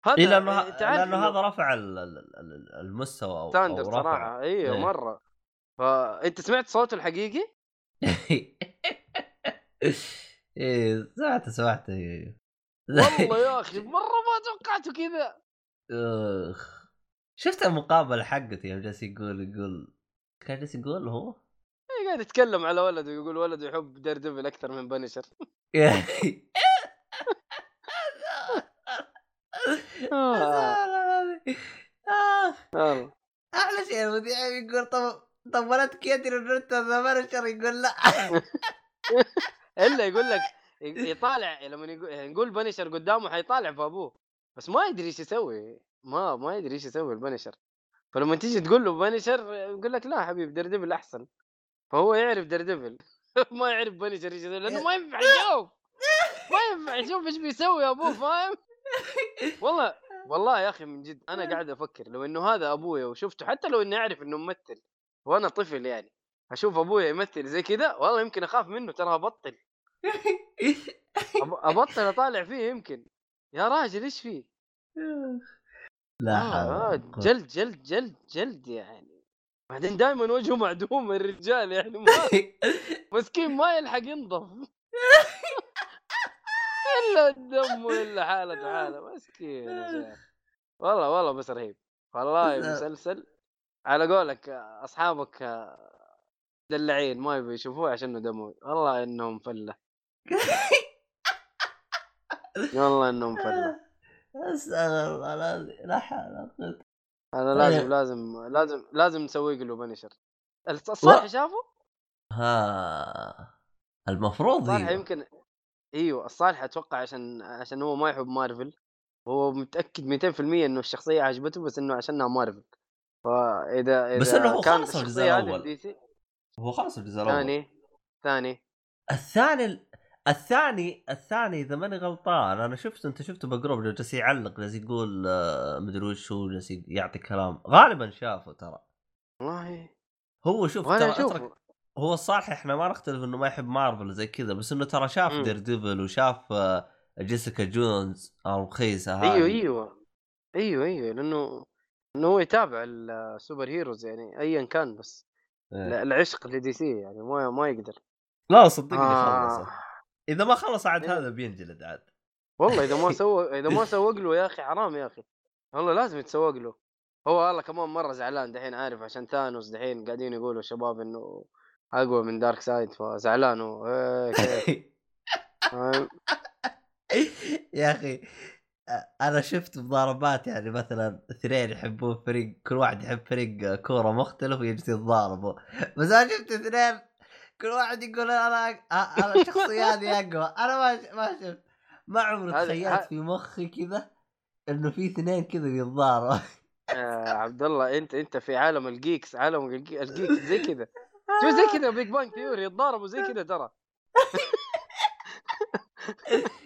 هذا اي لأنه إنه هذا رفع ال- ال- ال- المستوى أو, ستاندرد صراحة أيوه إيه. مرة فانت سمعت صوته الحقيقي؟ إيه سمعت سمعت إيه. والله يا أخي مرة ما توقعته كذا أخ شفت المقابلة حقته يوم جالس يقول يقول كان جالس يقول هو؟ إيه قاعد يتكلم على ولده ويقول ولده يحب Daredevil أكثر من Punisher. أحلى شيء المذيع يقول طب طب ولدك يدري إنه أنت The Punisher يقول لا إلا يقول لك يطالع لما يقول نقول بنشر قدامه حيطالع في أبوه. بس ما يدري إيش يسوي. ما ما يدري إيش يسوي البنشر فلما تيجي تقول له بنشر يقول لك لا حبيبي دردفل أحسن. فهو يعرف دردفل ما يعرف بنشر إيش يسوي لأنه ما ينفع يشوف. ما ينفع يشوف إيش بيسوي أبوه فاهم؟ والله والله يا أخي من جد أنا قاعد أفكر لو إنه هذا أبويا وشفته حتى لو اني اعرف إنه ممثل وأنا طفل يعني. أشوف ابويا يمثل زي كذا والله يمكن أخاف منه ترى أبطل. أبطل أطالع فيه يمكن. يا راجل إيش فيه؟ لا آه آه. جلد جلد جلد جلد يعني. بعدين دائما وجهه معدوم الرجال يعني ما مسكين ما يلحق ينضف. إلا الدم إلا حالته حالة. مسكين والله والله بس رهيب. والله. مسلسل على قولك أصحابك دلعين ما يبي يشوفوه عشان دموي. والله إنهم فلة. والله إنهم فلة. أستغفر الله العظيم. لا حول ولا قوة هذا لازم طيب. لازم لازم لازم نسوي له بنشر. الصالح شافه؟ ها المفروض الصالح هي يمكن إيوه الصالح أتوقع عشان عشان هو ما يحب مارفل. هو متأكد 200% إنه الشخصية عجبته بس إنه عشانها مارفل. فإذا اذا بس إنه هو كانت خلص الجزء الشخصية هو خلص الجزء الأول. ثاني ثاني. الثاني الثاني الثاني إذا ماني غلطان أنا شفت أنت شفته بجروب جالس يعلق جالس يقول آه، مدري وش هو جالس يعطي كلام. غالبا شافه ترى. والله. هو شوف ترى أترك هو الصالح إحنا ما نختلف إنه ما يحب مارفل زي كذا بس إنه ترى شاف. Daredevil وشاف آه، Jessica Jones الرخيصة هذه. أيوه أيوه. أيوه أيوه. لأنه إنه هو يتابع ال super heroes يعني ايا كان بس. العشق ل DC يعني ما ما يقدر. لا صدقني آه. خلصه إذا ما خلص عاد إيه. هذا بينجلد عاد. والله إذا ما سوى إذا ما سوق له يا أخي حرام يا أخي. والله لازم يتسوق له هو والله كمان مرة زعلان دحين عارف عشان ثانوس دحين قاعدين يقولوا الشباب إنه أقوى من دارك سايد فزعلان هو. إيه فاهم؟ يا أخي. أنا شفت مضاربات يعني مثلا اثنين يحبون فريق كل واحد يحب فريق كورة مختلف ويجلسوا يتضاربوا. بس أنا شفت اثنين كل واحد يقول أنا أنا شخصياتي أقوى. أنا ما ما شفت ما عمري تخيلت في مخي كذا إنه في اثنين كذا يتضاربوا. يا عبد الله أنت أنت في عالم ال geeks عالم ال gee- ال geeks زي كذا. شو زي كذا Big Bang Theory يتضاربوا زي كذا ترى.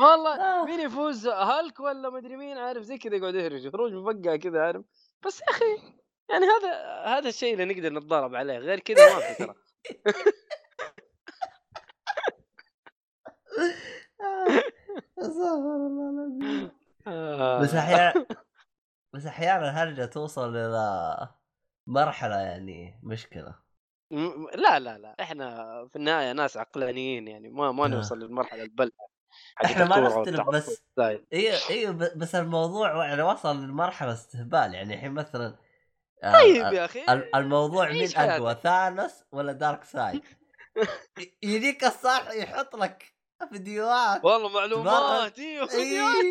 والله آه. مين يفوز هالك ولا مدري مين عارف زي كذا يقعد يهرج خروج مفقع كذا عارف بس يا أخي يعني هذا هذا الشيء اللي نقدر نتضارب عليه غير كذا ما في ترى استغفر الله العظيم آه. بس أحيانا بس أحيانا الهرجه توصل إلى مرحله يعني مشكله م- لا لا لا إحنا في النهاية ناس عقلانيين يعني ما ما آه. نوصل للمرحلة البلة حقت إحنا ما نختلف بس. أيوه أيوه بس الموضوع يعني وصل لمرحلة استهبال يعني الحين مثلا آه، طيب آه، يا أخي ال- الموضوع مين أقوى ثانوس ولا دارك سايد يجيك الصالح يحط لك فيديوهات والله معلومات أيوه فيديوهات.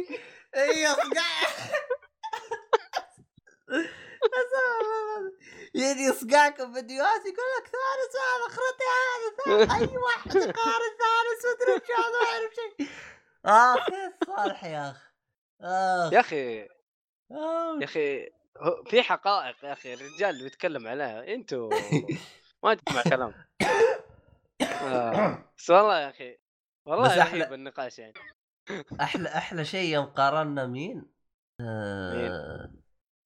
إي يجي يصقعكم فيديوهات يقول لك ثالث هذا أخرتي هذا أي واحد يقارن ثالث مدري وش هذا ما اعرف شيء اخ يا صالح يا اخ اخ يا أخي آخ. يا أخي في حقائق يا أخي الرجال اللي بيتكلم عليها أنتوا ما تسمع كلام. آه. بس والله يا أخي والله بس أحلى- النقاش يعني. أحلى أحلى شيء يوم قارنا مين؟ آه...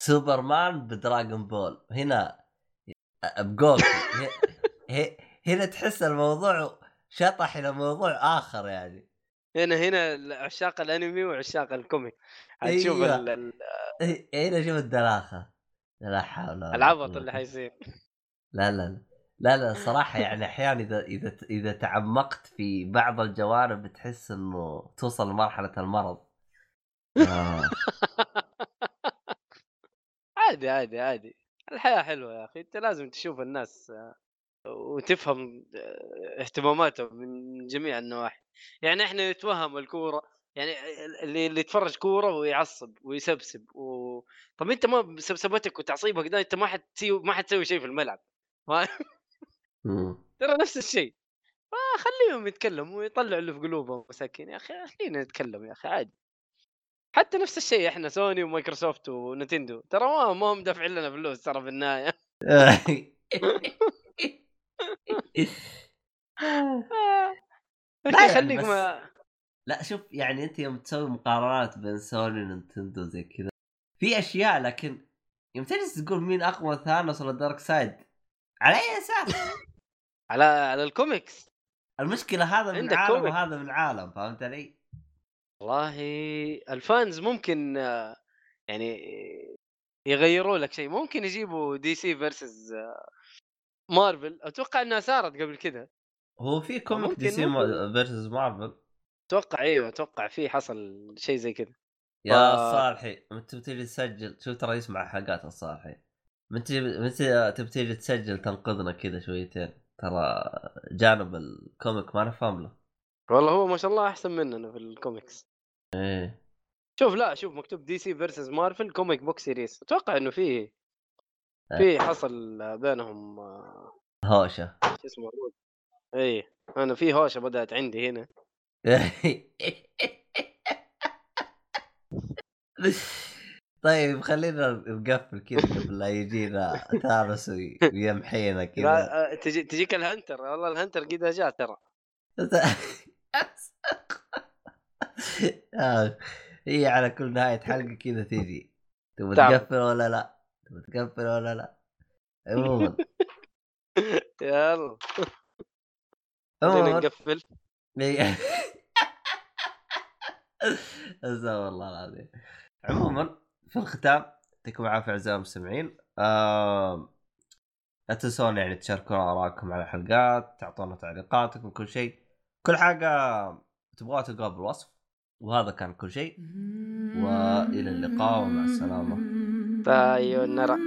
Superman ب Dragon Ball هنا ب Goku هنا تحس الموضوع شطح إلى موضوع آخر يعني هنا هنا عشاق الأنمي وعشاق ال comic حتشوف أيوة. ال- ال- هنا شوف الدلاخه لا حول ولا العبط. اللي حيصير لا لا لا لا لا صراحة يعني أحيانا إذا إذا إذا تعمقت في بعض الجوانب بتحس إنه توصل لمرحلة المرض. آه. عادي عادي عادي. الحياة حلوة يا أخي. أنت لازم تشوف الناس آه، وتفهم آه، اهتماماتهم من جميع النواحي. يعني إحنا نتوهم الكورة يعني اللي اللي يتفرج كورة ويعصب ويسبسب و... طب أنت ما بسبسبتك وتعصيبك ده أنت ما حتسوي ما حتسوي شيء في الملعب. ترى نفس الشيء. فخليهم يتكلموا ويطلعوا اللي في قلوبهم مساكين يا أخي خلينا نتكلم يا أخي عادي. حتى نفس الشيء إحنا سوني ومايكروسوفت ونتندو ترى ما ما هم دافعين لنا فلوس ترى في النهاية لا خليك ما لا شوف يعني أنت يوم تسوي مقارنات بين Sony و Nintendo زي كذا في أشياء لكن يوم تجلس تقول مين أقوى Thanos ولا Darkseid على أي أساس؟ على على الكوميكس المشكلة هذا من عالم comic. وهذا من عالم فهمت علي؟ والله ال fans ممكن آه، يعني يغيروا لك شيء. ممكن يجيبوا DC versus مارفل أتوقع إنها صارت قبل كذا هو في comic DC. versus Marvel أتوقع إيوه أتوقع في حصل شيء زي كذا يا ف- صالحي انت بتيجي تسجل؟ شوف ترى يسمع حلقات الصالحي من من تيجي تسجل تنقذنا كذا شويتين. ترى جانب ال comic ما نفهم له. والله هو ما شاء الله أحسن مننا في الكوميكس إيه. شوف لا شوف مكتوب DC versus Marvel comic book series أتوقع إنه في إيه. في حصل بينهم آه، هوشة. شو اسمه إي أنا في هوشة بدأت عندي هنا. طيب خلينا نقفل كذا قبل لا يجينا ثانوس وي- ويمحينا كذا. آه، تجي تجيك الهنتر. والله الهنتر كذا جاء ترى. آه، هي على كل نهاية حلقة كذا تيجي. تبغى. تقفل ولا لا؟ تبغى تقفل ولا لا؟ عموما. يلا. عموما. نقفل. استغفر الله العظيم. عموما في الختام يعطيكم العافية أعزائي المستمعين. لا تنسون يعني تشاركون آرائكم على الحلقات تعطونا تعليقاتكم كل شيء. كل حاجة تبغوها تلقوها بالوصف. وهذا كان كل شيء. وإلى اللقاء ومع السلامة. سايونارا